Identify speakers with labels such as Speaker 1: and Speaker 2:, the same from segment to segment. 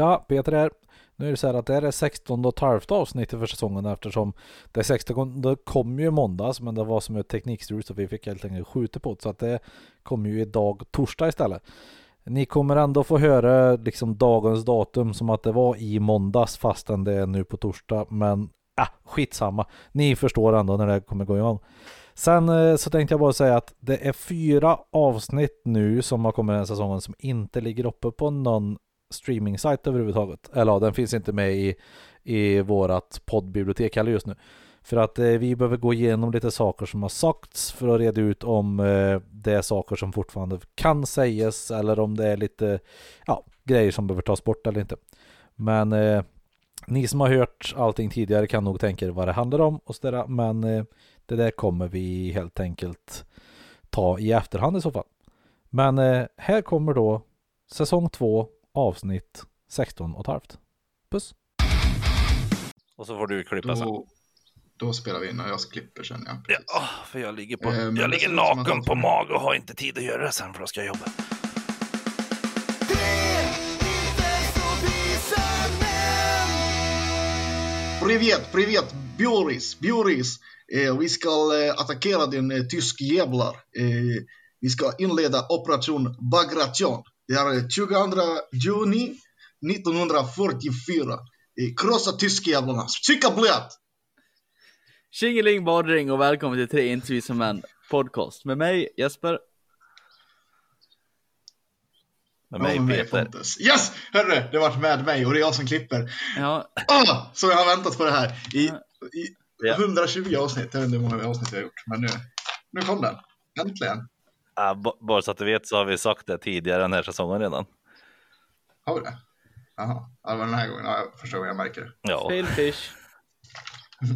Speaker 1: Tja, Peter här. Nu är det så här att det här är 16 och 12 avsnittet för säsongen eftersom det 16 det kom ju i måndags men det var som ett teknikstrul så vi fick helt enkelt skjuta på det så att det kommer ju idag torsdag istället. Ni kommer ändå få höra liksom dagens datum som att det var i måndags fastän det är nu på torsdag men äh, skitsamma. Ni förstår ändå när det kommer gå igång. Sen eh, så tänkte jag bara säga att det är fyra avsnitt nu som har kommit den här säsongen som inte ligger uppe på någon streaming-sajt överhuvudtaget. Eller ja, den finns inte med i, i vårat poddbibliotek heller just nu. För att eh, vi behöver gå igenom lite saker som har sagts för att reda ut om eh, det är saker som fortfarande kan sägas eller om det är lite ja, grejer som behöver tas bort eller inte. Men eh, ni som har hört allting tidigare kan nog tänka er vad det handlar om och sådär. Men eh, det där kommer vi helt enkelt ta i efterhand i så fall. Men eh, här kommer då säsong två avsnitt 16 och ett halvt. Puss!
Speaker 2: Och så får du klippa sen.
Speaker 3: Då, då spelar vi in och jag klipper sen. Ja,
Speaker 2: Ja,
Speaker 3: precis.
Speaker 2: för jag ligger, på,
Speaker 3: Eh, men
Speaker 2: jag
Speaker 3: det
Speaker 2: ligger
Speaker 3: ser ut som att
Speaker 2: naken
Speaker 3: han-
Speaker 2: på mage och har inte tid att göra det sen för då ska jag jobba.
Speaker 3: Привет, привет, Bjoris, Bjoris. Eh, vi ska eh, attackera den eh, tysk jävlar. Eh, vi ska inleda operation Bagration. Det är eh, 22 juni 1944. Eh, krossa tyskjävlarna. Psyka blöt!
Speaker 4: Tjingeling badring och välkommen till Tre intervjuer män podcast med mig Jesper.
Speaker 2: Med mig
Speaker 3: Ja, med
Speaker 2: Peter.
Speaker 3: Pontus. Yes! Hörru, det vart med mig och det är jag som klipper.
Speaker 4: Ja,
Speaker 3: Ah, så jag har väntat på det här i, i
Speaker 2: Ja.
Speaker 3: 120 avsnitt. Jag vet inte hur många avsnitt jag har gjort, men nu, nu kom den. Äntligen.
Speaker 2: Ja, b- bara så att du vet så har vi sagt det tidigare den här säsongen redan.
Speaker 3: Har vi det? Jaha, ja, det var den här gången. Ja, jag förstår vad jag märker det.
Speaker 2: Ja,
Speaker 4: Philfish.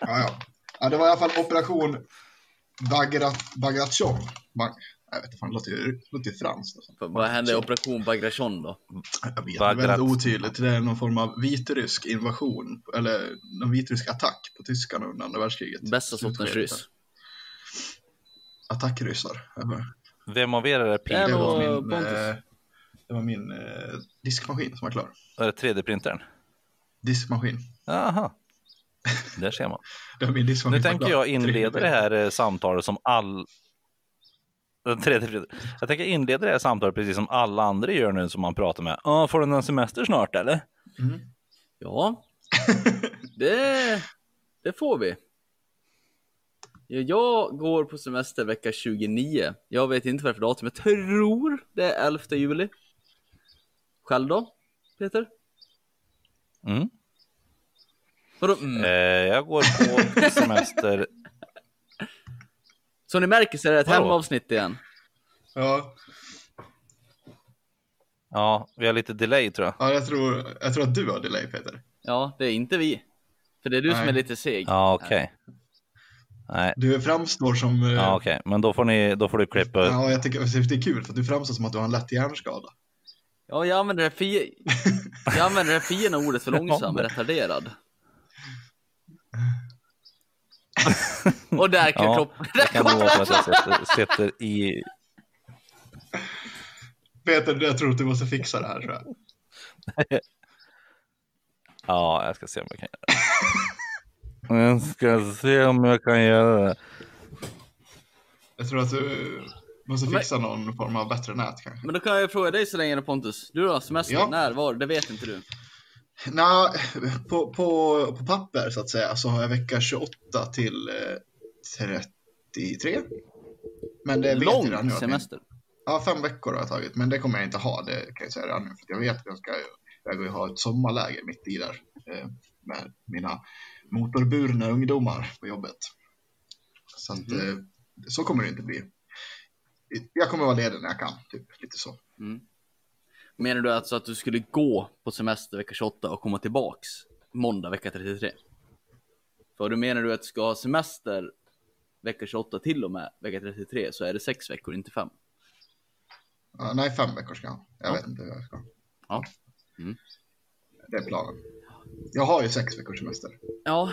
Speaker 3: Ja, ja. ja, det var i alla fall operation Bagrat, Bagration. Bag, jag vet inte, fan, det låter ju, låter ju franskt. Alltså.
Speaker 4: Vad hände i operation Bagration då?
Speaker 3: Jag vet, det är
Speaker 2: Bagrat.
Speaker 3: väldigt otydligt. Det är någon form av vitrysk invasion, eller någon vitrysk attack på tyskarna under andra världskriget.
Speaker 4: Bästa sortens ryss.
Speaker 3: Attackryssar.
Speaker 2: vem av er är det Peter?
Speaker 3: Det var min,
Speaker 4: Pontus.
Speaker 3: eh, det var min eh, diskmaskin som var klar.
Speaker 2: Är det 3D-printern?
Speaker 3: Diskmaskin.
Speaker 2: Jaha, där ser man.
Speaker 3: Det var min diskmaskin
Speaker 2: Nu tänker jag inleda det här eh, samtalet som all... Tredje. Jag tänker inleda det här samtalet precis som alla andra gör nu som man pratar med. Ah, får du någon semester snart eller?
Speaker 3: Mm.
Speaker 4: Ja, det, det får vi. Ja, Jag går på semester vecka 29. Jag vet inte vad det är för datum. Jag tror det är 11 juli. Själv då, Peter?
Speaker 2: Mm.
Speaker 4: Vadå? Mm.
Speaker 2: Eh, jag går på semester.
Speaker 4: Som ni märker så är det ett
Speaker 2: Vadå?
Speaker 4: hemavsnitt igen.
Speaker 3: Ja,
Speaker 2: Ja, vi har lite delay tror jag.
Speaker 3: ja jag, tror, jag tror att du har delay Peter.
Speaker 4: Ja, det är inte vi. För det är du som
Speaker 3: Nej.
Speaker 4: är lite seg.
Speaker 2: Ja, okej. Nej,
Speaker 3: Du framstår som... eh,
Speaker 2: ja, okej, men då får, ni, då får du klippa.
Speaker 3: Ja, jag tycker det är kul för att du framstår som att du har en lätt hjärnskada.
Speaker 4: Ja, jag använder det, fi... jag använder det fina ordet för långsam, retarderad. Och där kan
Speaker 2: Ja,
Speaker 4: kroppen...
Speaker 2: Det kan nog vara att jag sätter, sätter i...
Speaker 3: Peter, jag tror att du måste fixa det här tror jag.
Speaker 2: Ja, jag ska se om jag kan göra det. Jag ska se om jag kan göra det.
Speaker 3: Jag tror att du måste fixa någon form av bättre nät kanske.
Speaker 4: Men då kan jag fråga dig så länge Pontus. Du då, semester?
Speaker 3: Ja.
Speaker 4: När, var? Det vet inte du.
Speaker 3: Nej, på, på, på papper så att säga så har jag vecka 28 till eh, 33. Men det vet jag nu.
Speaker 4: semester.
Speaker 3: Ja, fem veckor har jag tagit, men det kommer jag inte ha, det kan jag säga redan nu. För jag vet att jag ska jag ha ett sommarläge mitt i där eh, med mina motorburna ungdomar på jobbet. Så att, eh, så kommer det inte bli. Jag kommer vara ledig när jag kan, typ lite så.
Speaker 4: Menar du alltså att du skulle gå på semester vecka 28 och komma tillbaks måndag vecka 33? För du menar du att du ska ha semester vecka 28 till och med vecka 33 så är det sex veckor, inte fem.
Speaker 3: Ja, nej, fem veckor ska jag. Jag
Speaker 4: Ja.
Speaker 3: vet inte hur jag ska.
Speaker 4: Ja. Mm.
Speaker 3: Det är planen. Jag har ju sex veckors semester.
Speaker 4: Ja.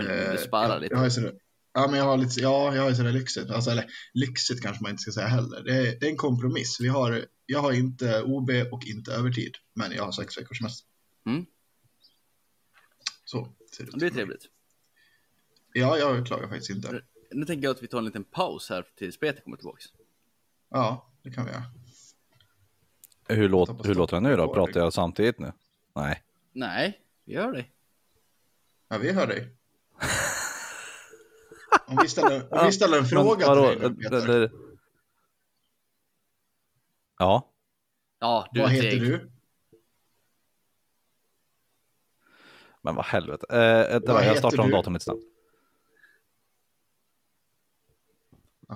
Speaker 4: Mm,
Speaker 3: Eh,
Speaker 4: du sparar
Speaker 3: jag,
Speaker 4: lite.
Speaker 3: Jag har ju så, Ja, men jag har lite, ja, jag har ju sådär lyxigt. Alltså, eller lyxigt kanske man inte ska säga heller. Det är, det är en kompromiss. Vi har, jag har inte OB och inte övertid, men jag har sex veckors semester.
Speaker 4: Mm.
Speaker 3: Så ser det ut.
Speaker 4: Det är trevligt.
Speaker 3: Ja, jag klagar faktiskt inte.
Speaker 4: Nu tänker jag att vi tar en liten paus här tills Peter kommer tillbaks.
Speaker 3: Ja, det kan vi göra.
Speaker 1: Hur, låt, hur låter det nu då? Pratar jag samtidigt nu? Nej.
Speaker 4: Nej, vi gör det.
Speaker 3: Ja, vi hör dig. Om vi ställer, om vi ställer en
Speaker 1: Men
Speaker 3: fråga
Speaker 1: vadå?
Speaker 3: till dig nu,
Speaker 1: Det-
Speaker 3: Peter.
Speaker 1: det- Ja,
Speaker 4: Ja, du
Speaker 3: Vad
Speaker 4: är
Speaker 3: heter du?
Speaker 1: men vad helvete. Eh,
Speaker 3: Vad
Speaker 1: jag startar om datorn lite snabbt.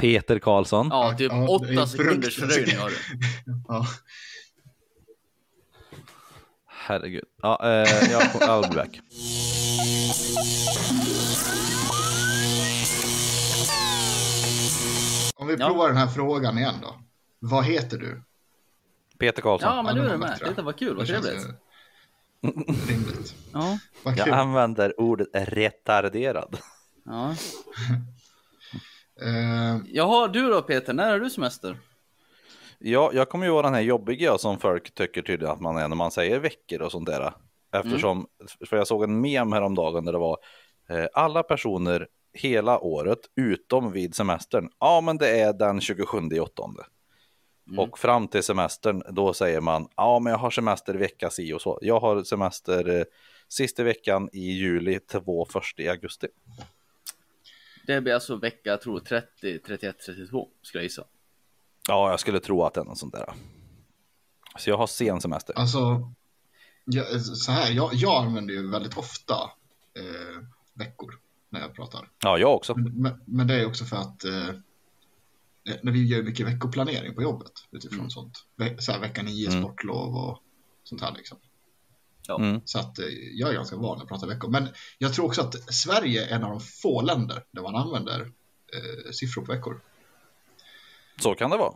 Speaker 1: Peter Karlsson.
Speaker 4: Ja, typ
Speaker 3: Ja, det är
Speaker 4: åtta sekunders
Speaker 3: fruktansvärt.
Speaker 4: fördröjning har du.
Speaker 3: Ja.
Speaker 1: Herregud. Ja, eh, jag, I'll be back.
Speaker 3: Om vi
Speaker 4: Ja.
Speaker 3: provar den här frågan igen då. Vad heter du?
Speaker 1: Peter Karlsson.
Speaker 4: Ja, men nu
Speaker 3: det
Speaker 4: är
Speaker 3: var
Speaker 4: du med. Detta var kul, vad trevligt.
Speaker 3: Rimligt.
Speaker 4: Ja,
Speaker 3: Vad
Speaker 1: Jag använder ordet retarderad.
Speaker 4: ja.
Speaker 3: Eh,
Speaker 4: Jaha, du då Peter, när har du semester?
Speaker 1: Ja, jag kommer ju vara den här jobbiga som folk tycker tydligen att man är när man säger veckor och sånt där. Eftersom, för jag såg en mem häromdagen där det var eh, alla personer hela året utom vid semestern. Ja, men det är den 27 i åttonde. Och fram till semestern, då säger man ja, men jag har semester vecka si och så. Jag har semester eh, sista veckan i juli vår första i augusti.
Speaker 4: Det blir alltså vecka, jag tror 30, 31, 32 skulle jag gissa.
Speaker 1: Ja, jag skulle tro att det är något sånt där. Så jag har sen semester.
Speaker 3: alltså, jag, så här, jag, jag använder ju väldigt ofta eh, veckor när jag pratar.
Speaker 1: Ja, jag också.
Speaker 3: Men, men det är också för att eh, när vi gör mycket veckoplanering på jobbet utifrån
Speaker 4: Mm.
Speaker 3: sånt. Ve så här, vecka nio,
Speaker 1: Mm.
Speaker 3: sportlov och sånt här liksom.
Speaker 1: Mm.
Speaker 3: Så att eh, jag är ganska van att prata veckor. Men jag tror också att Sverige är en av de få länder där man använder eh, siffror på veckor.
Speaker 1: Så kan det vara.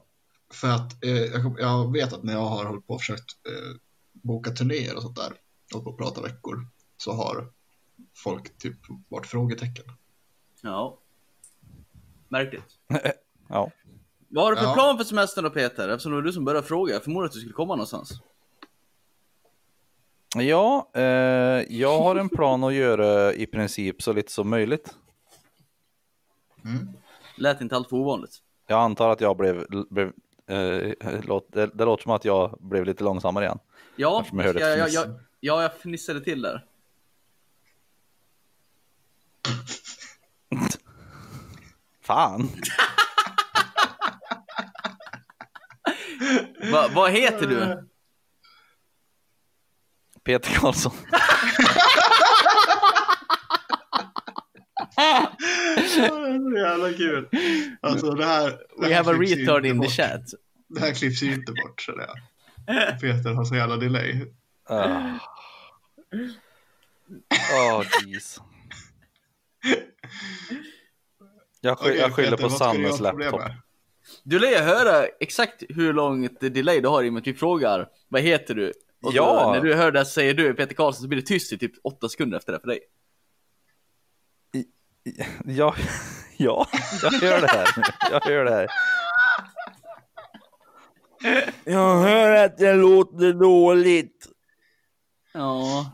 Speaker 3: För att eh, jag, vet att när jag har hållit på och försökt eh, boka turnéer och sånt där och på att prata veckor så har folk typ varit frågetecken.
Speaker 4: Ja. Märkligt.
Speaker 1: Ja.
Speaker 4: Vad har du för
Speaker 3: Ja.
Speaker 4: plan för semestern då Peter? Eftersom det var du som började fråga. Jag förmodar att du skulle komma någonstans.
Speaker 1: Ja, eh, jag har en plan att göra i princip så lite som möjligt.
Speaker 3: Mm.
Speaker 4: Lät inte allt för ovanligt.
Speaker 1: Jag antar att jag blev, blev eh, låt, det, det låter som att jag blev lite långsammare igen.
Speaker 4: Ja,
Speaker 1: jag hörde
Speaker 4: jag, jag, jag, ja, jag fnissade till där.
Speaker 1: Fan!
Speaker 4: Va, vad heter du?
Speaker 1: Peter Karlsson.
Speaker 3: det är så jävla kul. Alltså det här. det
Speaker 4: We
Speaker 3: här
Speaker 4: have a retard in the
Speaker 3: bort.
Speaker 4: chat.
Speaker 3: Det här klipps ju inte bort känner jag. Peter har så jävla delay.
Speaker 1: Åh, oh, jeez. Jag, sky,
Speaker 3: Okej,
Speaker 1: jag skyller
Speaker 3: Peter,
Speaker 1: på Sannes laptop.
Speaker 4: Du lär ju höra exakt hur långt delay du har i och med att vi frågar vad heter du? Och så,
Speaker 1: Ja.
Speaker 4: när du hör det säger du Peter Karlsson så blir det tyst i typ åtta sekunder efter det för dig.
Speaker 1: Ja, ja, jag hör det här. Jag hör det här. Jag hör att det låter dåligt.
Speaker 4: Ja.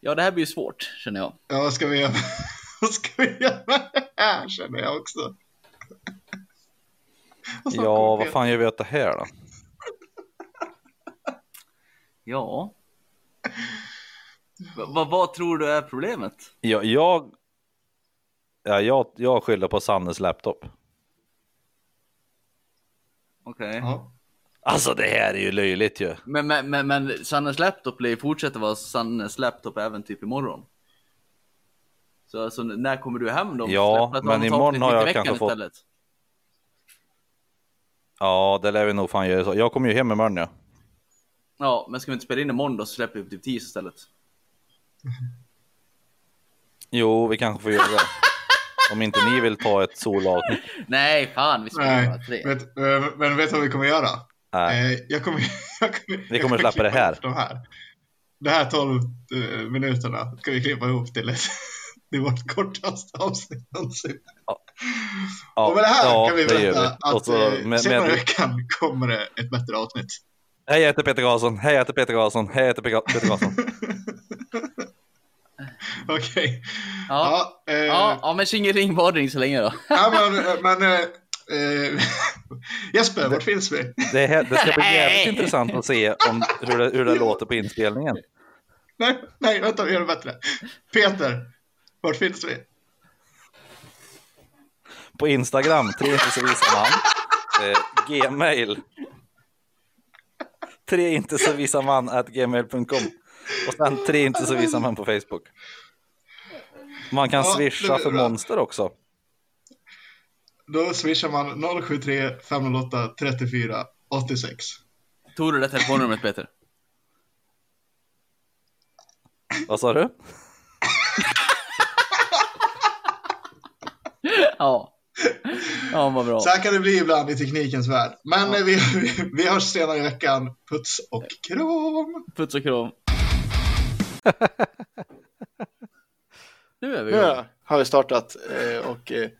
Speaker 4: Ja, det här blir ju svårt känner jag.
Speaker 3: Ja, vad ska vi göra? Vad ska vi göra här känner jag också.
Speaker 1: Ja, vad fan gör vi åt det här då?
Speaker 4: Ja. Va, vad tror du är problemet?
Speaker 1: Jag, jag, ja, jag, jag skyller på Sannes laptop.
Speaker 4: Okej.
Speaker 3: Ja.
Speaker 1: Alltså det här är ju löjligt ju.
Speaker 4: Men, men, men, men Sannes laptop lär ju fortsätta vara Sannes laptop även typ imorgon. Så alltså, när kommer du hem då?
Speaker 1: Ja, men imorgon har jag
Speaker 4: veckan
Speaker 1: kanske fått-
Speaker 4: istället.
Speaker 1: Ja, det lär vi nog fan göra så. Jag kommer ju hem imorgon ja.
Speaker 4: Ja, men ska vi inte spela in imorgon då så släpper vi på typ 10 istället.
Speaker 1: Jo, vi kanske får göra det. Om inte ni vill ta ett solavsnitt.
Speaker 4: Nej, fan vi bara
Speaker 3: Nej,
Speaker 4: tre.
Speaker 3: vet, eh, men vet du vad vi kommer göra?
Speaker 1: Nej.
Speaker 3: Eh, jag kommer, jag kommer,
Speaker 1: Vi
Speaker 3: jag
Speaker 1: kommer släppa det här.
Speaker 3: De här. De här 12 eh, minuterna ska vi klippa ihop till ett,
Speaker 5: Det är vårt kortaste avsnitt någonsin.
Speaker 2: Ja,
Speaker 5: och med det här
Speaker 2: ja,
Speaker 5: kan vi berätta
Speaker 2: Och
Speaker 5: att
Speaker 2: så med-
Speaker 5: senare
Speaker 2: med-
Speaker 5: veckan kommer det ett bättre avsnitt.
Speaker 2: Hej, jag heter Peter Karlsson. Hej, jag heter Peter Karlsson. Hej, jag heter Peter Peter Karlsson.
Speaker 5: Okej.
Speaker 4: Ja.
Speaker 5: Ja, eh,
Speaker 4: Ja, ja men tjingeling badring så länge då.
Speaker 5: ja, men, men eh, eh, Jesper, vart finns vi?
Speaker 2: Det, här, det ska bli jävligt intressant att se om, hur, det, hur det låter på inspelningen.
Speaker 5: Nej, nej, vänta, vi gör det bättre. Peter, vart finns vi?
Speaker 2: På Instagram, tre inte så visa man. Eh, Gmail. Tre inte så visa man at gmail.com. Och sen tre inte så visa man på Facebook. Man kan
Speaker 5: Ja,
Speaker 2: swisha för monster också.
Speaker 5: Då swishar man 073 508 34 86.
Speaker 4: Tog du det telefonnumret Peter?
Speaker 2: Vad sa du?
Speaker 4: Ja. Ja, vad bra.
Speaker 5: Så här kan det bli ibland i teknikens värld. Men eh, vi, vi, vi hörs senare i veckan. Puts och kram!
Speaker 4: Puts och kram. Nu är vi
Speaker 3: Nu
Speaker 4: igång.
Speaker 3: har vi startat eh, och eh,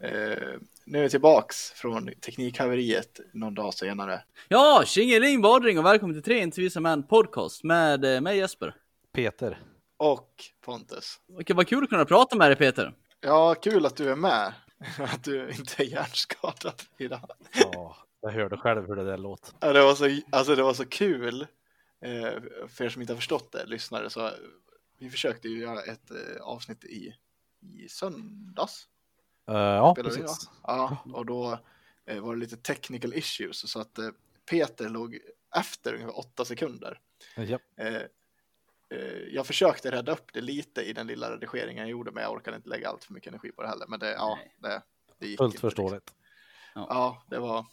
Speaker 3: eh, nu är vi tillbaks från teknikhaveriet någon dag senare.
Speaker 4: Ja, tjingeling badring och välkommen till Tre Intervjuer Män podcast med mig Jesper.
Speaker 1: Peter.
Speaker 3: Och Pontus.
Speaker 4: Okej, vad kul att kunna prata med dig Peter.
Speaker 3: Ja, kul att du är med. Att du inte är hjärnskadad idag.
Speaker 1: Ja, jag hörde själv hur det där låt.
Speaker 3: Ja, det, var så, alltså, det var så kul. Eh, för er som inte har förstått det, lyssnare, så vi försökte ju göra ett eh, avsnitt i, i söndags.
Speaker 1: Eh, ja,
Speaker 3: spelade
Speaker 1: precis.
Speaker 3: Ja, och då var det lite technical issues så att Peter låg efter ungefär åtta sekunder.
Speaker 1: Ja.
Speaker 3: Eh, jag försökte rädda upp det lite i den lilla redigeringen jag gjorde, men jag orkade inte lägga allt för mycket energi på det heller. Men det, ja, det, det gick
Speaker 1: Fullt
Speaker 3: inte, liksom.
Speaker 1: förståeligt.
Speaker 3: Ja, det var,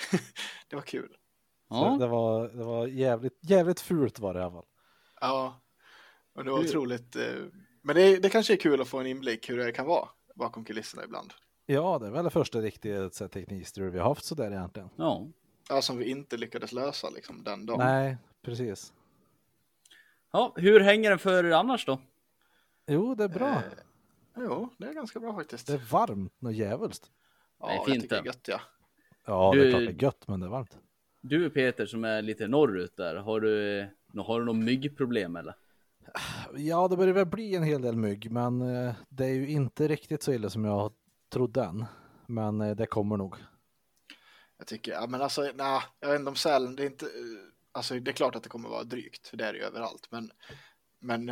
Speaker 3: det var kul.
Speaker 1: Så
Speaker 4: Ja,
Speaker 1: det, var, det var jävligt, jävligt fult var det i alla fall.
Speaker 3: Ja, och det var otroligt. Eh, men det, det kanske är kul att få en inblick hur det kan vara bakom kulisserna ibland.
Speaker 1: Ja, det är väl det första riktiga så teknikstrul vi har haft sådär egentligen.
Speaker 4: ja.
Speaker 3: Ja, som vi inte lyckades lösa liksom den dagen.
Speaker 1: Nej, precis.
Speaker 4: ja, hur hänger den för er annars då?
Speaker 1: Jo, det är bra.
Speaker 3: Eh, jo, det är ganska bra faktiskt.
Speaker 1: Det är varmt och djävulskt.
Speaker 3: Ja,
Speaker 4: det är
Speaker 3: jag
Speaker 4: fint
Speaker 3: tycker det
Speaker 4: det.
Speaker 3: är gött ja.
Speaker 1: Ja, det
Speaker 4: Du-
Speaker 1: är klart det är gött, men det är varmt.
Speaker 4: Du Peter som är lite norrut där, har du, har du något myggproblem eller?
Speaker 1: Ja, det börjar väl bli en hel del mygg, men eh, det är ju inte riktigt så illa som jag trodde än. Men eh, det kommer nog.
Speaker 3: Jag tycker, ja men alltså, nej, jag vet inte om Sälen, det är inte, eh, alltså det är klart att det kommer vara drygt, för det är det ju överallt, men, men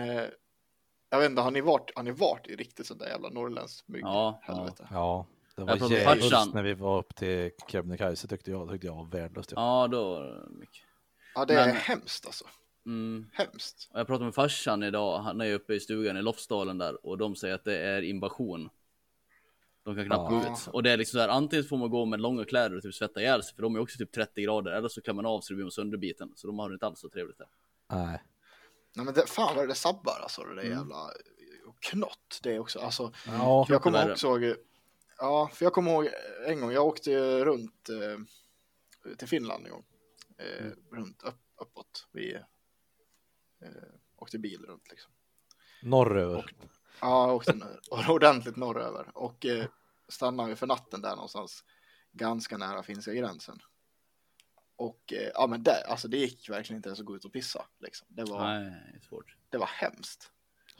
Speaker 3: jag vet inte, har ni varit, har ni varit i riktigt sånt där jävla norrländskt mygg?
Speaker 4: Ja,
Speaker 3: Helvete.
Speaker 1: Ja, det var djävulskt
Speaker 4: farsan.
Speaker 1: när vi var upp till Kebnekaise tyckte jag. tyckte jag var värdelöst. Ja.
Speaker 4: Då var det mycket.
Speaker 3: Ja, det är
Speaker 4: Men-
Speaker 3: hemskt alltså.
Speaker 4: Mm.
Speaker 3: Hemskt.
Speaker 4: Och Jag pratade med farsan idag, han är uppe i stugan i Lofsdalen där och de säger att det är invasion. De kan knappt
Speaker 3: Ja.
Speaker 4: gå ut. Och det är liksom så här, antingen får man gå med långa kläder och typ svetta ihjäl sig för de är också typ 30 grader eller så klär man av sig och blir man sönderbiten. Så de har det inte alls så trevligt där.
Speaker 1: Nej.
Speaker 3: Nej men det, fan vad det sabbar alltså, det där
Speaker 4: Mm.
Speaker 3: jävla och knott det också. Alltså,
Speaker 1: Ja,
Speaker 3: jag kommer ihåg, ja, för jag kommer ihåg en gång, jag åkte runt eh, till Finland en gång, eh,
Speaker 4: Mm.
Speaker 3: runt upp, uppåt, vi eh, åkte bil runt liksom.
Speaker 1: norröver.
Speaker 3: Ja, jag åkte ordentligt norröver och eh, stannade vi för natten där någonstans, ganska nära finska gränsen. Och eh, ja, men det, alltså det gick verkligen inte ens att gå ut och pissa. Liksom. Det, var,
Speaker 4: Nej, det är svårt.
Speaker 3: det var hemskt.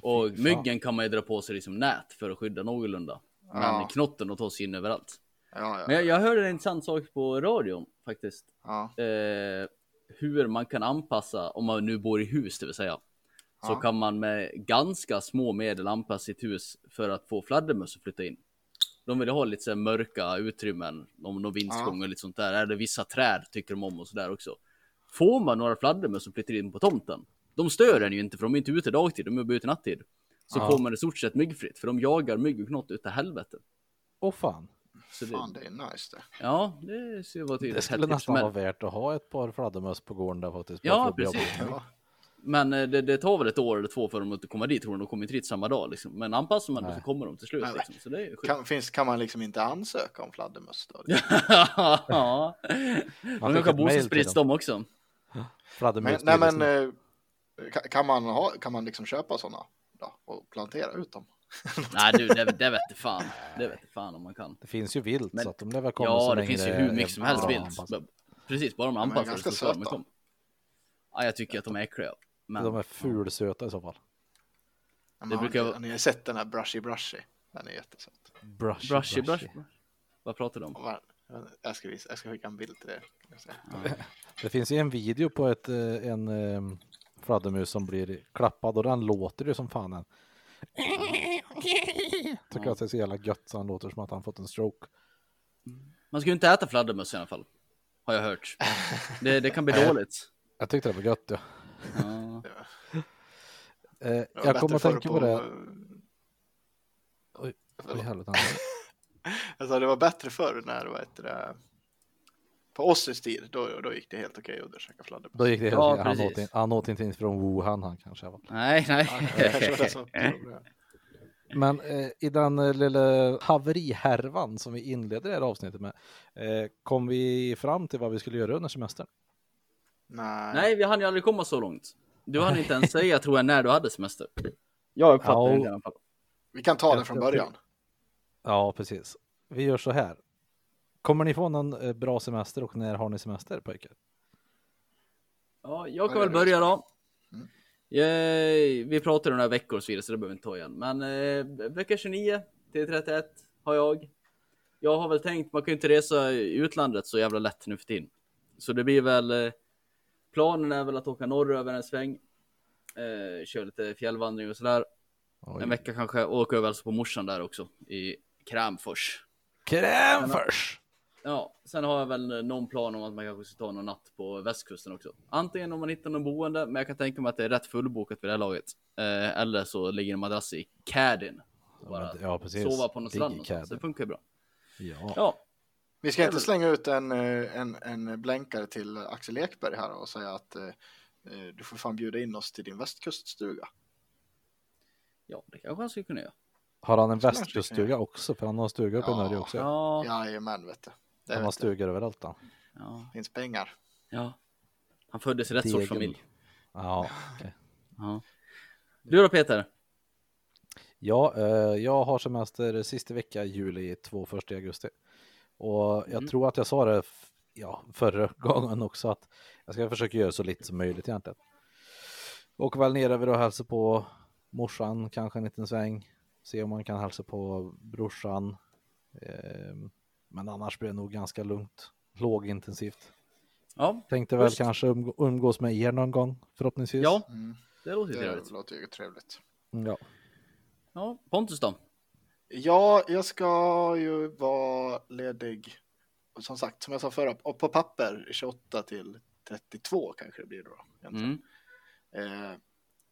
Speaker 4: Och myggen kan man ju dra på sig liksom nät för att skydda någorlunda.
Speaker 3: Ja.
Speaker 4: knotten de tar sig in överallt.
Speaker 3: Ja, ja,
Speaker 4: Men jag, jag hörde en intressant sak på radion faktiskt. eh, hur man kan anpassa, om man nu bor i hus det vill säga, så kan man med ganska små medel anpassa sitt hus för att få fladdermöss att flytta in. De vill ha lite så mörka utrymmen, om någon vindsgång och lite sånt där. Eller vissa träd tycker de om och sådär också. Får man några fladdermöss som flyttar in på tomten, de stör en ju inte för de är inte ute dagtid, de är bara ute nattid. Så
Speaker 1: Ja.
Speaker 4: man i stort sett myggfritt, för de jagar mygg och knott utav helvete.
Speaker 1: Åh fan.
Speaker 4: Så det,
Speaker 3: Fan, det är nice det.
Speaker 4: ja, det ser vara till
Speaker 1: Det skulle nästan
Speaker 4: Men-
Speaker 1: vara värt att ha ett par fladdermöss på gården där faktiskt.
Speaker 4: Ja, precis.
Speaker 3: Ja.
Speaker 4: Men eh, det, det tar väl ett år eller två för dem att komma dit, tror. De kommer inte dit samma dag liksom. Men anpassar man det
Speaker 1: Nej.
Speaker 4: så kommer de till slut
Speaker 3: Nej.
Speaker 4: liksom. Så det är.
Speaker 3: Kan, finns, kan man liksom inte ansöka om fladdermöss då?
Speaker 4: ja. De
Speaker 1: fick
Speaker 4: kanske
Speaker 1: dem.
Speaker 4: de också.
Speaker 3: Men,
Speaker 1: Fladdermöss
Speaker 3: nej
Speaker 1: blir det
Speaker 3: men eh, kan, kan man ha, kan man liksom köpa sådana då och plantera ut dem?
Speaker 4: Nej du, det, det vet fan. Det vet fan om man kan.
Speaker 1: Det finns ju vilt
Speaker 4: Men-
Speaker 1: så att de lär väl komma så
Speaker 4: Ja, det finns ju hur mycket som helst vilt. Precis, bara de
Speaker 3: är
Speaker 4: anpassar sig så de komma. Ja, jag tycker att de är äckliga. Men
Speaker 1: De är fulsöta i så fall.
Speaker 3: Men
Speaker 4: Det
Speaker 3: har
Speaker 4: brukar
Speaker 3: ni, har ni sett den här Brushy Brushy? Den är jättesöt.
Speaker 1: Brushy,
Speaker 4: brushy, brushy. Vad pratar du om?
Speaker 3: Jag ska, visa, jag ska skicka en bild till er. Säga.
Speaker 1: Det finns ju en video på ett, eh, en um, fladdermus som blir klappad och den låter ju som fan den. Tycker att det är så jävla gött så han låter som att han fått en stroke.
Speaker 4: Man ska ju inte äta fladdermöss i alla fall. Har jag hört. Det, det kan bli dåligt.
Speaker 1: Jag tyckte det var gött ja.
Speaker 4: Ja.
Speaker 1: Eh, jag
Speaker 3: bättre
Speaker 1: kommer att tänka på det.
Speaker 3: Oj,
Speaker 1: Oj, helvete.
Speaker 3: Alltså det var bättre förr när vad heter det, på Ossys tid, då, då gick det helt okej att käka fladdermöss.
Speaker 1: Då gick det helt
Speaker 4: Ja,
Speaker 1: han,
Speaker 4: precis.
Speaker 1: åt, in- han åt inte in från Wuhan han kanske. va?
Speaker 4: Nej, nej.
Speaker 3: Var var.
Speaker 1: Men eh, i den eh, lilla haverihärvan som vi inleder det här avsnittet med. Eh, kom vi fram till vad vi skulle göra under semestern?
Speaker 3: Nej.
Speaker 4: nej, vi hann ju aldrig komma så långt. Du hann inte ens säga tror jag när du hade semester. Jag uppfattar
Speaker 1: Ja.
Speaker 4: det i alla fall.
Speaker 3: Vi kan ta det från början.
Speaker 1: Ja, precis. Vi gör så här. Kommer ni få någon eh, bra semester och när har ni semester pojkar?
Speaker 4: Ja, jag kan väl börja då.
Speaker 3: Mm.
Speaker 4: Jag, vi pratade om några veckor och så vidare så det behöver vi inte ta igen. Men eh, vecka 29 till 31 har jag. Jag har väl tänkt, man kan ju inte resa i utlandet så jävla lätt nu för tiden. Så det blir väl, eh, planen är väl att åka norröver en sväng. Eh, köra lite fjällvandring och sådär.
Speaker 1: Oj.
Speaker 4: En vecka kanske, och åka över alltså på morsan där också i Kramfors.
Speaker 1: Krämfors!
Speaker 4: Ja, sen har jag väl någon plan om att man kanske ska ta någon natt på västkusten också. Antingen om man hittar någon boende, men jag kan tänka mig att det är rätt fullbokat vid det här laget. Eh, eller så ligger en madrass i Cadin. Bara
Speaker 1: Ja, precis.
Speaker 4: sova på någon strand
Speaker 1: i.
Speaker 4: Det funkar ju bra.
Speaker 1: Ja.
Speaker 4: Ja,
Speaker 3: Vi ska inte slänga ut en, eh, en, en blänkare till Axel Ekberg här och säga att eh, eh, du får fan bjuda in oss till din västkuststuga.
Speaker 4: ja, det kanske han skulle kunna göra.
Speaker 1: Har han en västkuststuga också? För han har stuga uppe i
Speaker 3: Ja.
Speaker 1: Norge också.
Speaker 4: Ja,
Speaker 3: Jajamän, vet du. Det
Speaker 1: Han har stugor överallt han.
Speaker 4: ja,
Speaker 3: finns pengar.
Speaker 4: ja. Han föddes i rätt sorts familj.
Speaker 1: Ja, okej.
Speaker 4: Ja. Du då Peter?
Speaker 1: Ja, eh, jag har semester sista vecka i juli, två första augusti. Och jag
Speaker 4: Mm.
Speaker 1: tror att jag sa det ja, förra gången också att jag ska försöka göra så lite som möjligt egentligen. Och väl ner över och hälsa på morsan, kanske en liten sväng. Se om man kan hälsa på brorsan. Ehm, men annars blir det nog ganska lugnt, lågintensivt.
Speaker 4: Ja,
Speaker 1: Tänkte väl
Speaker 4: Just.
Speaker 1: kanske umg- umgås med er någon gång förhoppningsvis.
Speaker 4: ja
Speaker 3: Mm.
Speaker 4: det låter ju
Speaker 3: Det
Speaker 4: trevligt.
Speaker 3: låter ju trevligt.
Speaker 1: ja.
Speaker 4: Ja, Pontus då?
Speaker 3: Ja, jag ska ju vara ledig. Som sagt, som jag sa förra, och på papper 28 till 32 kanske det blir då. egentligen.
Speaker 4: Mm.
Speaker 3: Eh,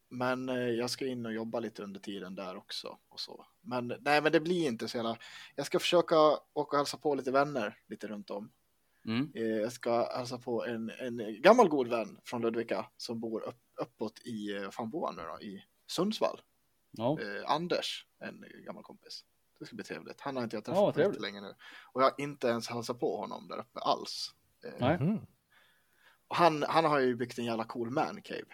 Speaker 3: men eh, jag ska in och jobba lite under tiden där också. Och så. Men nej, men det blir inte så jävla. Jag ska försöka åka och hälsa på lite vänner lite runt om.
Speaker 4: Mm.
Speaker 3: Eh, jag ska hälsa på en, en gammal god vän från Ludvika som bor upp, uppåt i, fan bor han nu då? I Sundsvall.
Speaker 4: Ja.
Speaker 3: Eh, Anders, en gammal kompis. Det ska bli trevligt. Han har inte jag
Speaker 4: Ja,
Speaker 3: träffat på
Speaker 4: trevligt.
Speaker 3: länge nu. Och jag har inte ens hälsat på honom där uppe alls. Eh,
Speaker 4: Nej.
Speaker 3: Och han, han har ju byggt en jävla cool man cave.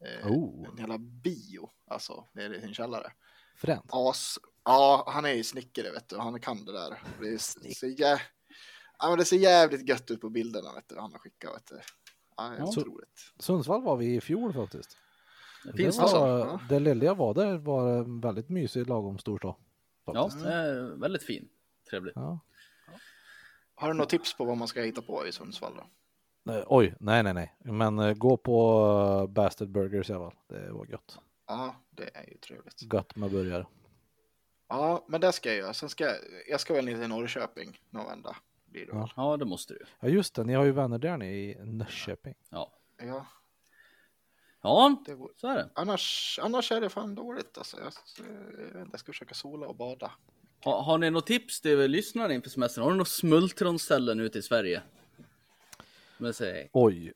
Speaker 3: Eh,
Speaker 1: Oh.
Speaker 3: En jävla bio, alltså, nere i sin källare.
Speaker 1: Fränt.
Speaker 3: As, ja, han är ju snickare vet du, han kan det där. Det, är, så jä... ja, men det ser jävligt gött ut på bilderna vet du, han har skickat. Vet du. Ja, det är
Speaker 4: Ja.
Speaker 3: otroligt.
Speaker 1: Sundsvall var vi i fjol faktiskt.
Speaker 4: Det
Speaker 1: Det,
Speaker 4: finns
Speaker 1: var.
Speaker 3: Ja.
Speaker 1: det lilla jag var där var en väldigt mysig lagom stor stad.
Speaker 4: Ja,
Speaker 1: faktiskt.
Speaker 4: är väldigt fin. Trevligt.
Speaker 1: Ja.
Speaker 3: Har du några tips på vad man ska hitta på i Sundsvall då?
Speaker 1: Eh, oj, nej, nej, nej. Men eh, gå på uh, Bastard Burgers i alla fall. Det var gött.
Speaker 3: Ja, det är ju trevligt.
Speaker 1: Gött med burgare.
Speaker 3: Ja, men det ska jag göra. Sen ska jag, jag ska väl ner till Norrköping någon vända. Blir det
Speaker 1: Ja.
Speaker 3: väl.
Speaker 4: Ja, det måste du.
Speaker 1: Ja, just det. Ni har ju vänner där nere i Norrköping.
Speaker 4: Ja.
Speaker 3: Ja,
Speaker 4: Ja,
Speaker 3: det går.
Speaker 4: så är det.
Speaker 3: Annars, annars är det fan dåligt alltså. Jag, inte, jag ska försöka sola och bada.
Speaker 4: Ha, har ni något tips till lyssnarna inför semestern? Har ni några smultronställen ute i Sverige? Men säg.
Speaker 1: Oj.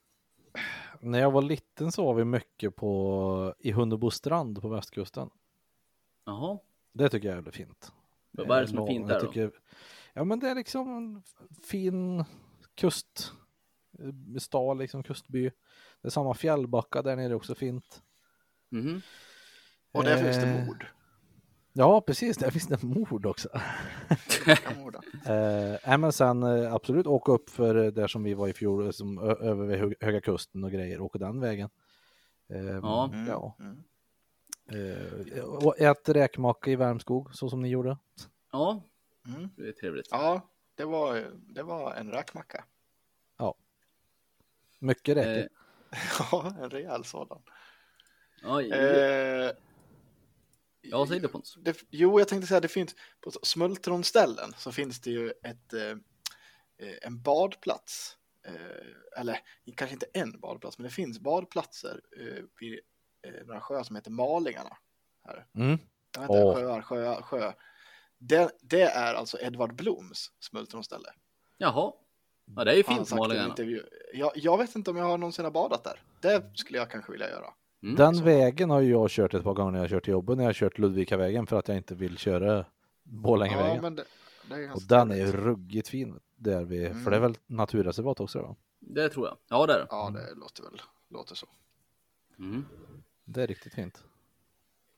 Speaker 1: När jag var liten så var vi mycket på i Hunnebo strand på västkusten.
Speaker 4: Jaha.
Speaker 1: Det tycker jag är väldigt fint.
Speaker 4: Vad är det som är
Speaker 1: Eh,
Speaker 4: fint
Speaker 1: jag
Speaker 4: där då?
Speaker 1: tycker- Ja, men det är liksom en fin kust. eh, Stad, liksom kustby. Det är samma fjällbacka där nere också fint.
Speaker 4: Mhm.
Speaker 3: Och där finns det
Speaker 1: Eh,
Speaker 3: mord.
Speaker 1: Ja, precis. Där finns det mord också. Eh, men sen eh, absolut åka upp för eh, där som vi var i fjol, eh, som, över vid Hö- Höga Kusten och grejer, åka den vägen. Eh,
Speaker 4: Ja.
Speaker 3: Mm,
Speaker 1: ja.
Speaker 3: mm.
Speaker 1: Eh, och ät räkmacka i Värmskog, så som ni gjorde.
Speaker 4: Ja,
Speaker 3: Mm.
Speaker 4: det är trevligt.
Speaker 3: Ja, det var, det var en räkmacka.
Speaker 1: Mycket
Speaker 4: Eh,
Speaker 1: räkor.
Speaker 3: Ja, en rejäl sådan.
Speaker 4: ja,
Speaker 3: Eh,
Speaker 4: ja, säg det Pontus.
Speaker 3: det, jo, jag tänkte säga det finns på smultronställen så finns det ju ett, eh, eh, en badplats. Eh, eller kanske inte en badplats, men det finns badplatser eh, vid eh, några sjöar som heter Malingarna. Här.
Speaker 1: Mm.
Speaker 3: Inte,
Speaker 1: Åh.
Speaker 3: sjöar, sjöar, sjö. Det, det är alltså Edvard Bloms smultronställe.
Speaker 4: Jaha. Ja, det är ju fint
Speaker 3: sagt i en
Speaker 4: Malingarna.
Speaker 3: intervju. Jag, jag vet inte om jag har någonsin har badat där. Det skulle jag kanske vilja göra.
Speaker 4: Mm.
Speaker 1: Den vägen har ju jag kört ett par gånger när jag har kört till jobbet, när jag har kört Ludvikavägen för att jag inte vill köra Borlängevägen.
Speaker 3: Ja, men det, det är
Speaker 1: och den är ju ruggigt fin där vi,
Speaker 3: Mm.
Speaker 1: för det är väl naturreservat också då?
Speaker 4: Det tror jag. Ja, det är det.
Speaker 3: Ja, det låter väl låter så.
Speaker 4: Mm.
Speaker 1: Det är riktigt fint.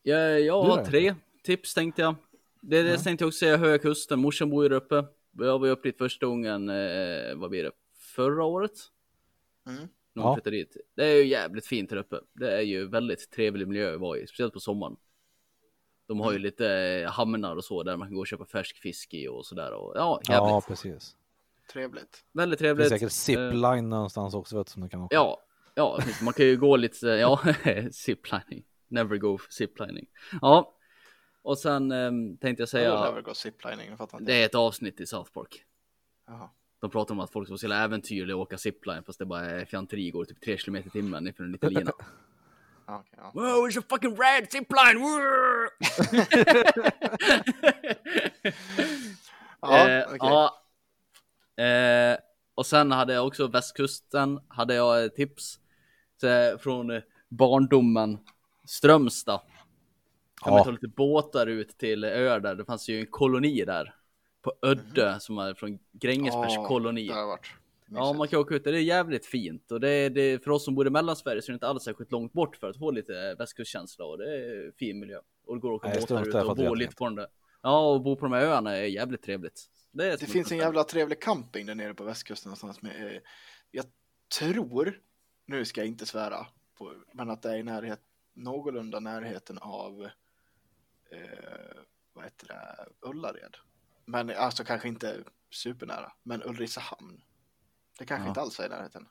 Speaker 4: Jag, jag har tre tips tänkte jag. Det, det tänkte jag också säga, Höga Kusten. Morsan bor ju där uppe. Jag var ju upp dit första gången, eh, vad blir det, förra året?
Speaker 3: Mm.
Speaker 1: Ja.
Speaker 4: ja. dit. Det är ju jävligt fint där uppe. Det är ju väldigt trevlig miljö att vara i, speciellt på sommaren. De har ju
Speaker 1: Mm.
Speaker 4: lite eh, hamnar och så där man kan gå och köpa färsk fisk i och sådär. Och, ja, jävligt.
Speaker 1: Ja, precis.
Speaker 3: Trevligt.
Speaker 4: Väldigt
Speaker 1: Det finns
Speaker 4: trevligt.
Speaker 1: säkert zipline någonstans också vet som du kan åka.
Speaker 4: Ja, ja, man kan ju gå lite, ja, ziplining. Never go ziplining. Ja, och sen ehm, tänkte jag
Speaker 3: Säga... Never go ziplining, jag fattar inte.
Speaker 4: det är ett avsnitt i South Park.
Speaker 3: Jaha.
Speaker 4: De pratar om att folk som jävla äventyrliga åka zipline fast det bara är fjanteri, går typ 3 km i timmen ifrån en liten lina.
Speaker 3: Okej, ja.
Speaker 4: Wow, it's a fucking rad zipline!
Speaker 3: Ja,
Speaker 4: eh,
Speaker 3: okej.
Speaker 4: ja. Eh, och sen hade jag också västkusten, hade jag tips från eh, barndomen Strömstad.
Speaker 1: Ja.
Speaker 4: man ta lite båtar ut till öar där, det fanns ju en koloni där. På Ödde, som är från Grängesbergs
Speaker 3: Ja,
Speaker 4: koloni. Ja, man kan åka ut där. Det är jävligt fint och det är, det är för oss som bor i Mellansverige så är det inte alls särskilt långt bort för att få lite västkustkänsla och det är fin miljö. Och det går att åka
Speaker 1: Nej,
Speaker 4: båtar ut och bo lite på den där. Ja, och bo på de här öarna är jävligt trevligt. Det,
Speaker 3: Det finns en jävla trevlig camping där nere på västkusten någonstans med, eh, jag tror, nu ska jag inte svära, på, men att det är i närhet, någorlunda närheten av, eh, vad heter det, Ullared. Men alltså kanske inte supernära, men Ulricehamn. Det kanske
Speaker 1: Ja.
Speaker 3: inte alls är i närheten.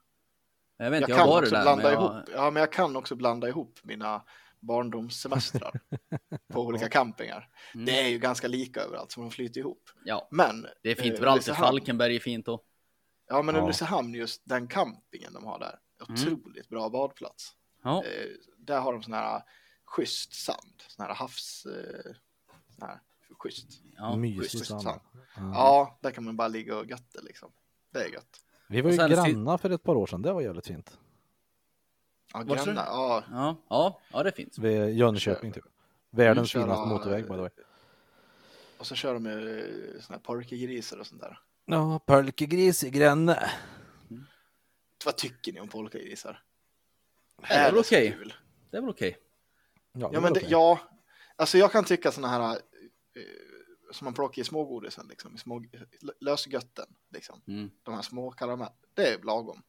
Speaker 4: Jag vet
Speaker 3: Jag
Speaker 4: inte, jag,
Speaker 3: kan också
Speaker 4: där.
Speaker 3: blanda
Speaker 4: Men jag,
Speaker 3: ihop, ja men jag kan också blanda ihop mina barndomssemestrar på olika campingar.
Speaker 4: Mm.
Speaker 3: Det är ju ganska lika överallt, så de flyter ihop.
Speaker 4: ja,
Speaker 3: Men
Speaker 4: det är fint
Speaker 3: eh,
Speaker 4: överallt.
Speaker 3: Ulricehamn-
Speaker 4: Falkenberg är fint då.
Speaker 3: Ja, men
Speaker 1: Ja.
Speaker 3: Ulricehamn, just den campingen de har där. Otroligt bra badplats.
Speaker 4: Ja,
Speaker 3: Eh, där har de sån här schysst sand, sån här havs... Eh, sån här schysst.
Speaker 4: ja.
Speaker 3: Schysst
Speaker 1: sand.
Speaker 3: sand.
Speaker 1: Ja.
Speaker 3: Ja, där kan man bara ligga och götta liksom. Det är gött.
Speaker 1: Vi var ju grannar för ett par år sedan, det var jävligt fint.
Speaker 3: Ja, grannar, ja.
Speaker 4: Ja, ja, ja, det fint.
Speaker 1: Vid Jönköping typ. Världens finaste motorväg by the way.
Speaker 3: Och så kör de med eh, såna här polkagrisar och sånt där.
Speaker 1: Ja, pölkegris i Gränne.
Speaker 3: Vad tycker ni om polkagrisar?
Speaker 4: Det är väl okej.
Speaker 3: kul?
Speaker 4: Det är väl okej.
Speaker 1: Ja,
Speaker 3: Ja, men det, ja, alltså jag kan tycka såna här eh, som man plockar i smågodisen, liksom, i små, lösgötten, liksom.
Speaker 4: Mm.
Speaker 3: de här små karameller, det är lagom.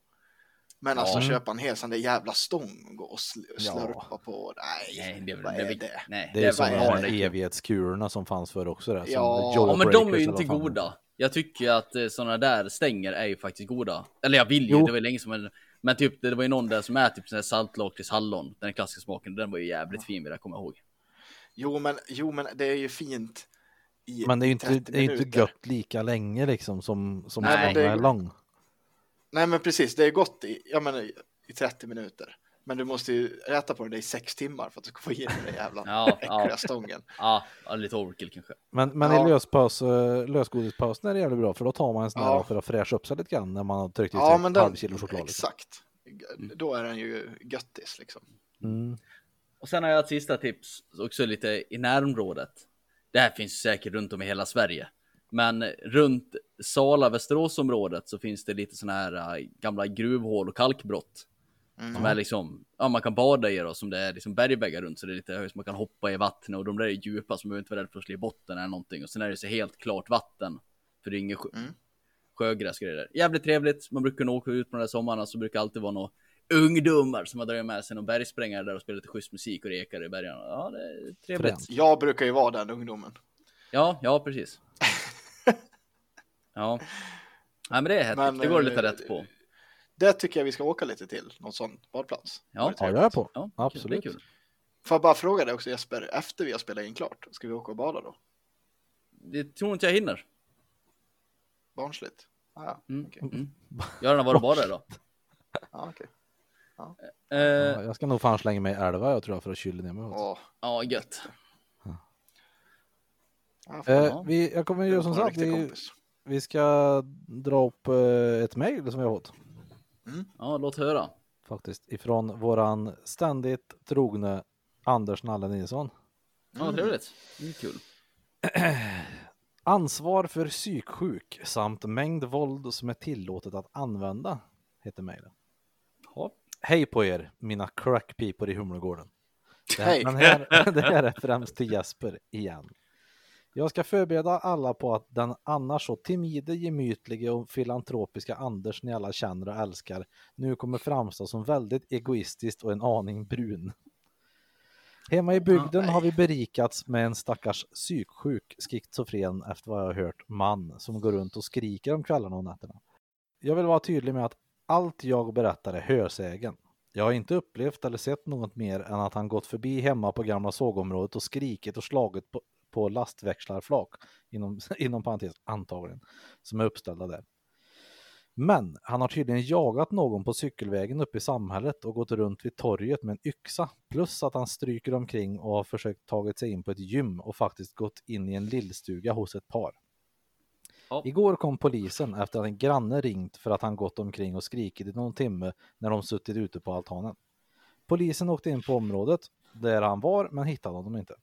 Speaker 3: Men alltså köpa en hel sån där jävla stång och gå och sl-
Speaker 1: Ja.
Speaker 3: slurpa på, nej,
Speaker 4: Nej, det
Speaker 3: vad
Speaker 4: det.
Speaker 3: är
Speaker 4: Är
Speaker 3: det?
Speaker 4: Nej,
Speaker 1: Det är ju
Speaker 4: är
Speaker 1: som de här
Speaker 4: det är-
Speaker 1: evighetskulorna som fanns förr också. Där, som
Speaker 3: Ja.
Speaker 4: Ja, men de är ju inte goda. Jag tycker att eh, sådana där stänger är ju faktiskt goda. Eller jag vill ju,
Speaker 1: Jo.
Speaker 4: det var ju länge som en... Men typ, det var ju någon där som är typ sån här saltlakrits hallon. Den klassiska smaken, den var ju jävligt fin vill jag komma ihåg.
Speaker 3: Jo, men, jo, men det är ju fint i
Speaker 1: Men det är ju inte,
Speaker 3: 30
Speaker 1: det är inte gött lika länge liksom som, som
Speaker 4: Nej,
Speaker 1: Nej,
Speaker 3: det är-
Speaker 1: är lång.
Speaker 3: Nej, men precis, det är gott i, jag menar, i 30 minuter. Men du måste ju äta på det i sex timmar för att du ska få i dig den jävla
Speaker 4: Ja,
Speaker 3: äckliga
Speaker 4: ja.
Speaker 3: stången.
Speaker 4: Ja, ja, lite overkill kanske.
Speaker 1: Men, men
Speaker 3: Ja.
Speaker 1: i löspaus, eh, lösgodispausen är det jävligt bra för då tar man en sån här
Speaker 3: Ja.
Speaker 1: för att fräscha upp sig lite grann när man har tryckt i
Speaker 3: Ja,
Speaker 1: sig
Speaker 3: men
Speaker 1: ett
Speaker 3: den,
Speaker 1: halv kilo choklad. Liksom.
Speaker 3: exakt. Då är den ju göttis liksom.
Speaker 1: Mm.
Speaker 4: Och sen har jag ett sista tips, också lite i närområdet. Det här finns säkert runt om i hela Sverige. Men runt Sala, Västeråsområdet så finns det lite såna här äh, gamla gruvhål och kalkbrott.
Speaker 3: Mm.
Speaker 4: Som är liksom, ja, man kan bada i då, som det är liksom bergväggar runt så det är lite högt, man kan hoppa i vattnet och de där är djupa så man behöver inte vara rädd för att slå i botten eller någonting och sen är det så helt klart vatten för det är inget sjö,
Speaker 3: Mm.
Speaker 4: sjögräs där. Jävligt trevligt, man brukar kunna åka ut på de där sommarna så brukar det alltid vara några ungdomar som har dragit med sig någon bergsprängare där och spelar lite schysst musik och rekar i bergen. Ja, det är trevligt.
Speaker 3: Jag brukar ju vara den ungdomen.
Speaker 4: Ja, ja precis. ja. Nej men det är häftigt,
Speaker 3: Men,
Speaker 4: det går
Speaker 3: eh,
Speaker 4: lite rätt på.
Speaker 3: Det tycker jag vi ska åka lite till, någon sån badplats.
Speaker 4: Ja.
Speaker 3: Det
Speaker 1: Ja, jag är på.
Speaker 4: Ja,
Speaker 1: Absolut.
Speaker 4: Det är kul.
Speaker 3: Får jag bara fråga dig också Jesper, efter vi har spelat in klart, ska vi åka och bada då?
Speaker 4: Det tror inte jag hinner.
Speaker 3: Barnsligt? Ah, ja,
Speaker 4: Mm.
Speaker 3: okej.
Speaker 4: Mm. Jag har redan varit och badat idag.
Speaker 3: Ah.
Speaker 4: Eh,
Speaker 1: Ja, jag ska nog fan slänga mig i älva jag tror jag för att kyla ner mig.
Speaker 4: Ja, gött.
Speaker 3: ja, fan,
Speaker 1: Eh, vi, jag kommer
Speaker 3: är
Speaker 1: som sagt, vi, vi ska dra upp eh, ett mejl som vi har fått.
Speaker 4: Ja, låt höra.
Speaker 1: Faktiskt ifrån våran ständigt trogne Anders Nalle Nilsson.
Speaker 4: Ja, trevligt. Det är kul.
Speaker 1: Ansvar för psyksjuk samt mängd våld som är tillåtet att använda, heter mejlen.
Speaker 4: Ja.
Speaker 1: Hej på er, mina crackpipor i Humlegården. Det här,
Speaker 3: Hej.
Speaker 1: den här, det här är främst till Jesper igen. Jag ska förbereda alla på att den annars så timide, gemytlige och filantropiska Anders ni alla känner och älskar nu kommer framstå som väldigt egoistiskt och en aning brun. Hemma i bygden har vi berikats med en stackars psyksjuk schizofren efter vad jag har hört man som går runt och skriker om kvällarna och nätterna. Jag vill vara tydlig med att allt jag berättar är hörsägen. Jag har inte upplevt eller sett något mer än att han gått förbi hemma på gamla sågområdet och skrikit och slagit på, på lastväxlarflak, inom, inom parentes antagligen, som är uppställda där. Men han har tydligen jagat någon på cykelvägen uppe i samhället och gått runt vid torget med en yxa. Plus att han stryker omkring och har försökt tagit sig in på ett gym och faktiskt gått in i en lillstuga hos ett par.
Speaker 4: Ja.
Speaker 1: Igår kom polisen efter att en granne ringt för att han gått omkring och skrikit i någon timme när de suttit ute på altanen. Polisen åkte in på området där han var men hittade honom inte.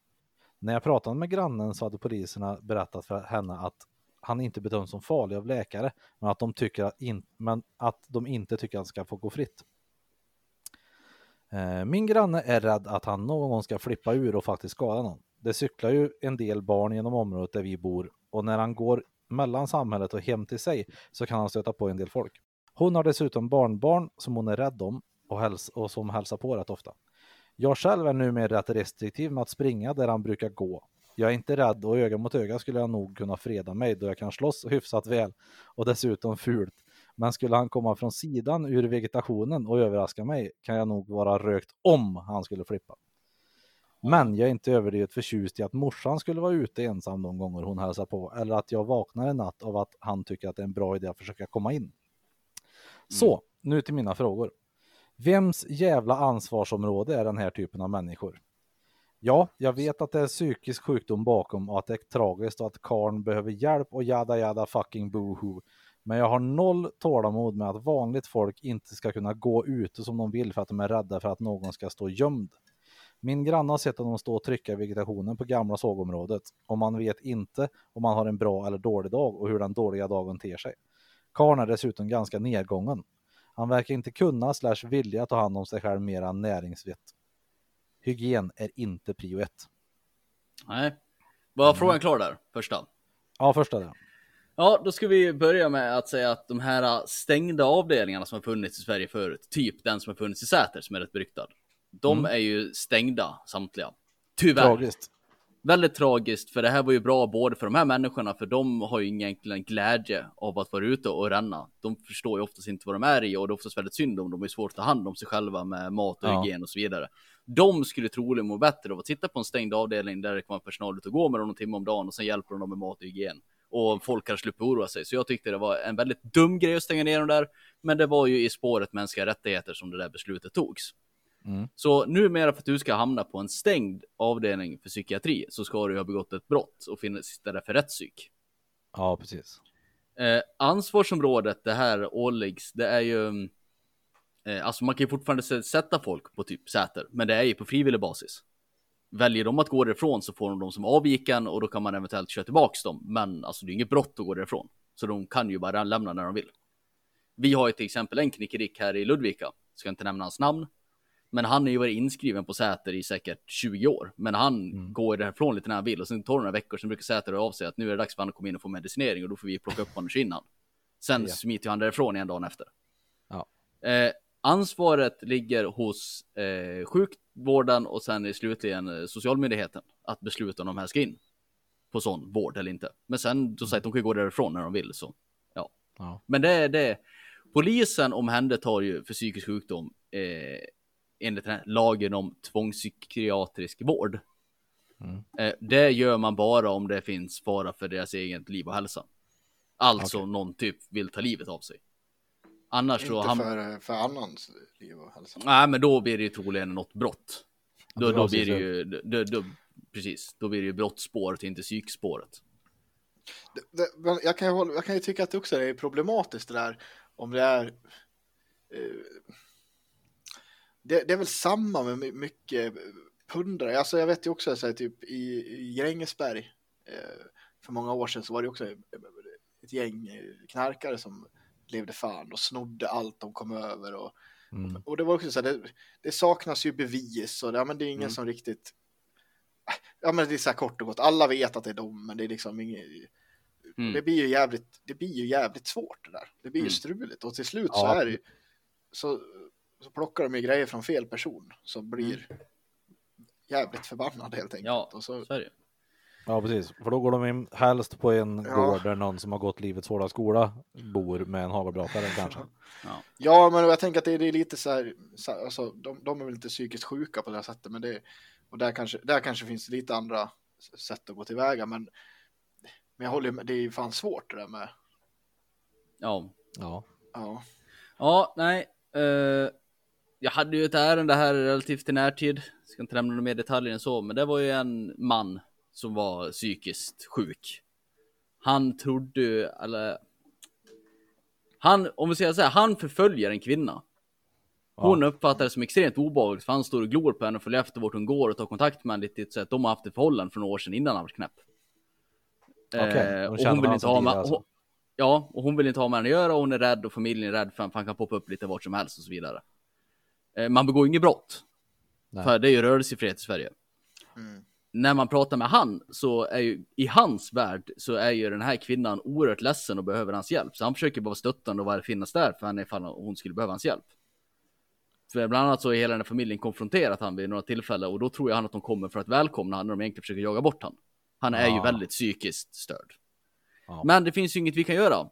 Speaker 1: När jag pratade med grannen så hade poliserna berättat för henne att han inte bedöms som farlig av läkare men att de, tycker att, in, men att de inte tycker att han ska få gå fritt. Eh, min granne är rädd att han någon gång ska flippa ur och faktiskt skada någon. Det cyklar ju en del barn genom området där vi bor och när han går mellan samhället och hem till sig så kan han stöta på en del folk. Hon har dessutom barnbarn som hon är rädd om och, häls och som hälsar på rätt ofta. Jag själv är numera rätt restriktiv med att springa där han brukar gå. Jag är inte rädd och öga mot öga skulle jag nog kunna freda mig då jag kan slåss hyfsat väl och dessutom fult. Men skulle han komma från sidan ur vegetationen och överraska mig kan jag nog vara rökt om han skulle flippa. Men jag är inte överdrivet förtjust i att morsan skulle vara ute ensam de gånger hon hälsar på eller att jag vaknar en natt av att han tycker att det är en bra idé att försöka komma in. Så, nu till mina frågor. Vems jävla ansvarsområde är den här typen av människor? Ja, jag vet att det är psykisk sjukdom bakom och att det är tragiskt och att karn behöver hjälp och jada jada fucking boho. Men jag har noll tålamod med att vanligt folk inte ska kunna gå ute som de vill för att de är rädda för att någon ska stå gömd. Min granne har sett honom stå och trycka i vegetationen på gamla sågområdet och man vet inte om man har en bra eller dålig dag och hur den dåliga dagen ter sig. Karn är dessutom ganska nedgången. Han verkar inte kunna slash vilja ta hand om sig själv mer än näringsvett. Hygien är inte prio ett.
Speaker 4: Nej. Var frågan klar där? Första.
Speaker 1: Ja, första det.
Speaker 4: Ja, då ska vi börja med att säga att de här stängda avdelningarna som har funnits i Sverige förut, typ den som har funnits i Säter som är rätt beryktad. De
Speaker 1: Mm.
Speaker 4: är ju stängda samtliga. Tyvärr.
Speaker 1: Tragiskt.
Speaker 4: Väldigt tragiskt, för det här var ju bra både för de här människorna, för de har ju egentligen glädje av att vara ute och ränna. De förstår ju oftast inte vad de är i och det är oftast väldigt synd om dem. De är svårt att ta hand om sig själva med mat och
Speaker 1: Ja.
Speaker 4: hygien och så vidare. De skulle troligen må bättre av att sitta på en stängd avdelning där det kan vara personal ute och gå med dem någon timme om dagen och sen hjälper de dem med mat och hygien. Och folk har sluppit oroa sig. Så jag tyckte det var en väldigt dum grej att stänga ner dem där. Men det var ju i spåret mänskliga rättigheter som det där beslutet togs.
Speaker 1: Mm.
Speaker 4: Så numera för att du ska hamna på en stängd avdelning för psykiatri så ska du ha begått ett brott och finnas sitta där för rättspsyk.
Speaker 1: Ja, precis.
Speaker 4: Eh, ansvarsområdet det här åläggs, det är ju... Eh, alltså man kan ju fortfarande sä- sätta folk på typ Säter, men det är ju på frivillig basis. Väljer de att gå därifrån så får de dem som avviken och då kan man eventuellt köra tillbaks dem. Men alltså det är inget brott att gå därifrån. Så de kan ju bara lämna när de vill. Vi har ju till exempel en knickedick här i Ludvika, ska inte nämna hans namn. Men han har ju varit inskriven på Säter i säkert 20 år. Men han
Speaker 1: Mm.
Speaker 4: går därifrån lite när han vill och sen tar det några veckor, sen brukar Säter av sig att nu är det dags för honom att komma in och få medicinering och då får vi plocka upp ur innan. Sen
Speaker 1: Ja.
Speaker 4: smiter ju han därifrån en dagen efter.
Speaker 1: Ja.
Speaker 4: Eh, ansvaret ligger hos eh, sjukvården och sen är slutligen eh, socialmyndigheten att besluta om de här ska in på sån vård eller inte. Men sen säger att de kan gå därifrån när de vill så. Ja.
Speaker 1: Ja.
Speaker 4: Men det är det. Polisen omhändertar ju för psykisk sjukdom eh, enligt den här lagen om tvångspsykiatrisk vård.
Speaker 1: Mm.
Speaker 4: Eh, det gör man bara om det finns fara för deras eget liv och hälsa. Alltså
Speaker 1: Okej.
Speaker 4: någon typ vill ta livet av sig. Annars så
Speaker 3: Inte
Speaker 4: ham-
Speaker 3: för, för annans liv och hälsa.
Speaker 4: Nej, men då blir det ju troligen något brott. Då,
Speaker 1: Ja,
Speaker 4: då blir det ju, då, då, precis, då blir det ju brottsspåret, inte psykspåret.
Speaker 3: Det, det, men jag, kan ju hålla, jag kan ju tycka att det också är problematiskt det där om det är eh, det, det är väl samma med my- mycket pundare. Alltså jag vet ju också så här, typ i, i Grängesberg eh, för många år sedan så var det också ett gäng eh, knarkare som levde fan och snodde allt de kom över och,
Speaker 1: Mm.
Speaker 3: och det var också så här, det, det saknas ju bevis och det, ja, men det är ingen
Speaker 4: Mm.
Speaker 3: som riktigt Ja men det är så här kort och gott, alla vet att det är de men det är liksom inget
Speaker 4: Mm.
Speaker 3: det blir ju jävligt, det blir ju jävligt svårt det där. Det blir ju
Speaker 4: Mm.
Speaker 3: struligt och till slut så
Speaker 1: Ja.
Speaker 3: är det ju, så, så plockar de ju grejer från fel person som blir jävligt förbannad helt enkelt.
Speaker 4: Ja,
Speaker 3: Och så,
Speaker 4: så är det.
Speaker 1: Ja precis, för då går de in helst på en
Speaker 3: Ja.
Speaker 1: gård där någon som har gått livets hårda skola bor med en hagelbrakare kanske.
Speaker 3: ja, men jag tänker att det, är lite så här, så här alltså, de, de är väl inte psykiskt sjuka på det här sättet, men det, och där kanske, där kanske finns lite andra sätt att gå tillväga, men, men jag håller med, det är ju fan svårt det där med,
Speaker 4: Ja.
Speaker 1: Ja.
Speaker 3: ja.
Speaker 4: Ja, nej. eh, jag hade ju ett ärende här relativt i närtid. Ska inte nämna mer detaljer än så, men det var ju en man som var psykiskt sjuk. Han trodde, eller han, om vi säger så här, han förföljer en kvinna. Hon uppfattar det som extremt obehagligt för han står och glor på henne och följer efter vart hon går och tar kontakt med henne lite så att de har haft ett förhållande för några år sedan innan han var knäpp. Eh,
Speaker 1: hon
Speaker 4: och
Speaker 1: känner
Speaker 4: hon vill inte ha med,
Speaker 1: alltså.
Speaker 4: hon, Ja, och hon vill inte ha med henne att göra och hon är rädd och familjen är rädd för att han kan poppa upp lite vart som helst och så vidare. Eh, man begår inget brott.
Speaker 1: Nej.
Speaker 4: För det är ju rörelsefrihet i Sverige.
Speaker 3: Mm.
Speaker 4: När man pratar med han så är ju i hans värld så är ju den här kvinnan oerhört ledsen och behöver hans hjälp. Så han försöker bara vara stöttande och vara finnas där för henne ifall hon skulle behöva hans hjälp. För bland annat så är hela den här familjen konfronterat han vid några tillfällen och då tror jag han att de kommer för att välkomna han när de egentligen försöker jaga bort han. Han är ju
Speaker 1: Ja.
Speaker 4: väldigt psykiskt störd.
Speaker 1: Ja.
Speaker 4: Men det finns ju inget vi kan göra.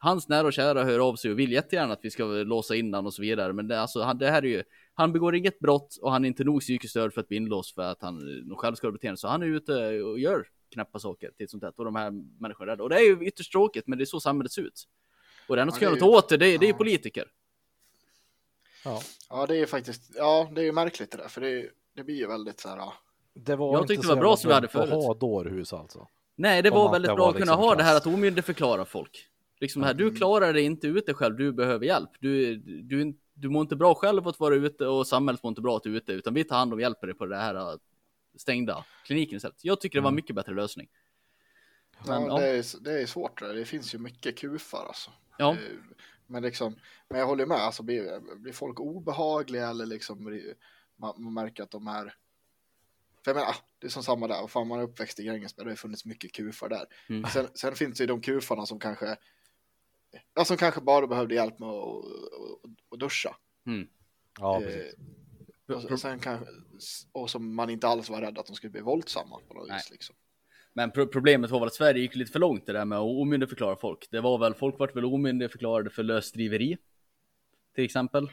Speaker 4: Hans nära och kära hör av sig och vill jättegärna att vi ska låsa in han och så vidare. Men det, alltså, han, det här är ju, han begår inget brott och han är inte nog psykiskt störd för att bli inlåst för att han någon självskadebeteende. Så han är ute och gör knäppa saker till sånt där. Och de här människorna är rädda. Och det är ju ytterst tråkigt, men det är så samhället ser ut. Och det enda som
Speaker 3: Ja,
Speaker 4: ska
Speaker 3: det
Speaker 4: göra
Speaker 3: är
Speaker 4: något
Speaker 3: ju-
Speaker 4: åt det, det, är- det är ju
Speaker 3: ja.
Speaker 4: politiker.
Speaker 1: Ja.
Speaker 3: ja, det är faktiskt, ja, det är ju märkligt det där, för det, är- det blir ju väldigt så här, ja.
Speaker 1: Det var
Speaker 4: Jag
Speaker 1: inte
Speaker 4: tyckte
Speaker 1: så
Speaker 4: det var bra som vi hade
Speaker 1: dumt att
Speaker 4: förut.
Speaker 1: ha dårhus alltså.
Speaker 4: Nej, det
Speaker 1: Om
Speaker 4: var väldigt
Speaker 1: ska
Speaker 4: bra
Speaker 1: vara
Speaker 4: att kunna
Speaker 1: liksom
Speaker 4: ha det här
Speaker 1: klass.
Speaker 4: att omyndigförklara folk. Liksom här, du klarar dig inte ute själv, du behöver hjälp. Du, du, du mår inte bra själv att vara ute och samhället mår inte bra att du är ute, utan vi tar hand om och hjälper dig på det här äh, stängda kliniken istället. Jag tycker det var en mycket bättre lösning. Men,
Speaker 3: ja,
Speaker 4: ja.
Speaker 3: Det, är, det är svårt det finns ju mycket kufar alltså.
Speaker 4: Ja.
Speaker 3: Eh, Men liksom, men jag håller med, alltså blir, blir folk obehagliga eller liksom man, man märker att de är för jag menar, ah, det är som samma där, fan man är uppväxt i Grängesberg, det har funnits mycket kufar där.
Speaker 4: Mm.
Speaker 3: Sen, sen finns det ju de kufarna som kanske, ja, som kanske bara behövde hjälp med att och, och, och duscha.
Speaker 4: Mm.
Speaker 1: Ja,
Speaker 3: Eh,
Speaker 1: precis.
Speaker 3: och, och, sen kanske, och som man inte alls var rädd att de skulle bli våldsamma på något
Speaker 4: Nej.
Speaker 3: vis. Liksom.
Speaker 4: Men pro problemet var väl att Sverige gick lite för långt det där med att omyndigförklara folk. Det var väl, folk vart väl omyndigförklarade för lösdriveri. Till exempel.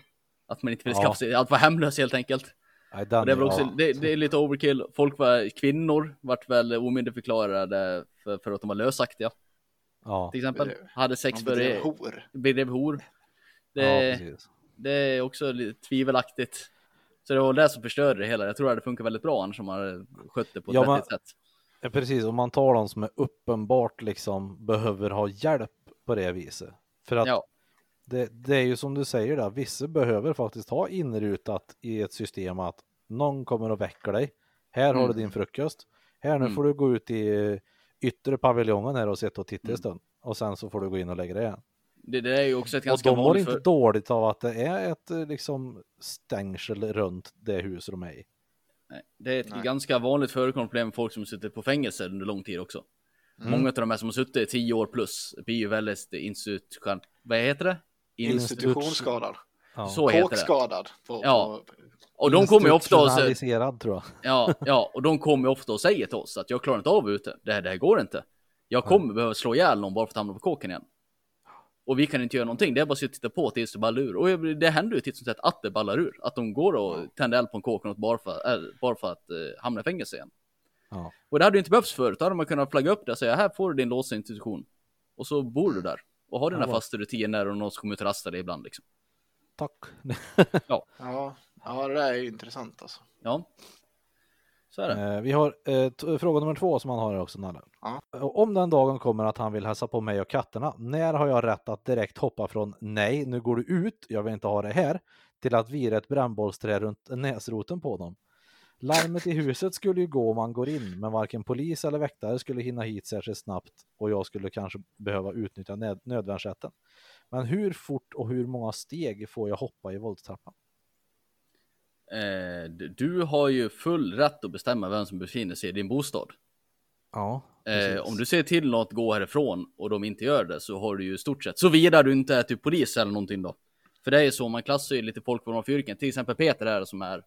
Speaker 4: Att man inte ville skaffa sig, att vara hemlös helt enkelt. Det är också, det, det är lite overkill. Folk var, kvinnor vart väl omyndigförklarade för, för att de var lösaktiga.
Speaker 1: Ja,
Speaker 4: Till exempel. Hade sex
Speaker 3: De
Speaker 4: för
Speaker 3: bedrev
Speaker 4: det,
Speaker 3: hor.
Speaker 4: bedrev hor.
Speaker 1: ja,
Speaker 4: Det,
Speaker 1: precis.
Speaker 4: det är också lite tvivelaktigt. Så det var det som förstörde det hela. Jag tror att det funkar väldigt bra annars om man skött det på ett
Speaker 1: Ja, men-
Speaker 4: vettigt sätt.
Speaker 1: Ja, precis, om man tar de som är uppenbart liksom behöver ha hjälp på det viset. För att
Speaker 4: Ja.
Speaker 1: det, det är ju som du säger där, vissa behöver faktiskt ha inrutat i ett system att någon kommer och väcker dig. Här har du
Speaker 4: Mm.
Speaker 1: din frukost. Här nu
Speaker 4: Mm.
Speaker 1: får du gå ut i yttre paviljongen här och sitta och titta en
Speaker 4: Mm.
Speaker 1: stund. Och sen så får du gå in och lägga dig igen.
Speaker 4: Det, det är ju också ett
Speaker 1: Och
Speaker 4: ganska
Speaker 1: de mår inte
Speaker 4: för...
Speaker 1: dåligt av att det är ett eh, liksom stängsel runt det hus de är i.
Speaker 4: Nej, det är ett
Speaker 3: Nej.
Speaker 4: ganska vanligt förekommande problem med folk som sitter på fängelse under lång tid också.
Speaker 3: Mm.
Speaker 4: Många av de här som har suttit i tio år plus blir ju väldigt institution... Vad heter det? In...
Speaker 3: Institutionsskadad.
Speaker 1: Ja.
Speaker 4: Så heter det.
Speaker 3: Kåkskadad. På,
Speaker 4: Ja.
Speaker 3: på,
Speaker 4: Och de kommer ofta och säger...
Speaker 1: Tror jag.
Speaker 4: Ja, ja, och de kommer ju ofta och säger till oss att jag klarar inte av ute. Det här, det här går inte. Jag kommer behöva slå ihjäl någon bara för att hamna på kåken igen. Och vi kan inte göra någonting. Det är bara att sitta och titta på tills det ballar ur. Och det händer ju titt som tätt att det ballar ur. Att de går och tänder eld på en kåk och bara för, äh, bara för att äh, hamna i fängelse igen.
Speaker 1: Ja.
Speaker 4: Och det hade ju inte behövts förut. Då hade man kunnat flagga upp det och säga här får du din låsta institution. Och så bor du där. Och har dina
Speaker 1: Ja,
Speaker 4: fasta rutiner och någon som kommer ut och rastar dig ibland liksom.
Speaker 1: Tack.
Speaker 3: ja, ja, det där är ju intressant alltså.
Speaker 4: Ja. Så är det.
Speaker 1: Eh, Vi har eh, fråga nummer två som han har här också, Nalle.
Speaker 3: Ja.
Speaker 1: Eh, Om den dagen kommer att han vill hälsa på mig och katterna, när har jag rätt att direkt hoppa från nej, nu går du ut, jag vill inte ha det här, till att vira ett brännbollsträ runt näsroten på dem? Larmet i huset skulle ju gå om man går in, men varken polis eller väktare skulle hinna hit särskilt snabbt och jag skulle kanske behöva utnyttja nöd- nödvärnsrätten. Men hur fort och hur många steg får jag hoppa i våldstrappan?
Speaker 4: Eh, du har ju full rätt att bestämma vem som befinner sig i din bostad.
Speaker 1: Ja,
Speaker 4: Eh, om du ser till något gå härifrån och de inte gör det så har du ju stort sett, såvida du inte är typ polis eller någonting då. För det är ju så, man klassar ju lite folk vad de yrken. Till exempel Peter är som är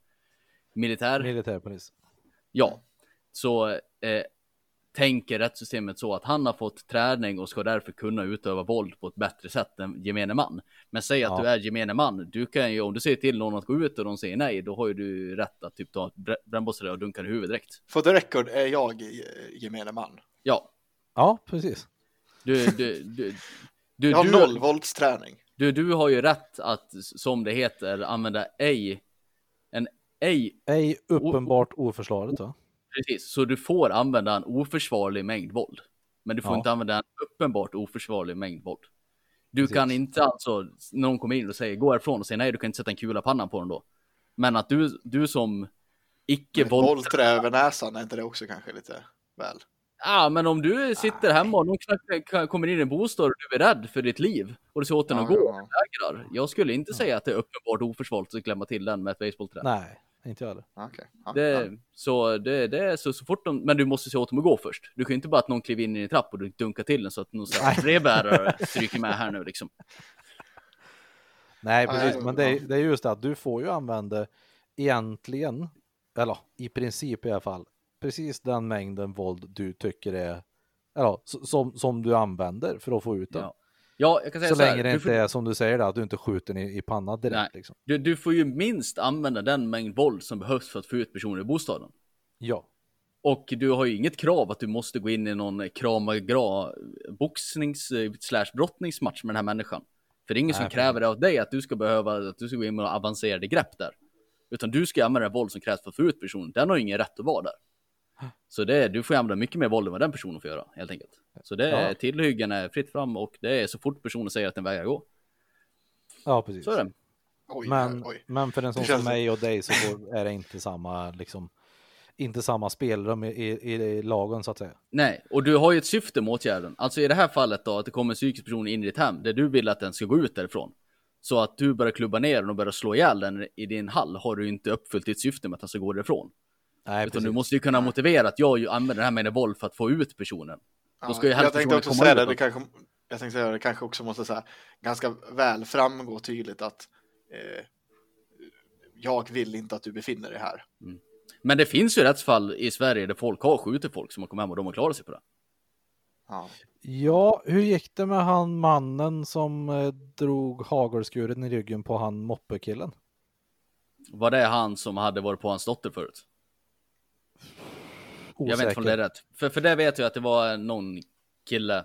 Speaker 4: militär.
Speaker 1: Militärpolis.
Speaker 4: Ja, så eh, tänker rättssystemet så att han har fått träning och ska därför kunna utöva våld på ett bättre sätt än gemene man. Men säg att
Speaker 1: Ja.
Speaker 4: du är gemene man, du kan ju om du säger till någon att gå ut och de säger nej, då har ju du rätt att typ ta ett brä- brännbollsträ och dunka i huvudet direkt.
Speaker 3: For the record är jag gemene man.
Speaker 4: Ja,
Speaker 1: Ja, precis.
Speaker 4: du, du, du, du,
Speaker 3: Jag har
Speaker 4: du,
Speaker 3: noll våldsträning.
Speaker 4: du, du har ju rätt att, som det heter, använda ej, en ej
Speaker 1: Ej uppenbart oförsvarligt va?
Speaker 4: Precis, så du får använda en oförsvarlig mängd våld. Men du får
Speaker 1: Ja.
Speaker 4: inte använda en uppenbart oförsvarlig mängd våld. Du
Speaker 1: Precis.
Speaker 4: kan inte alltså, någon kommer in och säger gå härifrån och säger nej, du kan inte sätta en kula pannan på den då. Men att du, du som icke våld...
Speaker 3: bollträ över näsan, är inte det också kanske lite väl?
Speaker 4: Ja, men om du sitter hemma och någon knackar, kommer in i en bostad och du är rädd för ditt liv och du ser åt den att
Speaker 3: Ja,
Speaker 4: gå och
Speaker 3: ja.
Speaker 4: vägrar. Jag skulle inte säga att det är uppenbart oförsvarligt att klämma till den med ett basebollträ.
Speaker 1: Nej, inte jag heller.
Speaker 3: Ja, Okej. Ja, ja.
Speaker 4: Det, så det, det är så, så fort de, men du måste se åt dem att gå först. Du kan ju inte bara att någon kliver in i en trapp och du dunkar till den så att någon sån här brevbärare stryker med här nu liksom.
Speaker 1: Nej, precis. Men det är,
Speaker 3: ja.
Speaker 1: det är just det att du får ju använda egentligen, eller i princip i alla fall, precis den mängden våld du tycker är, eller som, som du använder för att få ut den.
Speaker 4: Ja. Ja, jag kan säga
Speaker 1: Så
Speaker 4: så, här,
Speaker 1: länge det
Speaker 4: du,
Speaker 1: inte
Speaker 4: får,
Speaker 1: är som du säger, att du inte skjuter i, i pannan direkt.
Speaker 4: Nej.
Speaker 1: Liksom.
Speaker 4: du, du får ju minst använda den mängd våld som behövs för att få ut personer i bostaden.
Speaker 1: Ja,
Speaker 4: Och du har ju inget krav att du måste gå in i någon kramagra boxnings slash brottningsmatch med den här människan. För det är ingen som
Speaker 1: Nej,
Speaker 4: kräver det av dig att du ska behöva, att du ska gå in med avancerade grepp där. Utan du ska använda den våld som krävs för att få ut personen. Den har ju ingen rätt att vara där. Så det du får använda mycket mer våld än vad den personen får göra, helt enkelt. Så det är
Speaker 1: Ja.
Speaker 4: tillhyggen är fritt fram och det är så fort personen säger att den vägrar gå.
Speaker 1: ja precis.
Speaker 4: Så är det.
Speaker 3: Oj,
Speaker 1: Men,
Speaker 3: oj.
Speaker 1: men för en sån som mig och dig så får, är det inte samma, liksom, inte samma spelrum i, i, i lagen så att säga.
Speaker 4: Nej, och du har ju ett syfte med åtgärden. Alltså i det här fallet då, att det kommer en psykisk person in i ditt hem, där du vill att den ska gå ut därifrån. Så att du börjar klubba ner den och börjar slå ihjäl den i din hall har du inte uppfyllt ditt syfte med att den ska gå därifrån.
Speaker 1: Nej,
Speaker 4: Utan
Speaker 1: precis.
Speaker 4: du måste ju kunna motivera att jag använder det här med våld för att få ut personen. Då ska ju
Speaker 3: jag tänkte också
Speaker 4: komma
Speaker 3: säga det, det kanske, jag tänkte säga det kanske också måste säga ganska väl framgå tydligt att eh, jag vill inte att du befinner dig här.
Speaker 4: Men det finns ju rättsfall i Sverige där folk har skjutit folk som har kommit hem och de har klarat sig på det.
Speaker 3: Ja.
Speaker 1: Ja, hur gick det med han mannen som eh, drog hagelskuren i ryggen på han moppekillen?
Speaker 4: Var det han som hade varit på hans dotter förut? Jag vet inte om det är rätt. För, för det vet jag att det var någon kille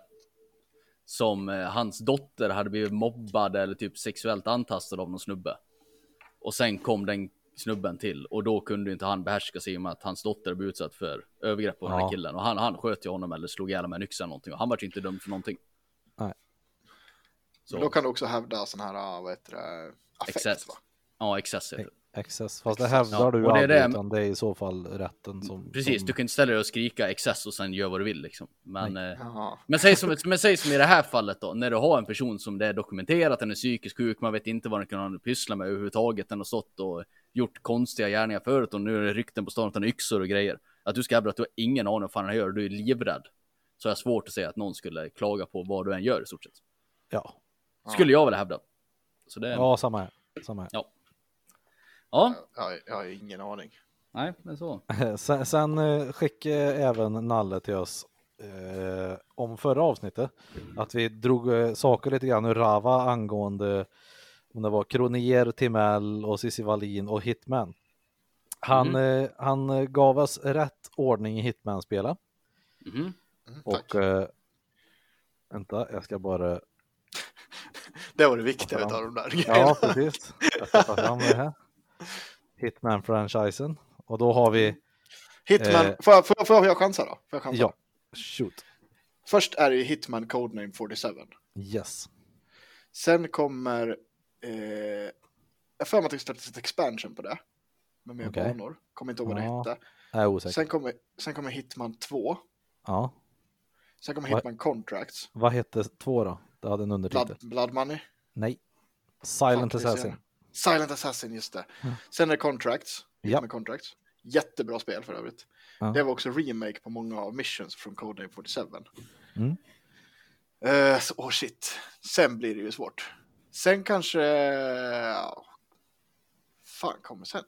Speaker 4: som eh, hans dotter hade blivit mobbad eller typ sexuellt antastad av någon snubbe. Och sen kom den snubben till och då kunde inte han behärska sig i och med att hans dotter blev utsatt för övergrepp på den
Speaker 1: Ja.
Speaker 4: här killen. Och han, han sköt ju honom eller slog ihjäl med en yxa eller någonting och han var ju inte dömd för någonting.
Speaker 1: Nej.
Speaker 4: Så,
Speaker 3: Men då kan du också hävda sån här, ah, vad heter det, affekt
Speaker 4: Excess.
Speaker 3: va?
Speaker 4: ja, excess heter det.
Speaker 1: Excess, fast det hävdar
Speaker 4: Ja,
Speaker 1: du
Speaker 4: är
Speaker 1: aldrig,
Speaker 4: det-
Speaker 1: utan det är i så fall rätten som...
Speaker 4: Precis,
Speaker 1: som...
Speaker 4: du kan inte ställa dig och skrika excess och sen gör vad du vill liksom. Men, eh, men, säg som, men säg som i det här fallet då, när du har en person som det är dokumenterat, den är psykiskt sjuk, man vet inte vad den kan pyssla med överhuvudtaget, den har stått och gjort konstiga gärningar förut och nu är det rykten på stan att den har yxor och grejer. Att du ska hävda att du har ingen aning om vad fan han gör, du är livrädd. Så är det svårt att säga att någon skulle klaga på vad du än gör i stort sett.
Speaker 1: Ja.
Speaker 4: Skulle jag vilja hävda. Så det, ja.
Speaker 1: ja, samma här. Samma här.
Speaker 4: ja.
Speaker 3: Jag, jag har ingen aning.
Speaker 4: Nej, men så.
Speaker 1: Sen, sen eh, skickade även Nalle till oss eh, om förra avsnittet att vi drog eh, saker lite grann ur Rava angående om det var Kronier, Timell och Cissi Wallin och Hitman. Han,
Speaker 4: Mhm.
Speaker 1: eh, han gav oss rätt ordning i Hitman-spela
Speaker 4: Mhm.
Speaker 3: Mm, tack.
Speaker 1: och eh, vänta, jag ska bara
Speaker 3: Det var det viktiga
Speaker 1: Ja.
Speaker 3: utav de där
Speaker 1: Ja, precis. Jag ska ta fram det här. Hitman-franchisen. Och då har vi,
Speaker 3: Hitman,
Speaker 1: Eh.
Speaker 3: får, jag, får, jag, får jag chansa då? Får jag chansa?
Speaker 1: ja, shoot.
Speaker 3: Först är det ju Hitman Codename 47.
Speaker 1: Yes.
Speaker 3: Sen kommer, eh, jag för mig att det släpptes ett expansion på det. Med mer
Speaker 1: Okej.
Speaker 3: banor. Kommer inte ihåg vad det
Speaker 1: Ja,
Speaker 3: hette.
Speaker 1: Är osäker.
Speaker 3: Sen kommer, sen kommer Hitman 2.
Speaker 1: Ja.
Speaker 3: Sen kommer Hitman Contracts.
Speaker 1: Vad hette två då? Det hade en undertitel.
Speaker 3: Blood, Blood Money.
Speaker 1: Nej. Silent
Speaker 3: Fan,
Speaker 1: Assassin.
Speaker 3: Silent Assassin, just det. Sen är det Contracts.
Speaker 1: Ja.
Speaker 3: Hitman Contracts. Jättebra spel för övrigt.
Speaker 1: Ja.
Speaker 3: Det var också remake på många av missions från Codename 47.
Speaker 1: Mm.
Speaker 3: Så, oh shit. Sen blir det ju svårt. Sen kanske... ja. fan kommer sen?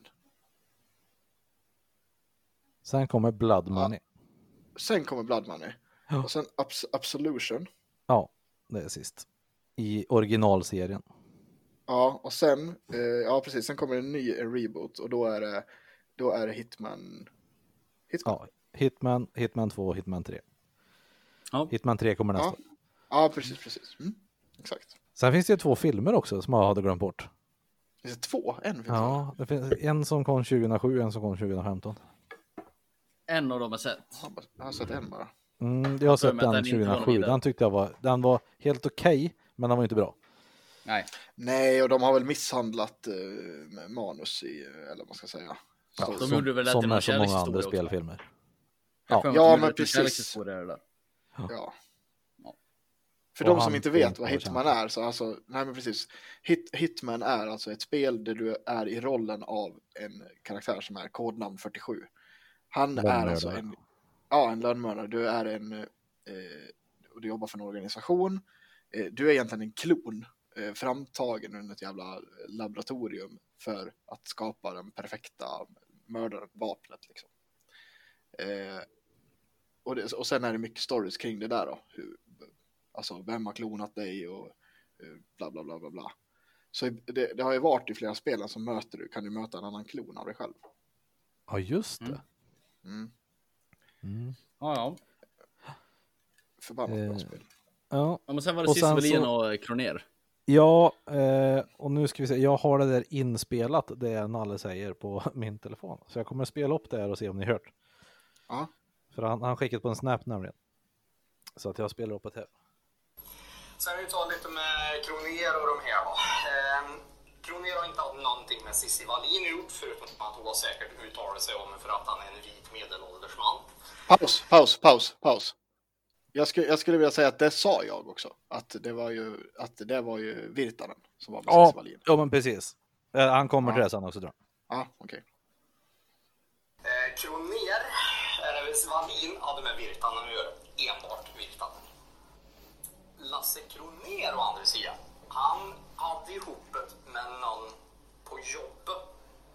Speaker 1: Sen kommer Blood Money.
Speaker 3: Sen kommer Blood Money.
Speaker 1: Ja.
Speaker 3: Och sen Abs- Absolution.
Speaker 1: Ja, det är sist. I originalserien.
Speaker 3: Ja, och sen, eh, ja precis, sen kommer en ny en reboot och då är det, då är det Hitman. Hitman?
Speaker 1: Ja, Hitman, Hitman 2, Hitman 3.
Speaker 4: Ja.
Speaker 1: Hitman 3 kommer nästa.
Speaker 3: Ja, ja precis, precis. Mm, exakt.
Speaker 1: Sen finns det ju två filmer också som jag hade glömt bort.
Speaker 3: Finns det två? En finns.
Speaker 1: Ja, det finns en som kom 2007 en som kom 2015.
Speaker 4: En av dem har sett.
Speaker 3: Jag har sett en bara.
Speaker 1: Mm, jag har sett den
Speaker 4: den inte var
Speaker 1: 2007.
Speaker 4: vidare.
Speaker 1: Den tyckte jag var, den var helt okej, men den var inte bra.
Speaker 4: Nej.
Speaker 3: Nej, och de har väl misshandlat eh, manus i, eller vad man ska säga.
Speaker 1: Ja,
Speaker 3: Så-
Speaker 4: De
Speaker 1: som,
Speaker 4: gjorde väl
Speaker 1: som
Speaker 4: någon
Speaker 1: så många andra spelfilmer. Ja.
Speaker 3: Ja, men precis. Ja.
Speaker 4: Ja.
Speaker 3: För
Speaker 1: Och
Speaker 3: de som inte vet vad Hitman är, så alltså, nej men precis. Hit, Hitman är alltså ett spel där du är i rollen av en karaktär som är kodnamn 47. Han är alltså en, ja, en lönnmördare. Du är en, eh, och du jobbar för en organisation. Eh, du är egentligen en klon, framtagen under ett jävla laboratorium för att skapa den perfekta mördaren, vapnet liksom. Eh, och, det, och sen är det mycket stories kring det där då. Hur, alltså vem har klonat dig och eh, bla bla bla bla bla. Så det, det har ju varit i flera spelen som möter du, kan du möta en annan klon av dig själv.
Speaker 1: Ja, just det.
Speaker 4: Mm.
Speaker 3: Mm.
Speaker 1: Mm.
Speaker 4: Ja, ja.
Speaker 3: Förbannat bra
Speaker 1: Eh,
Speaker 3: spel.
Speaker 1: Ja,
Speaker 4: ja men sen var det Wallin
Speaker 1: så-
Speaker 4: och Kroner.
Speaker 1: Ja, eh, och nu ska vi se. Jag har det där inspelat, det Nalle säger på min telefon. Så jag kommer spela upp det här och se om ni hört.
Speaker 3: Ja.
Speaker 1: För han, han skickat på en snap nämligen. Så att jag spelar upp det här.
Speaker 6: Sen vi tar lite med Kroner och de här då. Ehm, Kroner har inte haft någonting med Cissi Wallin gjort förutom att hon har säkert uttalat sig om för att han är en vit medelålders man.
Speaker 3: Paus, paus, paus, paus. Jag skulle, jag skulle vilja säga att det sa jag också. Att det var ju, att det var ju Virtanen som var med
Speaker 1: Ja,
Speaker 3: Wallin.
Speaker 1: ja men precis. Eh, han kommer till
Speaker 3: Ja.
Speaker 1: det sen också tror jag.
Speaker 3: Ja, okej.
Speaker 6: Eh, Kroner, eller Wallin, hade med Virtanen att göra. Enbart Virtanen. Lasse Kroner å andra sidan, han hade ihop det med någon på jobbet.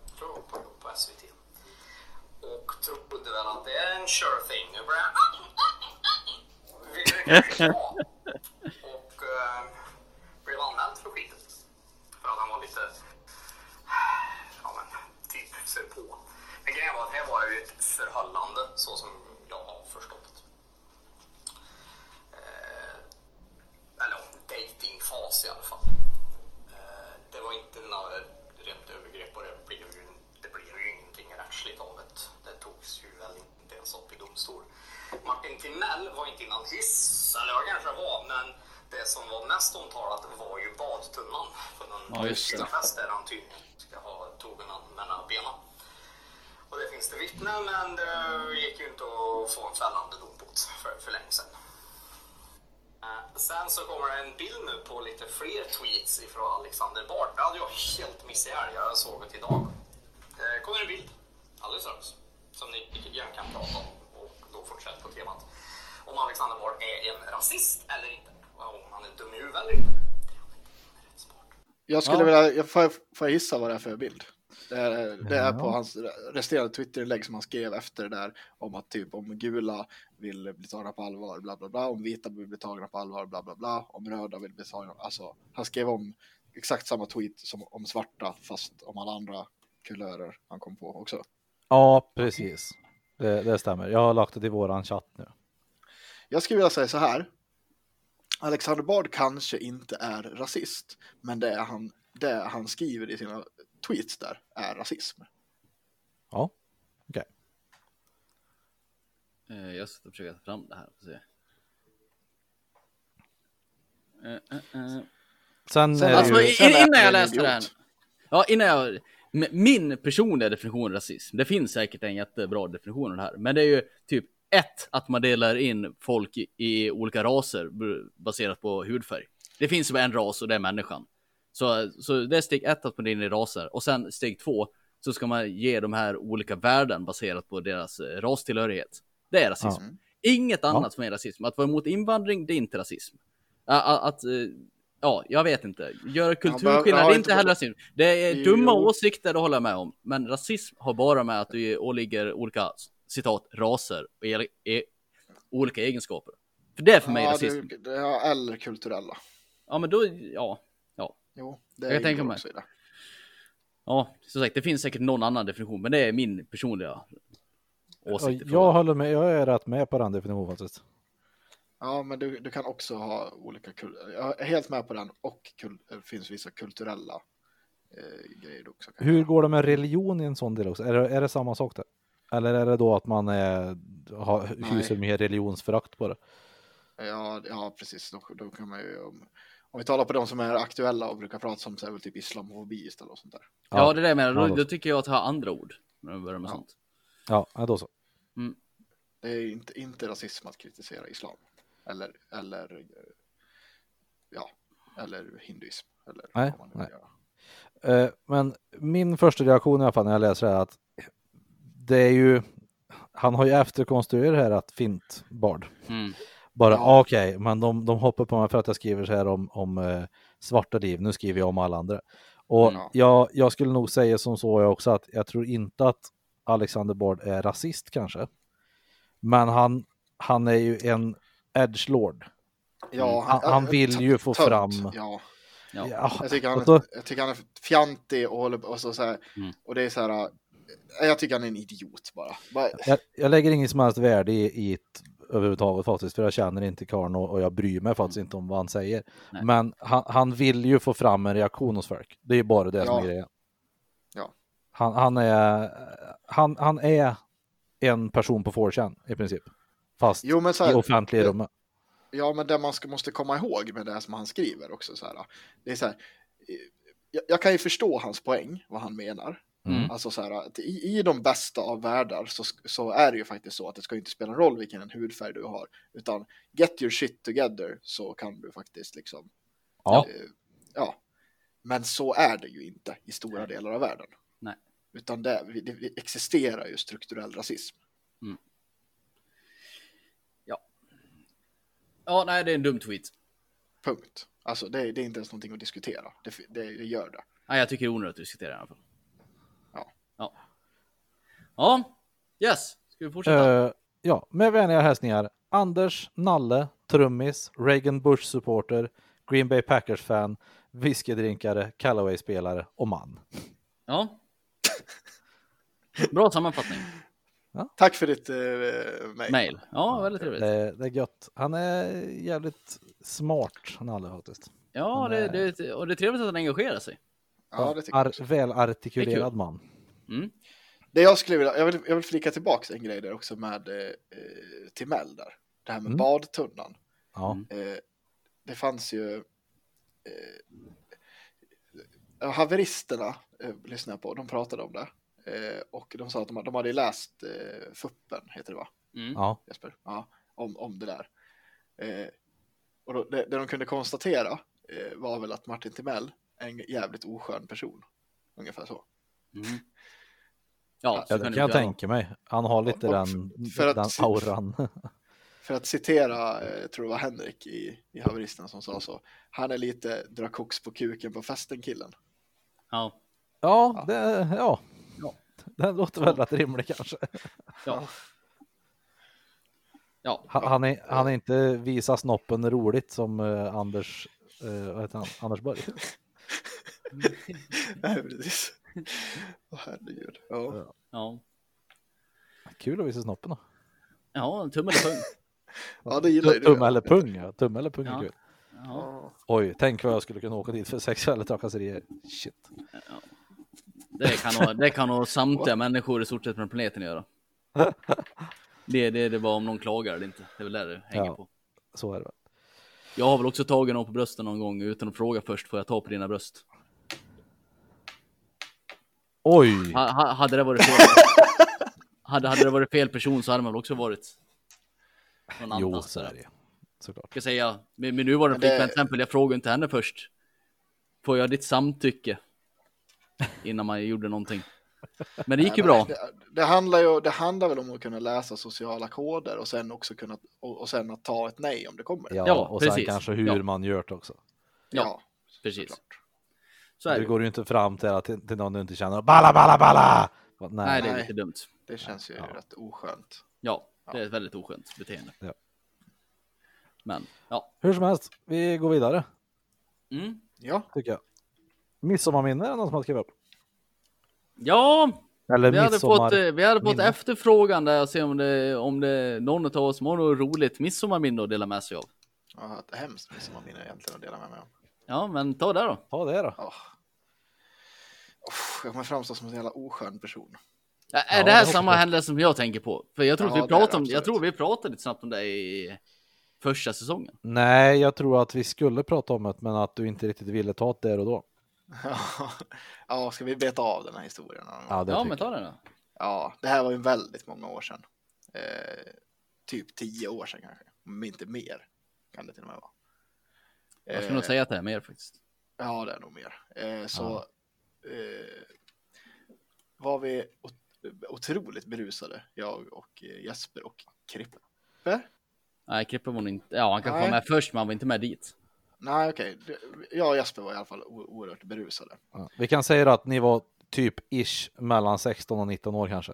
Speaker 6: Jag tror var på jobb på SVT. Och trodde väl att det är en sure thing. Nu börjar han... Ja. Och eh, blev anmäld för skiten. För att han var lite ja men, typ för på. Men grejen var att det här var ju ett förhållande så som jag har förstått. Eh, eller ja, dejtingfas i alla fall. Eh, det var inte några rent övergrepp och det blev ju, det blev ju ingenting rättsligt av det. Det togs ju väl inte ens upp i domstol. Martin Timell var inte innan hiss, eller jag kanske var, men det som var mest omtalat var ju badtunnan. För någon
Speaker 4: Ja,
Speaker 6: fest där han tydligen ska ha tog en mellan benen. Och det finns det vittnen, men det gick ju inte att få en fällande dom på för, för länge sedan. Eh, Sen så kommer det en bild nu på lite fler tweets ifrån Alexander Bard. Det hade jag helt missat här, jag såg det idag. Det kommer en bild alldeles strax som ni gärna kan prata om då fortsätta på temat. Om Alexander Bard är en rasist eller inte. Om han är dum i huvudet eller inte.
Speaker 3: Jag skulle
Speaker 1: Ja.
Speaker 3: vilja, jag får, får jag gissa vad det är för bild? Det är, det är på hans resterande Twitterinlägg som han skrev efter det där om att typ om gula vill bli tagna på allvar, bla bla bla, om vita vill bli tagna på allvar, bla bla bla, om röda vill bli tagna, alltså han skrev om exakt samma tweet som om svarta fast om alla andra kulörer han kom på också.
Speaker 1: Ja, precis. Det, det stämmer. Jag har lagt det i våran chatt nu.
Speaker 3: Jag skulle vilja säga så här. Alexander Bard kanske inte är rasist, men det han, det han skriver i sina tweets där är rasism.
Speaker 1: Ja, okej.
Speaker 4: Eh, Jag ska försöka ta fram det här. Se. Eh, eh.
Speaker 1: Sen,
Speaker 3: Sen
Speaker 1: är det
Speaker 4: Alltså,
Speaker 3: är
Speaker 4: innan jag läste det här.
Speaker 3: idiot.
Speaker 4: Ja, innan jag... Min personliga definition av rasism, det finns säkert en jättebra definition av det här, men det är ju typ ett, att man delar in folk i, i olika raser baserat på hudfärg. Det finns bara en ras och det är människan. Så, så det är steg ett att man delar in i raser och sen steg två så ska man ge de här olika värden baserat på deras eh, rastillhörighet. Det är rasism. Inget annat som är rasism. Att vara emot invandring, det är inte rasism. Ä- Att, eh, ja, jag vet inte. Göra
Speaker 3: behöver-
Speaker 4: kulturskillnad,
Speaker 3: jag
Speaker 4: det är
Speaker 3: inte
Speaker 4: heller rasism. Det är
Speaker 3: Jo.
Speaker 4: dumma åsikter, det håller jag med om. Men rasism har bara med att du åligger olika, citat, raser och e e olika egenskaper. För det är för mig
Speaker 3: ja,
Speaker 4: rasism.
Speaker 3: det, det, ja, eller kulturella.
Speaker 4: Ja, men då, ja. Ja,
Speaker 3: Jo, det
Speaker 4: Jag kan tänka mig.
Speaker 3: det.
Speaker 4: ja, som sagt, det finns säkert någon annan definition, men det är min personliga åsikt.
Speaker 1: jag håller med, jag är rätt med på den definitionen faktiskt.
Speaker 3: Ja, men du, du kan också ha olika kul. Jag är helt med på den och kul, det finns vissa kulturella eh, grejer också.
Speaker 1: Hur går det med religion i en sån del också? Är det, är det samma sak där? Eller är det då att man är, har, hyser mer religionsförakt på det?
Speaker 3: Ja, ja precis. Då, då kan man ju, om, om vi talar på de som är aktuella och brukar prata om så är väl typ islamofobi istället och sånt där.
Speaker 4: Ja, det är det jag menar.
Speaker 1: Ja,
Speaker 4: Då,
Speaker 1: då-
Speaker 4: tycker jag att ha andra ord. När vi börjar med
Speaker 3: Ja.
Speaker 4: sånt.
Speaker 1: Ja, ja, då så.
Speaker 3: Det är inte, inte rasism att kritisera islam. Eller, eller, ja, eller hinduism. Eller
Speaker 1: Nej,
Speaker 3: vad man nu
Speaker 1: nej.
Speaker 3: göra.
Speaker 1: Eh, Men min första reaktion i alla fall när jag läser det här är att det är ju, han har ju efterkonstruerat fint Bard.
Speaker 4: Mm.
Speaker 1: Bara
Speaker 3: Ja.
Speaker 1: okej, men de, de hoppar på mig för att jag skriver så här om, om eh, svarta liv, nu skriver jag om alla andra. Och
Speaker 3: Ja.
Speaker 1: jag, jag skulle nog säga som så jag också att jag tror inte att Alexander Bard är rasist kanske. Men han, han är ju en edgelord.
Speaker 3: Ja,
Speaker 1: Han- han vill ju få
Speaker 3: tönt,
Speaker 1: fram-
Speaker 3: Ja,
Speaker 4: Ja.
Speaker 3: jag tycker han,
Speaker 1: och så-
Speaker 3: jag tycker han är fjantig och håller och så, så här,
Speaker 4: Mm.
Speaker 3: och det är så här. eh, Jag tycker han är en idiot bara. bara
Speaker 1: Jag, jag lägger ingen som helst värde i, i ett överhuvudtaget faktiskt, för jag känner inte karln och, och jag bryr mig faktiskt inte om vad han säger.
Speaker 4: Nej.
Speaker 1: Men han, han vill ju få fram en reaktion hos folk. Det är ju bara det som
Speaker 3: Ja.
Speaker 1: är grejen.
Speaker 3: Ja.
Speaker 1: Han, han, är, han, han är en person på 4chan i princip. Fast
Speaker 3: Jo, men så
Speaker 1: i
Speaker 3: här,
Speaker 1: offentliga
Speaker 3: det-
Speaker 1: rummet.
Speaker 3: Ja, men det man ska, måste komma ihåg med det som han skriver också så här. Det är så här. eh, Jag, jag kan ju förstå hans poäng, vad han menar.
Speaker 1: Mm.
Speaker 3: Alltså så här, att i, i de bästa av världar så, så är det ju faktiskt så att det ska inte spela roll vilken hudfärg du har, utan get your shit together så kan du faktiskt liksom,
Speaker 1: Ja.
Speaker 3: eh, ja. Men så är det ju inte i stora delar av världen.
Speaker 4: Nej.
Speaker 3: Utan det, det, det existerar ju strukturell rasism.
Speaker 4: Ja, nej, det är en dum tweet.
Speaker 3: Punkt. Alltså det, det är inte ens någonting att diskutera. Det, det, det gör det.
Speaker 4: Nej, jag tycker det är onödigt att diskutera i alla fall.
Speaker 3: Ja.
Speaker 4: Ja. Ja, yes. Ska vi fortsätta?
Speaker 1: Eh, ja, med vänliga hälsningar. Anders, Nalle, trummis, Reagan Bush-supporter, Green Bay Packers-fan, whiskydrinkare, Callaway-spelare och man.
Speaker 4: Ja. Bra sammanfattning.
Speaker 3: Tack för ditt eh, mejl.
Speaker 4: Mail. Ja, väldigt trevligt.
Speaker 1: Det, det är gött. Han är jävligt smart, Nalle faktiskt.
Speaker 4: Ja, det, det, och det är trevligt att han engagerar sig.
Speaker 3: Ja, det tycker jag
Speaker 1: Ar, välartikulerad man.
Speaker 4: Mm.
Speaker 3: Det jag skulle vilja, jag vill, jag vill flika tillbaka en grej där också med eh, eh, Timell där. Det här med
Speaker 1: Mm.
Speaker 3: badtunnan.
Speaker 1: Ja.
Speaker 4: Mm.
Speaker 3: Eh, det fanns ju... Eh, ja, haveristerna eh, lyssnade jag på, de pratade om det. Eh, och de sa att de, de hade läst eh, Fuppen, heter det va?
Speaker 4: Mm.
Speaker 1: Ja.
Speaker 3: Jesper? Ja, om, om det där. Eh, och då, det, det de kunde konstatera eh, var väl att Martin Timell är en jävligt oskön person. Ungefär så.
Speaker 4: Mm. Ja, så
Speaker 1: Ja, det
Speaker 4: kan
Speaker 1: jag tänka mig. Han har lite
Speaker 3: Och-
Speaker 1: den,
Speaker 3: för att-
Speaker 1: den auran.
Speaker 3: För att citera, eh, tror det var Henrik i, i haveristerna som sa så. Han är lite dra koks på kuken på festen killen.
Speaker 4: Ja.
Speaker 1: Ja, det, ja.
Speaker 4: Ja.
Speaker 1: Den låter väl rätt rimlig kanske.
Speaker 4: Ja. Ja.
Speaker 1: Han, är, han är inte visa snoppen roligt som eh, Anders, eh, vad heter han? Anders Borg.
Speaker 3: Nej, precis. Åh herregud. Ja.
Speaker 4: Ja.
Speaker 1: Kul att visa snoppen då.
Speaker 4: Ja, tumme eller pung.
Speaker 3: ja, det gillar ju.
Speaker 1: Tumme eller pung, ja. Tumme eller pung är
Speaker 4: Ja.
Speaker 1: kul.
Speaker 4: Ja.
Speaker 3: Ja.
Speaker 1: Oj, tänk vad jag skulle kunna åka dit för sexuella trakasserier. Shit.
Speaker 4: Det kan det nog samtliga människor i stort sett på den planeten göra. Det, det, det bara om någon klagar eller inte. Det är väl där det hänger
Speaker 1: Ja.
Speaker 4: på.
Speaker 1: Så är det.
Speaker 4: Jag har väl också tagit någon på brösten någon gång utan att fråga först. Får jag ta på dina bröst?
Speaker 1: Oj!
Speaker 4: Ha, ha, hade det varit fel. hade, hade det varit fel person så hade man väl också varit. Någon annan.
Speaker 1: Jo, så är det Såklart.
Speaker 4: Ska säga, min, min nuvarande
Speaker 3: det-
Speaker 4: flickvän till exempel, jag frågade inte henne först. Får jag ditt samtycke? Innan man gjorde någonting. Men det gick ju bra.
Speaker 3: Det, det, handlar ju, det handlar väl om att kunna läsa sociala koder och sen också kunna och, och sen att ta ett nej om det kommer.
Speaker 1: Ja,
Speaker 4: Ja,
Speaker 1: och sen
Speaker 4: precis.
Speaker 1: kanske hur
Speaker 4: Ja.
Speaker 1: man gör det också.
Speaker 4: Ja, precis.
Speaker 3: såklart.
Speaker 4: Så är
Speaker 1: Du
Speaker 4: det.
Speaker 1: går ju inte fram till, till, till någon du inte känner. Balla, balla, balla! Nej,
Speaker 4: Nej, det är lite dumt.
Speaker 3: Det känns ju
Speaker 1: Ja.
Speaker 3: rätt oskönt.
Speaker 4: Ja, det är ett väldigt oskönt beteende.
Speaker 1: Ja.
Speaker 4: Men, ja.
Speaker 1: Hur som helst, vi går vidare
Speaker 4: Mm.
Speaker 3: Ja,
Speaker 1: tycker jag. Midsommarminne är det någon som har skrivit upp?
Speaker 4: Ja,
Speaker 1: Eller
Speaker 4: vi hade fått, eh, vi hade fått
Speaker 1: minne.
Speaker 4: efterfrågan där och se om det, om det någon av oss som har något roligt midsommarminne att dela med sig av.
Speaker 3: jag har ett hemskt midsommarminne egentligen att dela med mig om.
Speaker 4: Ja, men ta det då.
Speaker 1: Ta det då.
Speaker 3: Åh. Uff, jag kommer framstå som en jävla oskön person.
Speaker 4: Är
Speaker 1: Ja,
Speaker 4: är det
Speaker 1: det
Speaker 4: här
Speaker 1: hoppas
Speaker 4: samma händelse som jag tänker på? För jag tror
Speaker 3: Ja,
Speaker 4: vi
Speaker 3: det det
Speaker 4: pratade om, jag tror vi pratade lite snabbt om det i första säsongen.
Speaker 1: Nej, jag tror att vi skulle prata om det, men att du inte riktigt ville ta det där och då.
Speaker 3: Ja, ska vi beta av den här historien? någon gång?
Speaker 1: Ja, det
Speaker 4: Ja, men ta det då.
Speaker 3: Ja, det här var ju väldigt många år sedan. Eh, typ tio år sedan kanske, om inte mer. Kan det till och med vara.
Speaker 4: Jag skulle nog
Speaker 3: Eh,
Speaker 4: säga att det är mer faktiskt.
Speaker 3: Ja, det är nog mer. Eh, så eh, var vi ot- otroligt berusade, jag och eh, Jesper och Krippe.
Speaker 4: Nej, Krippe var nog inte, ja han kanske var med först, men han var inte med dit.
Speaker 3: Nej, okej. Det- Jag och Jesper var i alla fall oerhört berusade.
Speaker 1: Ja. Vi kan säga att ni var typ ish mellan 16 och 19 år kanske.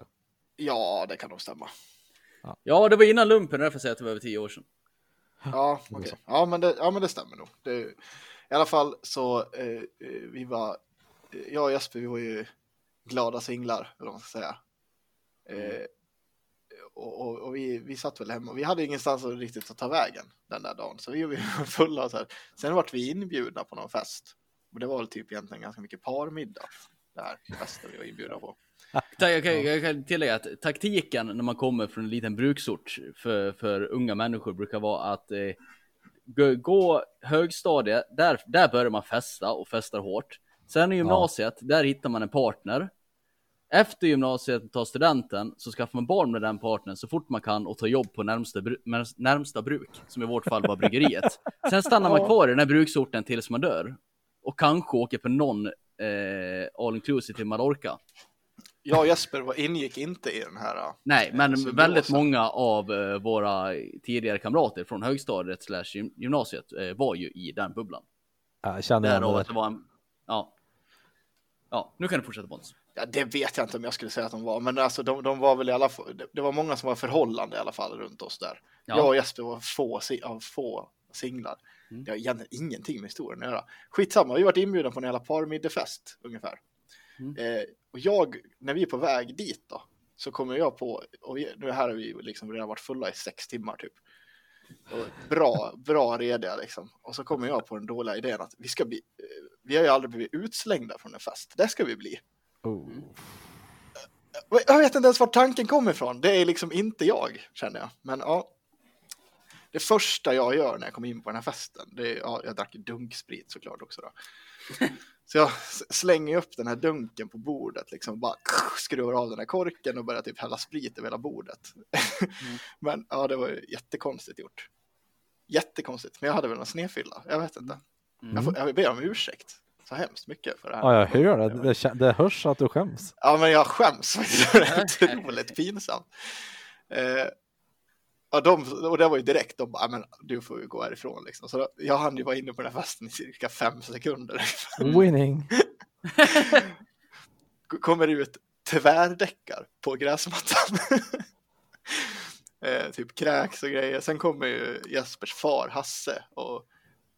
Speaker 3: Ja, det kan nog stämma.
Speaker 4: Ja, det var innan lumpen, därför säger jag att det var över tio år sedan.
Speaker 3: Ja, okej. Ja, men det, ja, men det stämmer nog. Det, I alla fall så eh, eh, vi var, eh, jag och Jesper, vi var ju glada singlar, eller vad man ska säga. Eh, och och, och vi, vi satt väl hemma, vi hade ingenstans att riktigt att ta vägen den där dagen, så vi var fulla och så här. Sen vart vi inbjudna på någon fest. Och det var väl typ egentligen ganska mycket parmiddag, det här festen vi var inbjudna på.
Speaker 4: Jag kan, jag kan tillägga att taktiken när man kommer från en liten bruksort för, för unga människor brukar vara att eh, gå, gå högstadiet, där, där börjar man festa och festar hårt. Sen i gymnasiet, där hittar man en partner. Efter gymnasiet tar studenten så skaffar man barn med den partnern så fort man kan och tar jobb på närmsta, bru- närmsta- bruk, som i vårt fall var bryggeriet. Sen stannar man kvar i den här bruksorten tills man dör. Och kanske åker på någon eh, all inclusive till Mallorca.
Speaker 3: Jag och Jesper var, ingick inte i den här. äh,
Speaker 4: Nej, men
Speaker 3: symbiosen.
Speaker 4: väldigt många av eh, våra tidigare kamrater från högstadiet slash gym- gymnasiet eh, var ju i den bubblan.
Speaker 1: Jag känner
Speaker 4: Därav att det var en... Ja. Ja, nu kan du fortsätta Pontus.
Speaker 3: Ja, det vet jag inte om jag skulle säga att de var, men alltså de, de var väl i alla fall, det, var många som var förhållande i alla fall runt oss där.
Speaker 4: Ja.
Speaker 3: Jag och Jesper var få, av få singlar.
Speaker 4: Mm.
Speaker 3: Det har egentligen ingenting med historien att göra. Skitsamma, vi har varit inbjudna på en jävla parmiddefest ungefär.
Speaker 4: Mm.
Speaker 3: Eh, och jag, när vi är på väg dit då, så kommer jag på, och nu här har vi liksom redan varit fulla i sex timmar typ. Bra, bra rediga liksom. Och så kommer jag på den dåliga idén att vi ska bli, eh, vi har ju aldrig blivit utslängda från en fest, det ska vi bli.
Speaker 1: Oh.
Speaker 3: Jag vet inte ens var tanken kommer ifrån. Det är liksom inte jag, känner jag. Men ja. Det första jag gör när jag kommer in på den här festen, det är, ja, jag drack dunksprit såklart också då. Så jag slänger upp den här dunken på bordet, liksom bara skruvar av den här korken och börjar typ hälla sprit över hela bordet. Men ja, det var ju jättekonstigt gjort. Jättekonstigt, men jag hade väl en snedfylla, jag vet inte. Jag, får, jag ber om ursäkt så hemskt mycket för det här.
Speaker 1: Ja, jag hör det. Det, det hörs att du skäms.
Speaker 3: Ja, men jag skäms faktiskt. Det är otroligt pinsamt. Eh, ja, de, och det var ju direkt, de bara, "Ja, men du får ju gå härifrån liksom. Så då, jag hann ju vara inne på den här festen i cirka fem sekunder.
Speaker 1: Winning.
Speaker 3: Kommer ut tvärdäckar på gräsmattan. eh, typ kräks och grejer. Sen kommer ju Jespers far, Hasse, och,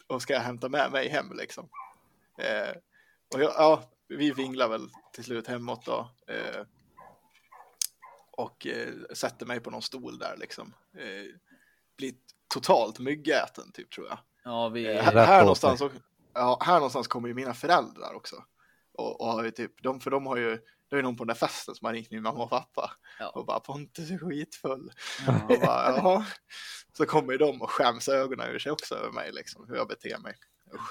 Speaker 3: och ska hämta med mig hem liksom. Eh, och jag, ja, vi vinglar väl till slut hemåt då. Eh, och eh, sätter mig på någon stol där liksom. Eh, blir totalt myggäten typ tror jag.
Speaker 4: Ja, vi...
Speaker 3: Eh, här, någonstans, och, ja, här någonstans kommer ju mina föräldrar också. Och, och har ju typ, de, för de har ju, det är ju någon på den där festen som har ringt min mamma och pappa.
Speaker 4: Ja.
Speaker 3: Och bara Pontus är skitfull.
Speaker 4: Ja.
Speaker 3: Och bara, Jaha. Så kommer ju de och skäms ögonen ur sig också över mig liksom, hur jag beter mig.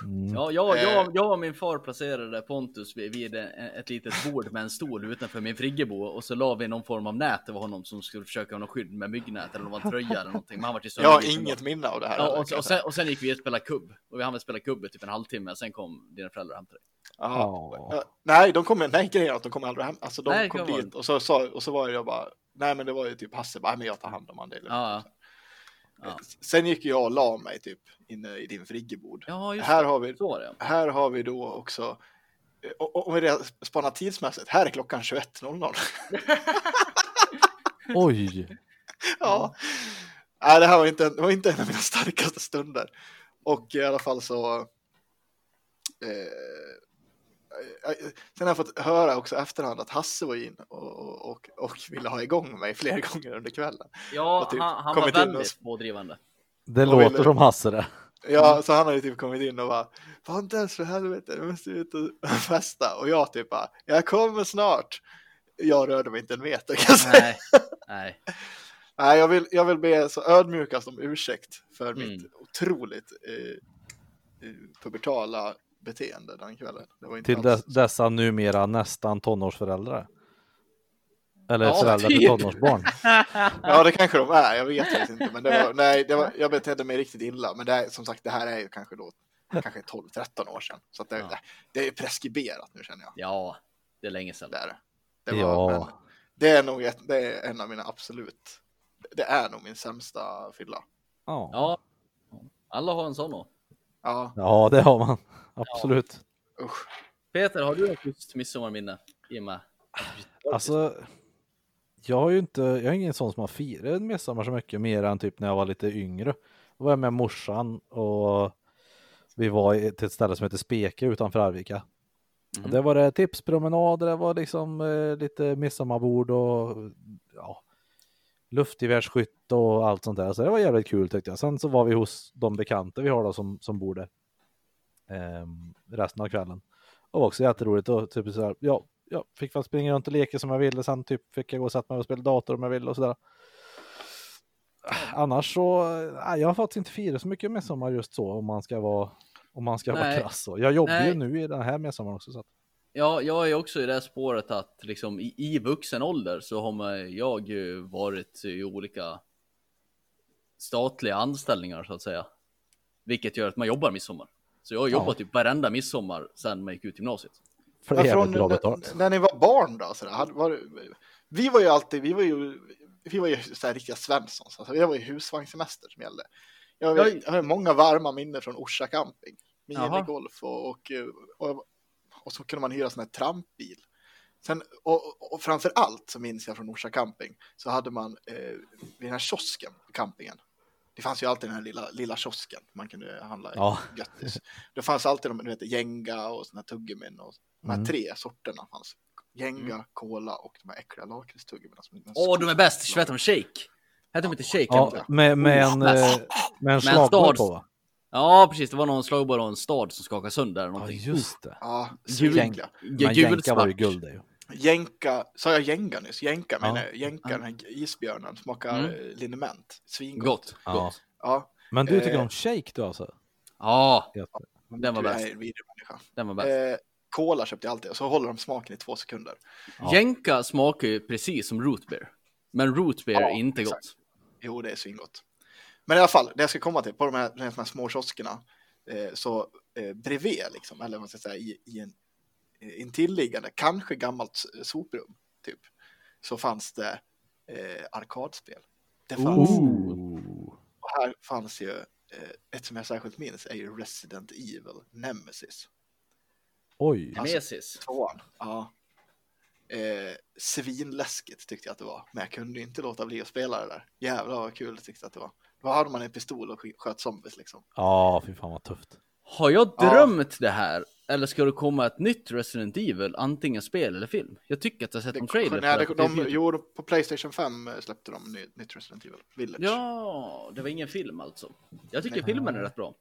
Speaker 1: Mm.
Speaker 4: Ja, jag, jag,
Speaker 3: Eh.
Speaker 4: jag och min far placerade Pontus vid, vid ett litet bord med en stol utanför min friggebo och så la vi någon form av nät över honom som skulle försöka ha något skydd med myggnät eller någon tröja eller någonting. Men han var ju
Speaker 3: Jag har inget minne av det här.
Speaker 4: Ja, och, och, sen, och sen gick vi och spelade kubb och vi hann spela kubb i typ en halvtimme. Sen kom dina föräldrar och hämtade dig.
Speaker 3: Nej, de kommer, nej grejen är att de kommer aldrig hem. Alltså de
Speaker 4: Nej,
Speaker 3: kom dit och så, sa- och så var jag bara, nej men det var ju typ Hasse, bara, "Nej, men jag tar hand om lugnt."
Speaker 4: Ja, ja.
Speaker 3: Sen gick jag och la mig typ inne i din friggebod.
Speaker 4: Ja,
Speaker 3: Här
Speaker 4: det.
Speaker 3: har vi här har vi då också, eh, om vi spanar tidsmässigt, här är klockan 21.00.
Speaker 1: Oj.
Speaker 3: ja. Nej, det här var inte, var inte en av mina starkaste stunder. Och i alla fall så... Eh, sen har jag fått höra också efterhand att Hasse var in och, och, och, ville ha igång mig flera gånger under kvällen.
Speaker 4: Ja,
Speaker 3: typ
Speaker 4: han, han var
Speaker 3: kommit in och-
Speaker 4: väldigt pådrivande.
Speaker 1: Det låter
Speaker 3: vill du?
Speaker 1: som Hasse det.
Speaker 3: Ja, så han har ju typ kommit in och bara Pontus för helvete, du måste ut och festa. Och jag typ bara, jag kommer snart. Jag rörde mig inte en meter kan jag säga.
Speaker 4: Nej, nej.
Speaker 3: Nej, jag vill, jag vill be så ödmjukast om ursäkt för
Speaker 4: Mm.
Speaker 3: mitt otroligt eh, eh, pubertala beteende den kvällen. Det var inte
Speaker 1: Till
Speaker 3: alls...
Speaker 1: des, dessa numera nästan tonårsföräldrar. Eller
Speaker 4: Ja,
Speaker 1: föräldrar till
Speaker 4: typ.
Speaker 1: tonårsbarn.
Speaker 3: Ja, det kanske de är. Jag vet faktiskt inte. Men det var, nej, det var, jag betedde mig riktigt illa. Men det är, som sagt, det här är ju kanske då kanske 12-13 år sedan. Så att det,
Speaker 4: Ja.
Speaker 3: det är preskriberat nu känner jag.
Speaker 4: Ja, det är länge sedan.
Speaker 3: Det är det. det, var,
Speaker 1: Ja.
Speaker 3: men det är nog ett, det är en av mina absolut, det är nog min sämsta fylla.
Speaker 1: Ja.
Speaker 4: Ja, alla har en sån då.
Speaker 3: Ja,
Speaker 1: ja, det har man. Absolut.
Speaker 3: usch.
Speaker 4: Peter, har du just midsommarminne? Med.
Speaker 1: Alltså, jag har ju inte, jag är ingen sån som har firat midsommar så mycket mer än typ när jag var lite yngre. Då var jag med morsan och vi var i- till ett ställe som heter Speke utanför Arvika. Och det var det tipspromenader, det var liksom eh, lite midsommarbord och ja, luftgevärsskytt och allt sånt där. Så det var jävligt kul tyckte jag. Sen så var vi hos de bekanta vi har då som, som bor där. ehm, resten av kvällen. Och också jätteroligt och typ så här, ja, jag fick väl springa runt och leka som jag ville. Sen typ fick jag gå och sätta mig och spela dator om jag ville och sådär. Annars så, nej, jag har faktiskt inte firat så mycket midsommar just så om man ska vara, om man ska vara krass. så. Jag jobbar ju
Speaker 4: Nej.
Speaker 1: nu i den här midsommaren också. Så att,
Speaker 4: Ja, jag är också i det här spåret att liksom i, i vuxen ålder så har man, jag ju varit i olika statliga anställningar så att säga. Vilket gör att man jobbar midsommar. Så jag har jobbat typ varenda midsommar sedan man gick ut gymnasiet.
Speaker 1: för det är
Speaker 3: från,
Speaker 1: bra
Speaker 3: när,
Speaker 1: betalt.
Speaker 3: när ni var barn då? Så där, hade, var, vi var ju alltid, vi var ju, vi var ju så här riktiga Svenssons. Alltså, det var ju husvagnssemester som gällde. Jag,
Speaker 4: Jag-
Speaker 3: jag har många varma minnen från Orsa camping. Minigolf och, och, och, och så kunde man hyra sån här trampbil. Sen, och, och framför allt så minns jag från Orsa camping så hade man eh, vid den här kiosken på campingen. Det fanns ju alltid den här lilla, lilla kiosken man kunde handla
Speaker 1: Ja.
Speaker 3: göttis. Det fanns alltid de, du vet, Jenga och såna här tuggummin och de här
Speaker 1: Mm.
Speaker 3: tre sorterna fanns. Jenga, cola och de här äckliga lakritstuggummin.
Speaker 4: Åh, de är bäst! De? Shake? Hette de inte Shake?
Speaker 1: Ja, med, med en, eh, med en
Speaker 4: Med en stad.
Speaker 1: på va?
Speaker 4: Ja, precis. Det var någon slagborr och en stad som skakade sönder. eller
Speaker 1: Ja, just det.
Speaker 3: Ja.
Speaker 1: Men jänka var ju guld det ju.
Speaker 3: Jänka, sa jag Jenga nyss? Jänka
Speaker 1: Ja.
Speaker 3: menar jag. Jänka, den här isbjörnen, smakar
Speaker 4: Mm.
Speaker 3: mm. liniment. Svingott.
Speaker 4: Gott,
Speaker 1: Ja.
Speaker 4: gott.
Speaker 3: Ja,
Speaker 1: Men du tycker
Speaker 3: Eh.
Speaker 1: om shake du alltså?
Speaker 4: Ja, den var bäst. Den var bäst.
Speaker 3: Eh, Cola köpte jag alltid och så håller de smaken i två sekunder.
Speaker 1: Ja.
Speaker 4: Jänka smakar ju precis som root beer. Men root beer
Speaker 3: Ja,
Speaker 4: är inte
Speaker 3: exakt.
Speaker 4: gott.
Speaker 3: Jo, det är svingott. Men i alla fall, det jag ska komma till, på de här, de här, små kioskerna, eh, så eh, bredvid, liksom, eller vad man ska säga, i, i en eh, intilliggande, kanske gammalt soprum, typ, så fanns det eh, arkadspel. Det fanns,
Speaker 1: Ooh.
Speaker 3: och här fanns ju, eh, ett som jag särskilt minns är ju Resident Evil Nemesis.
Speaker 1: Oj.
Speaker 3: Alltså-
Speaker 4: Nemesis.
Speaker 3: Tvåan, ja. Eh, svinläskigt tyckte jag att det var, men jag kunde inte låta bli att spela det där. Jävlar vad kul tyckte jag att det var. Då hade man en pistol och sk- sköt zombies liksom.
Speaker 1: Ja, fy fan vad tufft.
Speaker 4: Har jag
Speaker 3: Ja.
Speaker 4: drömt det här? Eller ska det komma ett nytt Resident Evil, antingen spel eller film? Jag tycker att jag sett
Speaker 3: Det,
Speaker 4: en trailer
Speaker 3: nej,
Speaker 4: för
Speaker 3: det, de,
Speaker 4: TV.
Speaker 3: jo, på Playstation 5 släppte de ny, nytt Resident Evil Village.
Speaker 4: Ja, det var ingen film alltså. Jag tycker
Speaker 3: Nej.
Speaker 4: filmen är rätt bra.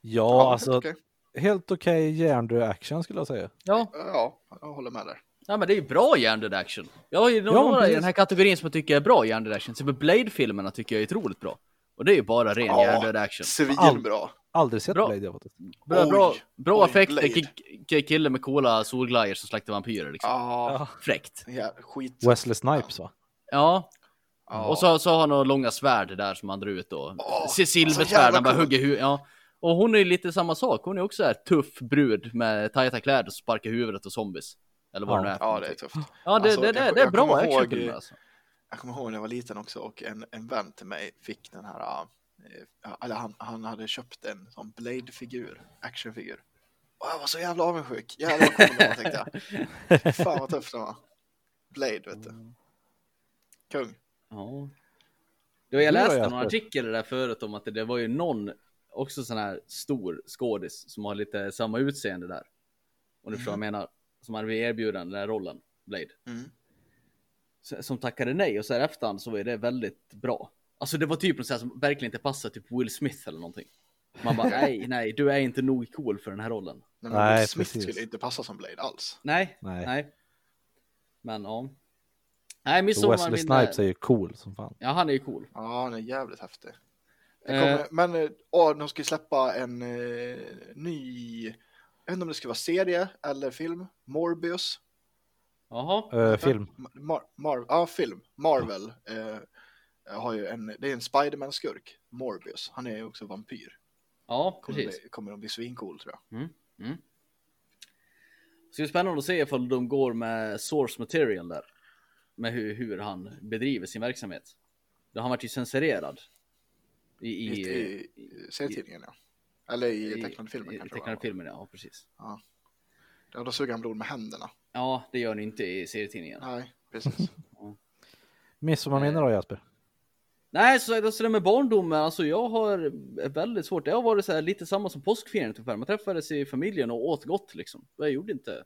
Speaker 1: Ja, alltså
Speaker 3: okej.
Speaker 1: helt okej hjärndöd action skulle jag säga.
Speaker 4: Ja,
Speaker 3: ja, jag håller med där.
Speaker 4: Ja men det är ju bra hjärndöd action. Jag har ju några i
Speaker 1: precis.
Speaker 4: den här kategorin som jag tycker är bra hjärndöd action. Till exempel Blade-filmerna tycker jag är otroligt bra. Och det är ju bara ren
Speaker 3: Ja.
Speaker 4: hjärndöd action.
Speaker 3: Svinbra.
Speaker 1: Aldrig sett
Speaker 4: Bra.
Speaker 1: Blade jag faktiskt.
Speaker 4: Bra,
Speaker 3: Oj,
Speaker 4: bra, bra
Speaker 3: oj,
Speaker 4: effekter, kille med coola solglajjor som slaktar vampyrer liksom.
Speaker 3: Ja,
Speaker 4: Fräckt.
Speaker 3: ja skit.
Speaker 1: Wesley Snipes va?
Speaker 4: Ja,
Speaker 3: Ja.
Speaker 4: och så, så har han några långa svärd där som han drar ut då.
Speaker 3: Så
Speaker 4: Silversvärd, han bara
Speaker 3: cool.
Speaker 4: hugger huvudet. Ja. Och hon är ju lite samma sak. Hon är också här tuff brud med tajta kläder som sparkar huvudet och zombies. Eller vad
Speaker 1: Ja.
Speaker 4: det nu är.
Speaker 3: Ja, det är tufft.
Speaker 4: Ja, det,
Speaker 3: Alltså,
Speaker 4: det, det,
Speaker 3: jag-
Speaker 4: det är
Speaker 3: jag
Speaker 4: bra
Speaker 3: kommer ihåg-
Speaker 4: alltså.
Speaker 3: Jag kommer ihåg när jag var liten också och en, en vän till mig fick den här, eh, eller han, han hade köpt en sån Blade-figur, actionfigur. Och jag var så jävla avundsjuk. Jävlar vad cool tänkte jag. Fan vad tufft den var. Blade vet du. Kung.
Speaker 4: Ja. Då jag läste någon
Speaker 1: för.
Speaker 4: artikel där förut om att det, det var ju någon, också sån här stor skådis som har lite samma utseende där. Om du förstår vad jag menar. Som hade blivit erbjuden den här rollen, Blade.
Speaker 3: Mm.
Speaker 4: Som tackade nej och så här efterhand så var det väldigt bra. Alltså det var typ något som verkligen inte passar typ Will Smith eller någonting. Man bara nej, nej, du är inte nog cool för den här rollen.
Speaker 3: Men
Speaker 1: Nej,
Speaker 3: Will Smith
Speaker 1: precis.
Speaker 3: skulle inte passa som Blade alls.
Speaker 4: Nej,
Speaker 1: Nej.
Speaker 4: nej. Men ja. Nej, midsommar
Speaker 1: Wesley. Snipes är ju cool som fan.
Speaker 4: Ja, han är ju cool.
Speaker 3: Ja, han är jävligt häftig.
Speaker 4: Eh.
Speaker 3: kommer, men eh, åh, de ska släppa en eh, ny, jag vet inte om det ska vara serie eller film, Morbius.
Speaker 4: Jaha.
Speaker 1: Uh, film.
Speaker 3: Mar, Mar, ja, film. Marvel eh, har ju en, det är en Spiderman-skurk, Morbius. Han är ju också vampyr.
Speaker 4: Ja,
Speaker 3: Kommer,
Speaker 4: precis.
Speaker 3: bli, kommer att bli svincool tror jag.
Speaker 4: Mm. Så det är spännande att se ifall de går med source material där. Med hur, hur han bedriver sin verksamhet. Då har han varit ju censurerad. I,
Speaker 3: I,
Speaker 4: i,
Speaker 3: i, i serietidningen ja. Eller i, tecknade filmen
Speaker 4: i,
Speaker 3: kanske.
Speaker 4: tecknade
Speaker 3: var.
Speaker 4: filmen, ja precis.
Speaker 3: Ja, då suger han blod med händerna.
Speaker 4: Ja, det gör ni inte i serietidningen.
Speaker 3: Nej, precis.
Speaker 1: Midsommarminne då Jasper?
Speaker 4: Nej, så det med barndomen, alltså jag har väldigt svårt. Det har varit så här lite samma som påskfirandet ungefär. Man träffades i familjen och åt gott liksom. Jag gjorde inte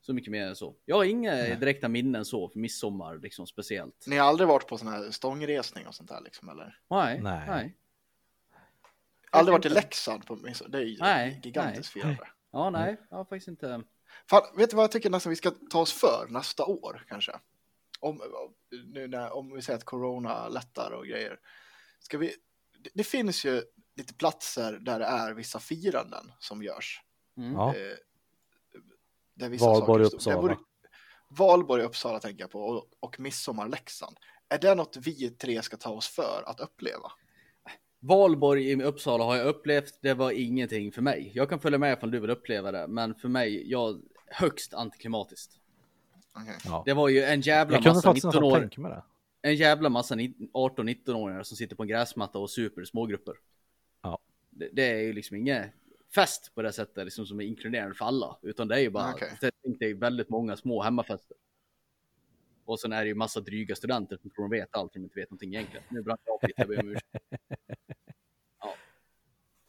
Speaker 4: så mycket mer än så. Jag har inga direkta minnen så för midsommar liksom speciellt.
Speaker 3: Ni har aldrig varit på sån här stångresning och sånt där liksom eller?
Speaker 4: Nej,
Speaker 1: Nej.
Speaker 4: nej.
Speaker 3: Aldrig varit i Leksand på? Det är ju
Speaker 4: Nej,
Speaker 3: gigantiskt firande.
Speaker 4: Ja, nej, jag har faktiskt inte.
Speaker 3: Fan, vet du vad jag tycker nästan vi ska ta oss för nästa år kanske? Om, nu när, om vi säger att corona lättar och grejer. Ska vi, det, det finns ju lite platser där det är vissa firanden som görs.
Speaker 4: Mm.
Speaker 1: Ja.
Speaker 3: Eh, där vissa
Speaker 1: Valborg,
Speaker 3: saker står-
Speaker 1: Uppsala.
Speaker 3: vore- Valborg, Uppsala tänker jag på och, och midsommar, Leksand. Är det något vi tre ska ta oss för att uppleva?
Speaker 4: Valborg i Uppsala har jag upplevt. Det var ingenting för mig. Jag kan följa med ifall du vill uppleva det, men för mig, jag högst antiklimatiskt.
Speaker 3: Okej.
Speaker 1: Ja.
Speaker 4: Det var ju en jävla massa
Speaker 1: faktiskt
Speaker 4: 19
Speaker 1: nästan
Speaker 4: år. en jävla massa 18-19-åringar som sitter på en gräsmatta och super i smågrupper.
Speaker 1: Ja.
Speaker 4: Det, det är ju liksom inget fest på det sättet liksom, som är inkluderande för alla, utan det är ju bara,
Speaker 3: Okej.
Speaker 4: det är väldigt många små hemmafester. Och sen är det ju massa dryga studenter som tror de vet allt, som inte vet någonting egentligen. Nu brann jag av lite, jag ber om ursäkt.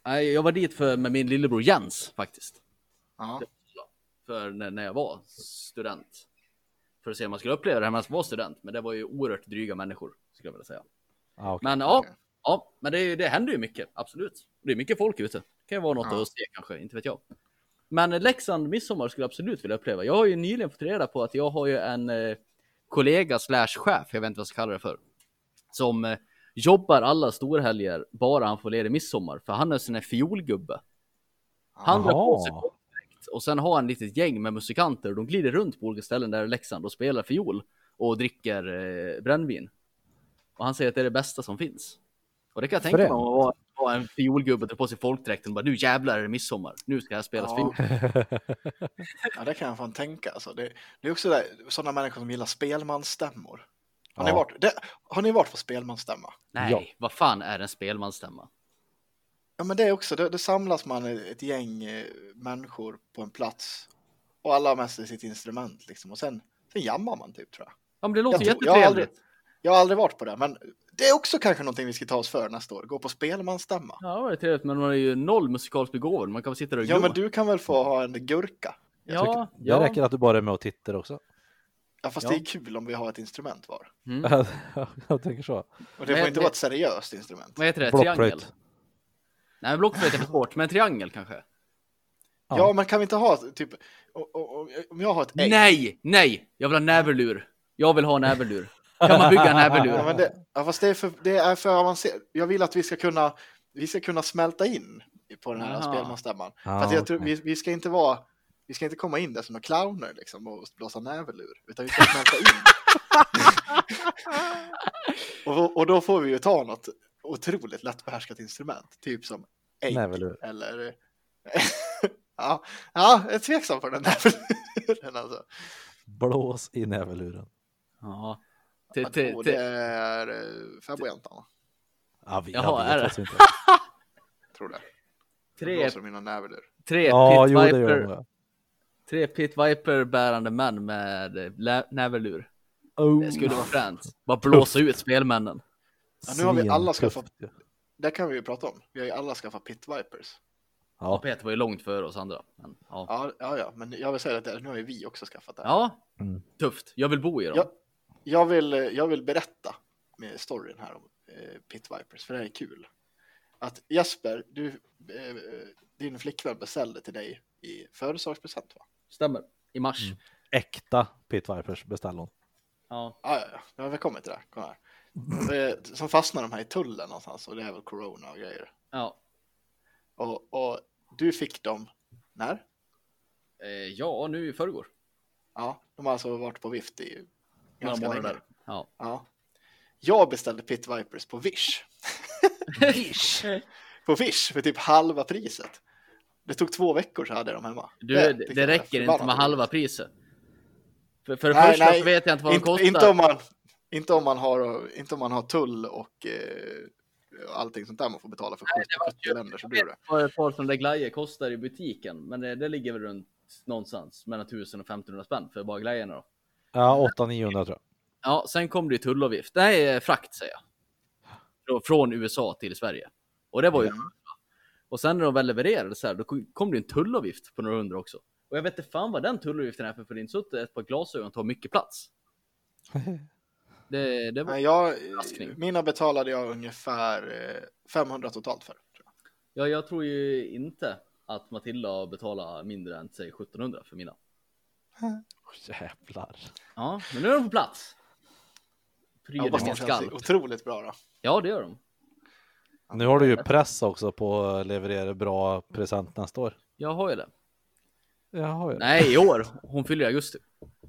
Speaker 4: Ja. Jag var dit för, med min lillebror Jens faktiskt.
Speaker 3: Ja.
Speaker 4: För när, när jag var student. För att se om man skulle uppleva det här medan man var student. Men det var ju oerhört dryga människor, skulle jag vilja säga.
Speaker 1: Ja, okej.
Speaker 4: Men ja, ja men det, det händer ju mycket, absolut. Det är mycket folk ute. Det kan ju vara något
Speaker 3: Ja.
Speaker 4: att se kanske, inte vet jag. Men Leksand midsommar skulle jag absolut vilja uppleva. Jag har ju nyligen fått reda på att jag har ju en eh, kollega slash chef, jag vet inte vad jag ska kalla det för. Som eh, jobbar alla storhelger bara han får ledig midsommar. För han är en sån här fiolgubbe. Han drar på sig distrikt och sen har han ett litet gäng med musikanter. De glider runt på olika ställen där i Leksand och spelar fiol och dricker eh, brännvin. Och han säger att det är det bästa som finns. Och det kan jag tänka mig om att vara, vara en fiolgubbe och dra på sig folkdräkten och bara nu jävlar är det midsommar. Nu ska här spelas
Speaker 3: Ja.
Speaker 4: fiol.
Speaker 3: Ja, det kan jag fan tänka. Alltså. Det, det är också där, sådana människor som gillar spelmansstämmor. Har, ni
Speaker 1: Ja.
Speaker 3: varit, det, har ni varit på spelmansstämma?
Speaker 4: Nej,
Speaker 1: Ja.
Speaker 4: vad fan är en spelmansstämma?
Speaker 3: Ja, men det är också, det, det samlas man ett gäng eh, människor på en plats och alla har med sig sitt instrument liksom och sen, sen jammar man typ tror jag.
Speaker 4: Ja, men det låter
Speaker 3: Jag tror- jag har
Speaker 4: jättetrevligt.
Speaker 3: aldrig- Jag har aldrig varit på det, men det är också kanske någonting vi ska ta oss för nästa år. Gå på spelmansstämma.
Speaker 4: Ja, det är trevligt, men man är ju noll musikaliskt begåvad. Man kan väl sitta där och
Speaker 3: Ja,
Speaker 4: glo.
Speaker 3: men du kan väl få ha en gurka?
Speaker 4: Ja,
Speaker 1: Det
Speaker 4: ja.
Speaker 1: räcker att du bara är med och tittar också.
Speaker 3: Ja, fast
Speaker 4: Ja.
Speaker 3: det är kul om vi har ett instrument var.
Speaker 4: Mm.
Speaker 1: jag tänker så.
Speaker 3: Och det
Speaker 4: Men-
Speaker 3: får inte
Speaker 4: men-
Speaker 3: vara ett seriöst instrument.
Speaker 4: Vad heter det?
Speaker 1: Blockflöjt.
Speaker 4: Triangel? Nej, blockflöjt är för svårt, men triangel kanske?
Speaker 1: Ja.
Speaker 3: Ja, men kan vi inte ha typ, och, och, och, om jag har ett ägg.
Speaker 4: Nej, nej! Jag vill ha näverlur. Jag vill ha näverlur. Kan man bygga en
Speaker 3: Ja,
Speaker 4: näverlur?
Speaker 3: men det, ja, fast det är för, det är för avancerat. Jag vill att vi ska kunna, vi ska kunna smälta in på den här
Speaker 4: Jaha.
Speaker 3: spelmansstämman. För
Speaker 1: Ja,
Speaker 3: jag tror, vi, vi ska inte vara, vi ska inte komma in där som några clowner liksom och blåsa näverlur, utan vi ska smälta in. och, då- och då får vi ju ta något otroligt lättbehärskat instrument, typ som ägg
Speaker 1: Näverlur.
Speaker 3: eller ja, ja, jag är tveksam på den näverluren alltså.
Speaker 1: Blås i näverluren.
Speaker 4: Ja. Till,
Speaker 3: Jag tror
Speaker 4: till,
Speaker 3: det är eh, färgbojantarna,
Speaker 1: Ja, vi,
Speaker 4: Jaha,
Speaker 1: jag
Speaker 4: är
Speaker 1: vet
Speaker 4: det?
Speaker 1: faktiskt inte.
Speaker 3: tror det.
Speaker 4: tre,
Speaker 3: Blåser i någon näverlur.
Speaker 4: tre,
Speaker 1: Ja,
Speaker 4: pit
Speaker 1: jo det
Speaker 4: viper, tre pit viper bärande män med eh, näverlur.
Speaker 1: Oh,
Speaker 4: Det skulle vara fränt. Bara blåsa ut spelmännen.
Speaker 3: Ja, nu har vi alla skaffat-. Det kan vi ju prata om. Vi har ju alla skaffat pit vipers.
Speaker 1: Ja,
Speaker 4: Peter var ju långt före oss andra. Men, ja.
Speaker 3: Ja, ja, ja, men jag vill säga att det- nu har ju vi också skaffat det. här.
Speaker 4: ja,
Speaker 1: Mm.
Speaker 4: tufft. Jag vill bo i dem.
Speaker 3: Jag, jag, vill, eh, jag vill berätta med storyn här om eh, pit vipers, för det här är kul. Att Jesper, du, eh, din flickvän beställde till dig i födelsedagspresent va?
Speaker 4: Stämmer. I mars.
Speaker 1: Mm. äkta Pit Vipers beställde hon.
Speaker 4: Ja.
Speaker 3: Ja, ja, ja, nu har kommit till det. Kom här. Som fastnar de här i tullen någonstans och det är väl corona och grejer.
Speaker 4: Ja.
Speaker 3: Och, och du fick dem när?
Speaker 4: Eh, ja, nu i förrgår.
Speaker 3: Ja, de har alltså varit på vift i ganska
Speaker 4: månader.
Speaker 3: länge.
Speaker 4: Ja.
Speaker 3: Ja. Jag beställde Pit Vipers på Wish. På Wish för typ halva priset. Det tog två veckor så hade jag dem hemma.
Speaker 4: Du,
Speaker 3: Det
Speaker 4: det, det
Speaker 3: jag
Speaker 4: räcker inte med halva priset. För, för det
Speaker 3: Nej,
Speaker 4: första
Speaker 3: nej,
Speaker 4: så vet jag inte vad de kostar.
Speaker 3: inte, om man, inte, om man har, inte om man har tull och eh, allting sånt där man får betala för 70 länder så blir det.
Speaker 4: Vad ett par där glajjor kostar i butiken. Men det, det ligger väl runt någonstans mellan 1000 och 1500 spänn för bara glajjorna då.
Speaker 1: Ja, 800-900 tror jag.
Speaker 4: Ja, sen kom det ju tullavgift. Nej, frakt säger jag. Frå- Från USA till Sverige. Och det var ju... Och sen när de väl levererade så här, då kom det en tullavgift på några hundra också. Och jag vet inte fan vad den tullavgiften är för, för det är inte så att ett par glasögon tar mycket plats. Det, det var...
Speaker 3: Jag, mina betalade jag ungefär eh, 500 totalt för. Tror jag.
Speaker 4: Ja, jag tror ju inte att Matilda betalar mindre än säg 1700 för mina.
Speaker 1: Jävlar.
Speaker 4: Ja, men nu är de på plats.
Speaker 3: De känns
Speaker 4: skall.
Speaker 3: otroligt bra då.
Speaker 4: Ja, det gör de.
Speaker 1: Nu har du ju press också på att leverera bra present nästa år.
Speaker 4: Jag har ju det.
Speaker 1: Jag har ju det.
Speaker 4: Nej, i år. Hon fyller i augusti.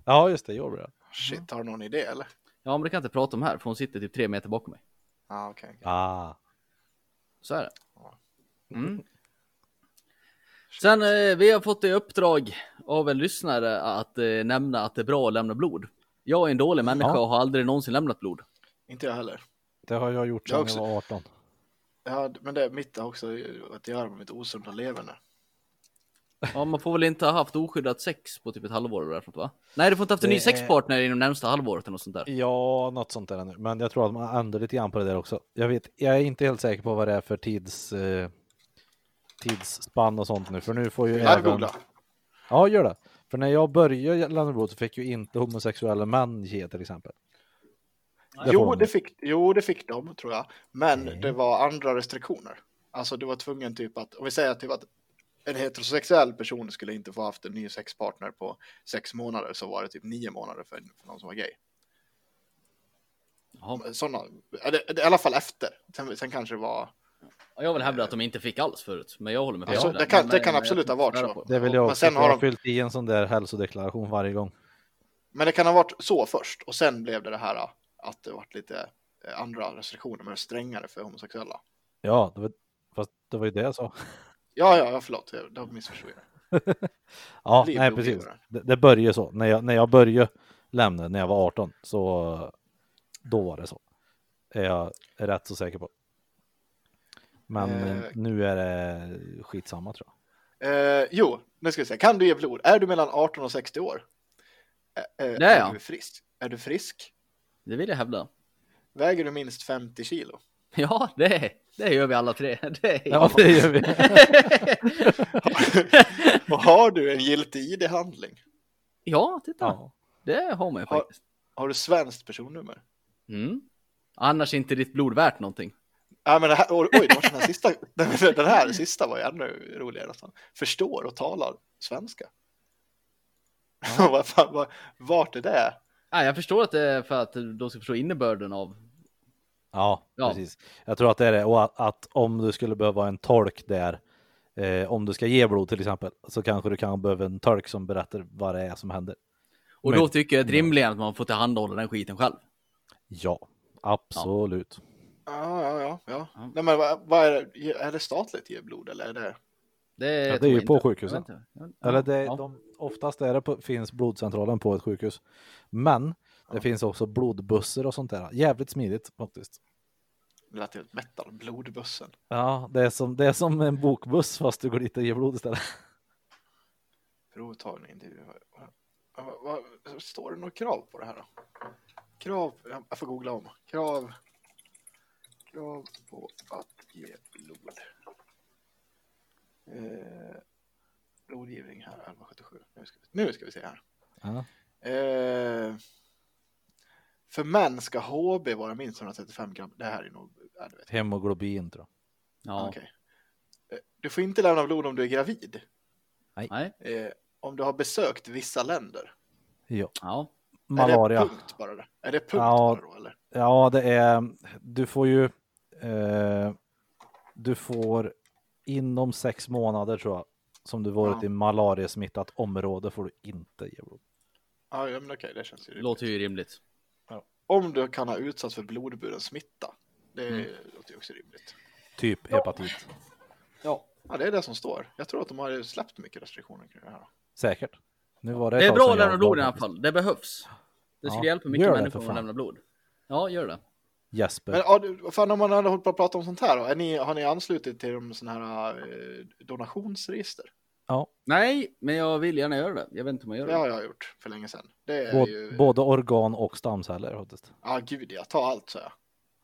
Speaker 1: Ja, just det, gjorde det.
Speaker 3: Shit, har du någon idé eller?
Speaker 4: Ja, men det kan jag inte prata om här, för hon sitter typ tre meter bakom mig.
Speaker 3: Ja, okej.
Speaker 1: Ah.
Speaker 4: Så är det. Mm. Sen, eh, vi har fått i uppdrag av en lyssnare att eh, nämna att det är bra att lämna blod. Jag är en dålig människa
Speaker 1: Ja.
Speaker 4: och har aldrig någonsin lämnat blod.
Speaker 3: Inte jag heller.
Speaker 1: Det har jag gjort
Speaker 3: Jag
Speaker 1: sedan jag,
Speaker 3: också.
Speaker 1: var 18.
Speaker 3: Ja, men det mitt har också att göra med mitt osunda leverne.
Speaker 4: Ja, man får väl inte ha haft oskyddat sex på typ ett halvår eller sånt va? Nej, du får inte haft en
Speaker 1: Det
Speaker 4: ny
Speaker 1: är-
Speaker 4: sexpartner inom närmsta halvåret eller något sånt där.
Speaker 1: Ja, något sånt där nu. Men jag tror att man ändrar lite grann på det där också. Jag vet, jag är inte helt säker på vad det är för tids, eh, tidsspann och sånt nu. För nu får ju
Speaker 3: Jag
Speaker 1: även...
Speaker 3: googla.
Speaker 1: Ja, gör det. För när jag började lämna blod så fick ju inte homosexuella män ge till exempel. Det
Speaker 3: Jo
Speaker 1: de.
Speaker 3: det, fick, jo, det fick de tror jag. Men
Speaker 1: Mm.
Speaker 3: det var andra restriktioner. Alltså du var tvungen typ att, om vi säger typ att en heterosexuell person skulle inte få haft en ny sexpartner på sex månader så var det typ nio månader för, för någon som var gay. Sådana, i alla fall efter. Sen, sen kanske det var
Speaker 4: jag vill hävda att de inte fick alls förut, men jag håller med
Speaker 3: Alltså, det kan- det kan
Speaker 4: men-
Speaker 3: absolut ha varit så.
Speaker 1: Det vill jag också.
Speaker 3: sen
Speaker 1: Sen
Speaker 3: har de-
Speaker 1: fyllt i en sån där hälsodeklaration varje gång.
Speaker 3: Men det kan ha varit så först och sen blev det det här att det varit lite eh, andra restriktioner, men strängare för homosexuella.
Speaker 1: Ja, det var, fast det var ju det jag sa.
Speaker 3: Ja, ja, ja förlåt, jag- då missförstod jag.
Speaker 1: Ja,
Speaker 3: Blir
Speaker 1: nej precis. Det, det började så. När jag, när jag började lämna när jag var 18 så då var det så. Är jag rätt så säker på. Men
Speaker 3: Eh.
Speaker 1: nu är det skitsamma tror jag.
Speaker 3: Eh, jo, nu ska vi se. Kan du ge blod? Är du mellan 18 och 60 år? Eh, eh,
Speaker 4: Det är
Speaker 3: är
Speaker 4: jag.
Speaker 3: du frisk? Är du frisk?
Speaker 4: Det vill jag hävda.
Speaker 3: Väger du minst 50 kilo?
Speaker 4: Ja, det, det gör vi alla tre. Det är
Speaker 1: Ja, det gör vi.
Speaker 3: och har du en giltig ID-handling?
Speaker 4: ja, titta.
Speaker 1: Ja.
Speaker 4: Det har man ju
Speaker 3: Har-
Speaker 4: faktiskt.
Speaker 3: Har du svenskt personnummer?
Speaker 4: Mm. Annars är inte ditt blod värt någonting.
Speaker 3: Ja, men det här, oj, den här sista, den här sista var ju ännu roligare nästan. Förstår och talar svenska. vad, vart är det?
Speaker 4: Ja, jag förstår att det är för att de ska förstå innebörden av.
Speaker 1: Ja,
Speaker 4: Ja.
Speaker 1: precis. Jag tror att det är det. Och att, att om du skulle behöva en tolk där, eh, om du ska ge blod till exempel, så kanske du kan behöva en tolk som berättar vad det är som händer.
Speaker 4: Och
Speaker 1: Men-
Speaker 4: då tycker jag rimligen att man får tillhandahålla den skiten själv.
Speaker 1: Ja, absolut.
Speaker 3: Ja, ja, ja. ja.
Speaker 4: Ja.
Speaker 3: Nej, men vad, vad är det? Är det statligt ge blod eller är det?
Speaker 4: Det,
Speaker 1: Ja, det är ju på
Speaker 4: inte.
Speaker 1: Eller det,
Speaker 4: ja.
Speaker 1: de, oftast är det på, finns blodcentralen på ett sjukhus. Men det finns också blodbussar och sånt där. Jävligt smidigt faktiskt.
Speaker 3: Det lät helt metal, blodbussen.
Speaker 1: Ja, det är som, det är som en bokbuss fast du går dit och ger blod istället.
Speaker 3: Provtagning. intervju. Vad, vad, vad, står det något krav på det här då? Krav, jag får googla om. Krav, krav på att ge blod. Eh, blodgivning här, 1177. Nu ska vi, nu ska vi se här.
Speaker 1: Ja.
Speaker 3: Eh, för män ska HB vara minst 135 gram. Det här är nog, ja.
Speaker 1: Hemoglobin tror jag.
Speaker 4: Ja.
Speaker 3: Okej. Eh, Du får inte lämna blod om du är gravid.
Speaker 4: Nej.
Speaker 3: Eh, om du har besökt vissa länder.
Speaker 1: Ja.
Speaker 4: Ja.
Speaker 1: Malaria.
Speaker 3: Är det punkt bara? Det? Är det punkt
Speaker 1: Ja.
Speaker 3: bara då eller?
Speaker 1: Ja, det är, du får ju, eh, du får inom sex månader tror jag, som du varit
Speaker 3: Ja.
Speaker 1: i malariasmittat område får du inte ge blod.
Speaker 3: Ja, ja, men okej, det känns ju rimligt.
Speaker 4: låter ju rimligt.
Speaker 3: Om du kan ha utsatts för blodburen smitta. Det
Speaker 4: Mm.
Speaker 3: låter ju också rimligt.
Speaker 1: Typ hepatit.
Speaker 3: Ja. ja, det är det som står. Jag tror att de har släppt mycket restriktioner kring det här.
Speaker 1: Säkert. Nu var det,
Speaker 4: Det är bra att lämna blod i alla fall. Det behövs. Det skulle
Speaker 1: Ja,
Speaker 4: hjälpa mycket människor att lämna blod. Ja, gör det.
Speaker 1: Jesper.
Speaker 3: Men ja, fan om man hade hållit på att prata om sånt här då. Är ni, har ni anslutit till de sådana här eh, donationsregister?
Speaker 4: Nej, men jag vill gärna göra det. Jag vet inte om jag gör
Speaker 3: Det
Speaker 4: det.
Speaker 3: har jag gjort för länge sedan. Det är
Speaker 1: Både,
Speaker 3: ju...
Speaker 1: både organ och stamceller.
Speaker 3: Ja, gud ja. Ta allt, så jag.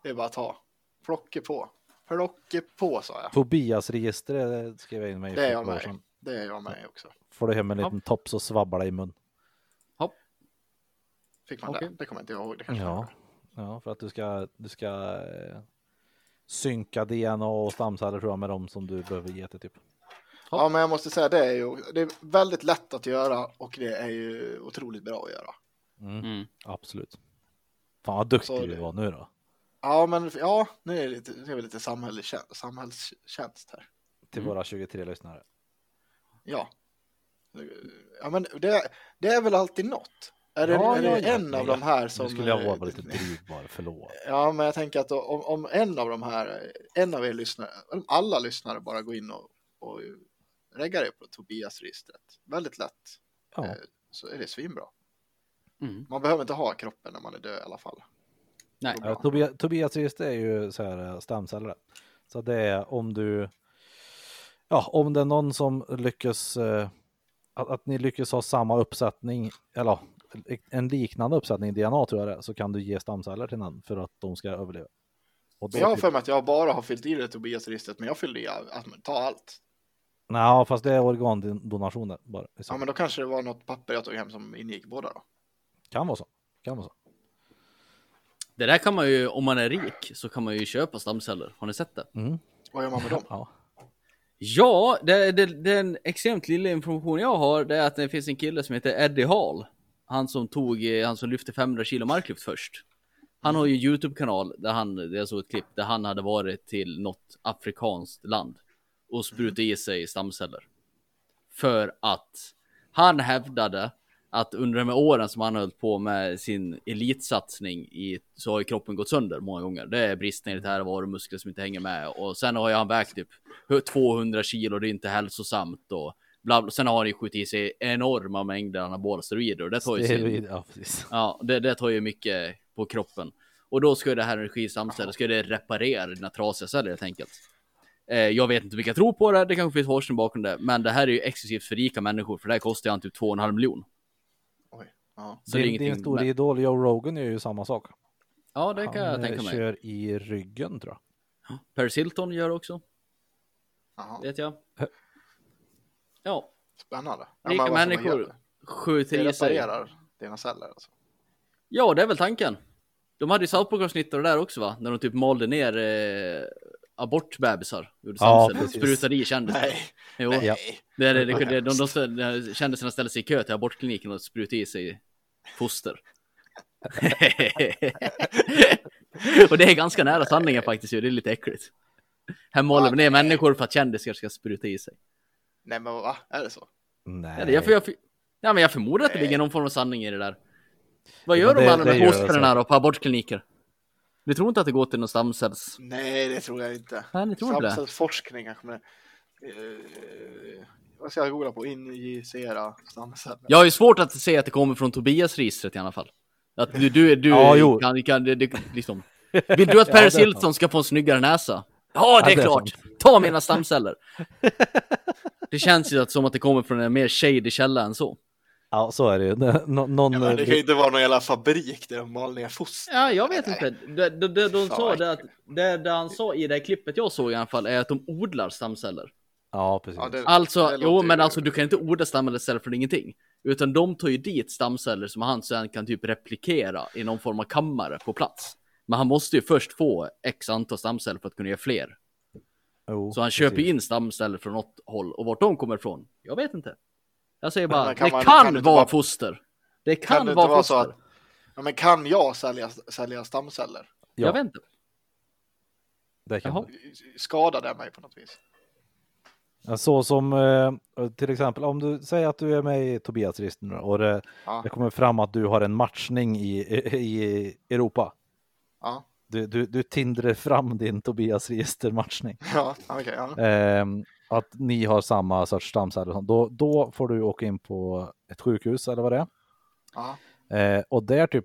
Speaker 3: Det är bara att ta. Plocka på. Plocka på, sa jag.
Speaker 1: Tobias-registret skrev jag in mig i
Speaker 3: Det är jag med. Det är jag med också.
Speaker 1: Får du hem en
Speaker 4: Ja.
Speaker 1: liten topp så svabbar det i mun.
Speaker 3: Fick man
Speaker 4: Okej.
Speaker 3: det? Det kommer jag inte ihåg. Det kanske
Speaker 1: Ja. Ja, för att du ska, du ska eh, synka DNA och stamceller tror jag med dem som du behöver ge till typ.
Speaker 3: Ja, men jag måste säga det är ju det är väldigt lätt att göra och det är ju otroligt bra att göra.
Speaker 1: Mm,
Speaker 4: Mm.
Speaker 1: absolut. Fan vad duktig
Speaker 3: Så
Speaker 1: du
Speaker 3: det-
Speaker 1: var nu då.
Speaker 3: Ja, men ja, nu är det lite, nu är det lite samhällstjänst, samhällstjänst här.
Speaker 1: Till
Speaker 4: Mm.
Speaker 1: våra 23 lyssnare.
Speaker 3: Ja. Ja, men det, det är väl alltid något. Är det,
Speaker 1: Ja,
Speaker 3: är det
Speaker 1: ja, ja.
Speaker 3: en av de här som...
Speaker 1: Nu skulle jag vara
Speaker 3: eh,
Speaker 1: lite dryg bara, förlåt.
Speaker 3: Ja, men jag tänker att då, om, om en av de här, en av er lyssnare, om alla lyssnare bara går in och, och reggar er på Tobias-registret, väldigt lätt,
Speaker 1: Ja,
Speaker 3: eh, så är det svinbra.
Speaker 4: Mm.
Speaker 3: Man behöver inte ha kroppen när man är död i alla fall.
Speaker 4: Nej.
Speaker 1: Ja, Tobias, Tobias register är ju så här eh, stamceller. Så det är om du, ja, om det är någon som lyckas, att, att ni lyckas ha samma uppsättning, eller ja, en liknande uppsättning DNA tror jag det så kan du ge stamceller till någon för att de ska överleva.
Speaker 3: Jag har
Speaker 1: typ-
Speaker 3: för mig att jag bara har fyllt i det Tobias-registret, men jag fyllde i att ta allt.
Speaker 1: Nej, fast det är organdonationer bara.
Speaker 3: Ja, men då kanske det var något papper jag tog hem som ingick båda då.
Speaker 1: Kan vara så. Kan vara så.
Speaker 4: Det där kan man ju, om man är rik, så kan man ju köpa stamceller. Har ni sett det?
Speaker 1: Mm.
Speaker 3: Vad gör man med dem?
Speaker 1: Ja.
Speaker 4: Ja, det, det, den extremt lilla information jag har, det är att det finns en kille som heter Eddie Hall. Han som tog, eh, han som lyfte 500 kilo marklyft först. Han har ju en YouTube-kanal där han, jag såg ett klipp, där han hade varit till något afrikanskt land och sprutat i sig stamceller. För att han hävdade att under de här åren som han höll på med sin elitsatsning i, så har ju kroppen gått sönder många gånger. Det är bristningar i det här var muskler som inte hänger med och sen har jag han vägt typ 200 kilo, det är inte hälsosamt och bla bla. Sen har han ju skjutit i sig enorma mängder anabola steroider och det tar ju
Speaker 1: Steroid, ja, precis.
Speaker 4: Ja, det, det tar ju mycket på kroppen. Och då ska ju det här energistamceller, ska det reparera dina trasiga celler helt enkelt. Eh, jag vet inte vilka jag tror på det, det kanske finns forskning bakom det, men det här är ju exklusivt för rika människor, för det här kostar ju han typ 2,5 miljon.
Speaker 3: Oj. Ja.
Speaker 4: Så det är
Speaker 1: din, din stora
Speaker 4: men-
Speaker 1: idol Joe Rogan gör ju samma sak.
Speaker 4: Ja, det kan jag
Speaker 1: Han, eh,
Speaker 4: tänka mig.
Speaker 1: kör i ryggen tror jag.
Speaker 4: Paris Hilton gör också,
Speaker 3: Jaha.
Speaker 4: vet jag. Ja,
Speaker 3: Spännande. Ja,
Speaker 4: rika
Speaker 3: man
Speaker 4: människor skjuter i sig.
Speaker 3: dina celler alltså.
Speaker 4: Ja, det är väl tanken. De hade ju South Park-avsnitt det där också va? När de typ malde ner eh, abortbebisar. Gjorde
Speaker 1: Ja,
Speaker 4: sprutade i kändisar.
Speaker 3: Nej,
Speaker 4: Jo.
Speaker 1: Ja.
Speaker 4: Det det, det, det, de, de, de, kändisarna ställde sig i kö till abortkliniken och sprutade i sig foster. och det är ganska nära sanningen faktiskt, ju. det är lite äckligt. Här maler vi ner människor för att kändisar ska spruta i sig.
Speaker 3: Nej men va? Är det så?
Speaker 1: Nej.
Speaker 4: Ja, det, jag, jag, ja, men jag förmodar att det ligger någon form av sanning i det där. Vad
Speaker 1: Ja,
Speaker 4: gör de
Speaker 1: det-
Speaker 4: med alla de
Speaker 1: det
Speaker 4: här
Speaker 1: det
Speaker 4: då på abortkliniker? Du tror inte att det går till någon stamcells?
Speaker 3: Nej, det tror jag inte.
Speaker 4: Nej, ni tror det?
Speaker 3: Stamcellsforskning kanske. Men, eh, vad ska jag googla på? Injicera stamceller.
Speaker 4: Jag har ju svårt att se att det kommer från Tobias-registret i alla fall. Att du, du, du
Speaker 1: Ja,
Speaker 4: kan, kan det, det, liksom. Vill du att
Speaker 1: Ja,
Speaker 4: Paris
Speaker 1: det är
Speaker 4: Hilton ska få en snyggare näsa? Ja, det är
Speaker 1: Ja, det är
Speaker 4: klart. Ta mina stamceller. Det känns ju att- som att det kommer från en mer shady källa än så.
Speaker 1: Ja, så är det ju. Det- nå- Någon,
Speaker 3: Ja, det kan ju inte vara någon jävla fabrik där de mal ner foster.
Speaker 4: Ja, jag vet inte. De, de, de, de sa det att, det, det han sa i det här klippet jag såg i alla fall är att de odlar stamceller.
Speaker 1: Ja, precis.
Speaker 3: Ja, det-
Speaker 4: Alltså,
Speaker 3: det
Speaker 4: jo men alltså du kan inte odla stamceller från ingenting. Utan de tar ju dit stamceller som han sen kan typ replikera i någon form av kammare på plats. Men han måste ju först få x antal stamceller för att kunna göra fler.
Speaker 1: Jo,
Speaker 4: Så han köper
Speaker 1: precis.
Speaker 4: in stamceller från något håll och vart de kommer ifrån, jag vet inte. Jag säger bara,
Speaker 3: Men kan
Speaker 4: det
Speaker 3: man-
Speaker 4: kan,
Speaker 3: kan
Speaker 4: vara
Speaker 3: vara-
Speaker 4: foster. Det kan,
Speaker 3: Kan det
Speaker 4: vara
Speaker 3: vara
Speaker 4: foster.
Speaker 3: så att, ja, men kan jag sälja, sälja stamceller?
Speaker 1: Ja.
Speaker 4: Jag vet inte.
Speaker 1: Det kan
Speaker 4: Jaha.
Speaker 3: Skadar det mig på något vis?
Speaker 1: Så som eh, till exempel om du säger att du är med i Tobias-registret nu och det,
Speaker 3: Ja.
Speaker 1: det kommer fram att du har en matchning i, i, i Europa.
Speaker 3: Ja,
Speaker 1: Du, du, du tindrar fram din Tobias-register-matchning.
Speaker 3: ja okej. ja.
Speaker 1: Ehm, att ni har samma sorts stamceller. Då, då får du åka in på ett sjukhus eller vad det är.
Speaker 3: Ja.
Speaker 1: Eh, och där typ,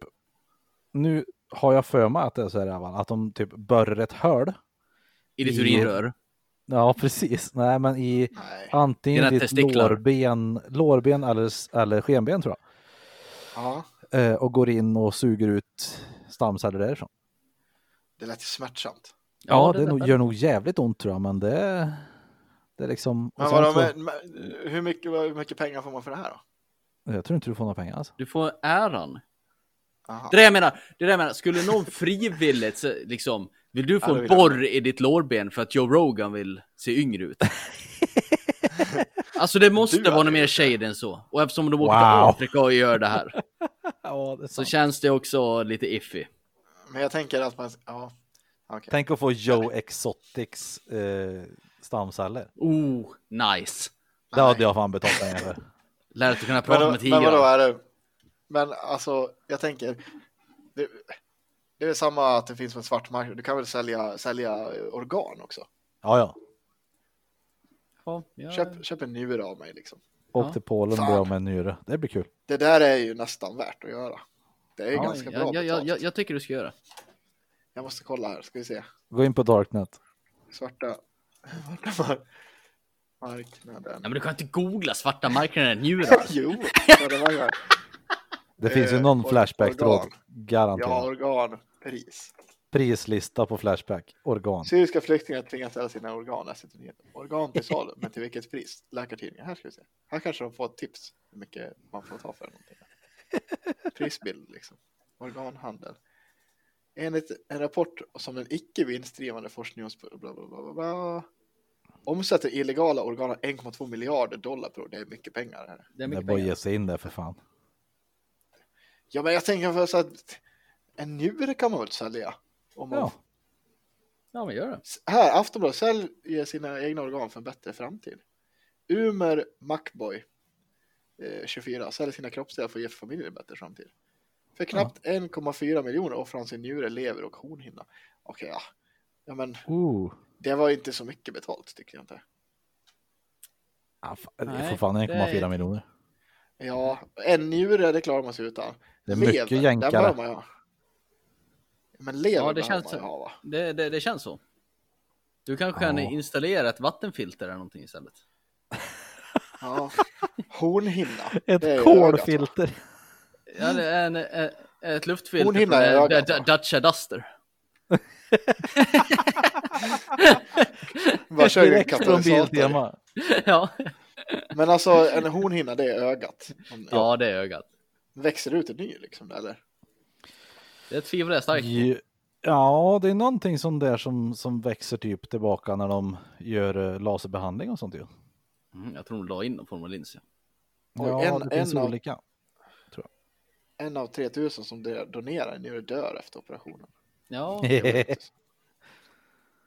Speaker 1: nu har jag för mig att det är så här, att de typ borrar ett hål.
Speaker 4: I ditt urinrör.
Speaker 1: Ja, precis. Nej, men i
Speaker 3: Nej.
Speaker 1: antingen ditt
Speaker 4: testiklar.
Speaker 1: lårben, lårben eller, eller skenben tror
Speaker 3: Ja,
Speaker 1: jag. Eh, och går in och suger ut stamceller därifrån.
Speaker 3: Det lät ju smärtsamt.
Speaker 1: Ja, det,
Speaker 4: det-
Speaker 1: nog, gör nog jävligt ont tror jag, men det, det är liksom...
Speaker 3: Men vadå, men, hur, mycket, hur mycket pengar får man för det här då?
Speaker 1: Jag tror inte du får några pengar alltså.
Speaker 4: Du får äran.
Speaker 3: Aha.
Speaker 4: Det är det jag menar, det är det jag menar. Skulle någon frivilligt liksom, vill du
Speaker 3: Ja,
Speaker 4: få
Speaker 3: det
Speaker 4: en
Speaker 3: jag.
Speaker 4: borr i ditt lårben för att Joe Rogan vill se yngre ut? alltså det måste
Speaker 3: Du
Speaker 4: vara något mer shade än så. Och eftersom de åker
Speaker 1: Wow.
Speaker 4: till Afrika och gör det här
Speaker 1: Ja, det
Speaker 4: så känns det också lite iffy.
Speaker 3: Men jag tänker att man, ja, okej.
Speaker 1: Tänk att få Joe Exotics eh, stamceller.
Speaker 4: Oh, nice.
Speaker 1: Det hade jag fan betalt pengar för.
Speaker 4: Lär dig kunna
Speaker 3: Men,
Speaker 4: prata
Speaker 3: då,
Speaker 4: med
Speaker 3: men vadå
Speaker 4: tigrar.
Speaker 3: är det? Men alltså, jag tänker, det, det är väl samma att det finns en svart marknad. Du kan väl sälja, sälja organ också?
Speaker 1: Ja, ja.
Speaker 4: Ja, ja.
Speaker 3: Köp, köp en njure av mig liksom.
Speaker 1: Åk
Speaker 4: Ja.
Speaker 1: till Polen
Speaker 3: Fan.
Speaker 1: blir jag med en nyre. Det blir kul.
Speaker 3: Det där är ju nästan värt att göra. Det är
Speaker 4: Ja,
Speaker 3: ganska bra
Speaker 4: jag, jag,
Speaker 3: betalt.
Speaker 4: jag, jag tycker du ska göra.
Speaker 3: Jag måste kolla här, ska vi se.
Speaker 1: Gå in på Darknet.
Speaker 3: Svarta, svarta mar- marknaden.
Speaker 4: Ja, men du kan inte googla svarta marknaden njurar.
Speaker 3: Jo, marknaden.
Speaker 1: Det finns ju
Speaker 3: Eh,
Speaker 1: någon Flashback-tråd. Garanterat.
Speaker 3: Ja, organpris.
Speaker 1: Prislista på Flashback. Organ.
Speaker 3: Syriska flyktingar tvingas ställa sina organ. Organ till salu, men till vilket pris? Läkartidningen. Här ska vi se. Här kanske de får ett tips hur mycket man får ta för någonting. Prisbild liksom. Organhandel. Enligt en rapport som den icke vinstdrivande forsknings... Bla, bla, bla, bla, bla, omsätter illegala organ 1,2 miljarder dollar per år. Det är mycket pengar. Här.
Speaker 4: Det är
Speaker 1: Det
Speaker 4: mycket
Speaker 1: bara att
Speaker 4: pengar.
Speaker 1: ge sig in där för fan.
Speaker 3: Ja, men jag tänker för så att en njure kan man väl sälja? Om man...
Speaker 1: Ja.
Speaker 4: Ja, men gör det.
Speaker 3: Här, Aftonbladet säljer sina egna organ för en bättre framtid. Umer Macboy, 24, säljer sina kroppsdelar för att ge familjen en bättre framtid. För knappt 1,4 miljoner offrar han sin njure, lever och hornhinna. Okej, ja. ja. men
Speaker 1: Ooh.
Speaker 3: det var inte så mycket betalt tycker jag inte.
Speaker 1: Ja, det är
Speaker 4: Nej,
Speaker 1: fortfarande
Speaker 4: det är-
Speaker 1: 1,4 miljoner.
Speaker 3: Ja, en njure, det klarar man sig utan.
Speaker 1: Det är mycket
Speaker 3: Den
Speaker 1: jänkare.
Speaker 3: man ju ha. Men lever
Speaker 4: Ja, det känns
Speaker 3: man ju
Speaker 4: så.
Speaker 3: ha va?
Speaker 4: Det, det, det känns så. Du kanske kan
Speaker 1: Ja.
Speaker 4: installera ett vattenfilter eller någonting istället.
Speaker 3: Ja. Hornhinna.
Speaker 1: Ett
Speaker 3: är
Speaker 1: kolfilter.
Speaker 4: Ja, det är en, ett, ett luftfilter
Speaker 3: Hornhinna
Speaker 4: eh,
Speaker 3: va?
Speaker 4: Dacia Duster.
Speaker 3: Bara kör en katalysator.
Speaker 4: Ja.
Speaker 3: Men alltså en hornhinna det är ögat.
Speaker 4: Ja, det är ögat.
Speaker 3: Växer det ut en ny liksom eller?
Speaker 4: Det tvivlar jag starkt
Speaker 1: Ja, det är någonting som där som, som växer typ tillbaka när de gör eh, laserbehandling och sånt ju.
Speaker 4: Mm, jag tror de la in någon form av lins. ja.
Speaker 1: Ja,
Speaker 3: en-
Speaker 1: det finns
Speaker 3: en av-
Speaker 1: olika.
Speaker 3: En av 3000 som donerar njure dör efter operationen.
Speaker 4: Ja,
Speaker 3: Det är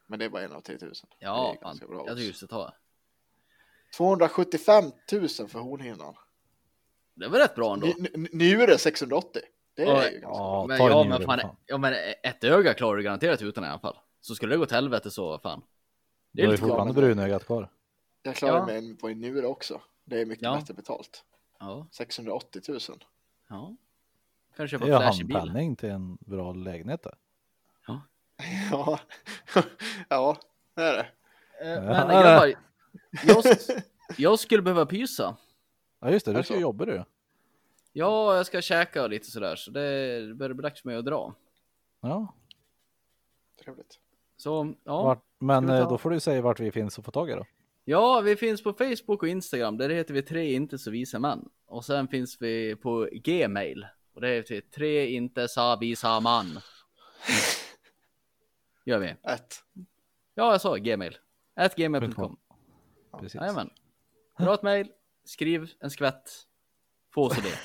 Speaker 3: Men det är bara en av 3000. det
Speaker 4: ja
Speaker 3: är
Speaker 4: fan.
Speaker 3: bra
Speaker 4: jag tycker ska ta.
Speaker 3: 275 000 för hornhinnan.
Speaker 4: Det var rätt bra ändå.
Speaker 3: Ny- ny- Njure 680. Det är ju ganska bra.
Speaker 1: Ja,
Speaker 4: Men,
Speaker 1: ta
Speaker 4: ja,
Speaker 1: en
Speaker 4: men fan,
Speaker 1: fan.
Speaker 4: ja, men ett öga klarar du garanterat utan i alla fall. Så skulle det gå till helvete så fan. Det
Speaker 1: Du
Speaker 4: är
Speaker 1: har ju fortfarande
Speaker 3: men-
Speaker 1: brunögat kvar.
Speaker 3: Jag klarar
Speaker 4: Ja.
Speaker 3: mig en- på en njure också. Det är mycket
Speaker 4: Ja.
Speaker 3: bättre betalt.
Speaker 4: Ja,
Speaker 3: 680 000.
Speaker 4: ja. Kanske
Speaker 1: Det
Speaker 4: köpa en flashig bil.
Speaker 1: handpenning till en bra lägenhet där.
Speaker 3: Ja, ja det är det.
Speaker 4: Eh,
Speaker 1: Ja.
Speaker 4: Men grabbar, jag, jag skulle behöva pysa.
Speaker 1: Ja just det, du ska
Speaker 3: så?
Speaker 1: jobba du.
Speaker 4: Ja, jag ska käka lite sådär, så det börjar bli dags för mig att dra.
Speaker 1: Ja.
Speaker 3: Trevligt.
Speaker 4: Så, ja.
Speaker 1: Vart, men eh,
Speaker 4: ta-
Speaker 1: då får du säga vart vi finns och få tag i då.
Speaker 4: Ja, vi finns på Facebook och Instagram. Där heter vi tre inte så visa män. Och sen finns vi på Gmail. Och det heter vi tre inte så visa man. Gör vi.
Speaker 3: Ett.
Speaker 4: Ja, jag sa Gmail. At gmail.com.
Speaker 1: Precis.
Speaker 4: Jajamän. Dra ett mail, skriv en skvätt. Få oss det.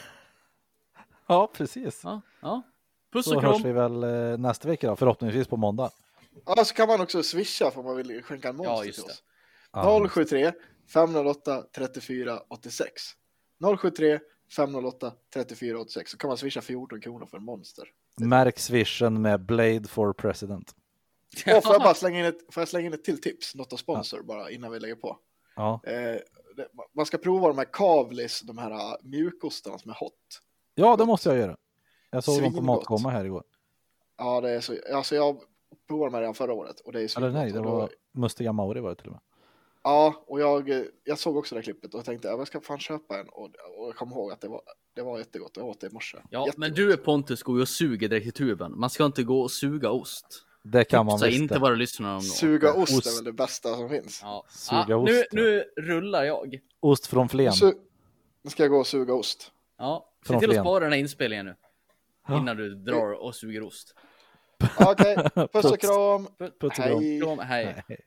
Speaker 1: Ja, precis.
Speaker 4: Ja, ja. Puss
Speaker 1: Så
Speaker 4: och
Speaker 1: hörs
Speaker 4: kram.
Speaker 1: vi väl eh, nästa vecka då, förhoppningsvis på måndag.
Speaker 3: Ja, så kan man också swisha för man vill skänka en monster
Speaker 4: Ja, just
Speaker 3: till oss. 073 508 34 86. 073 508 34 86 så kan man swisha 14 kronor för en monster.
Speaker 1: Märk swishen med Blade for President.
Speaker 3: Och får jag bara slänga in ett, får jag slänga in ett till tips, något av sponsor bara innan vi lägger på.
Speaker 1: Ja,
Speaker 3: Eh, man ska prova de här Kavlis, de här uh, mjukostarna som är hot.
Speaker 1: ja det måste jag göra. Jag såg dem på. Matkomma här igår.
Speaker 3: Ja, det är så, alltså jag provade dem här redan förra året och det är
Speaker 1: Eller
Speaker 3: svingott.
Speaker 1: nej, det
Speaker 3: Och då-
Speaker 1: var Mustiga Mauri var det till och med.
Speaker 3: Ja, och jag, jag såg också det här klippet och tänkte jag ska fan köpa en och, och jag kom ihåg att det var, det var jättegott. Jag åt det i morse.
Speaker 4: Ja,
Speaker 3: Jättegott.
Speaker 4: men du Pontus går ju och suger direkt i tuben. Man ska inte gå och suga ost.
Speaker 1: Det kan man visst
Speaker 4: inte
Speaker 1: det.
Speaker 4: våra lyssnare om.
Speaker 3: Suga ost,
Speaker 1: Ost.
Speaker 3: är väl det bästa som finns.
Speaker 4: Ja.
Speaker 1: Suga
Speaker 4: ja,
Speaker 1: ost,
Speaker 4: nu,
Speaker 1: ja.
Speaker 4: nu rullar jag.
Speaker 1: Ost från Flen.
Speaker 3: Så, nu ska jag gå och suga ost.
Speaker 4: Ja, se
Speaker 1: Från
Speaker 4: till att spara den här inspelningen nu.
Speaker 1: Ja.
Speaker 4: Innan du drar och suger ost.
Speaker 3: Okej, puss och kram.
Speaker 1: Puss och kram.
Speaker 3: Hej.
Speaker 4: Kram, hej.
Speaker 1: Nej.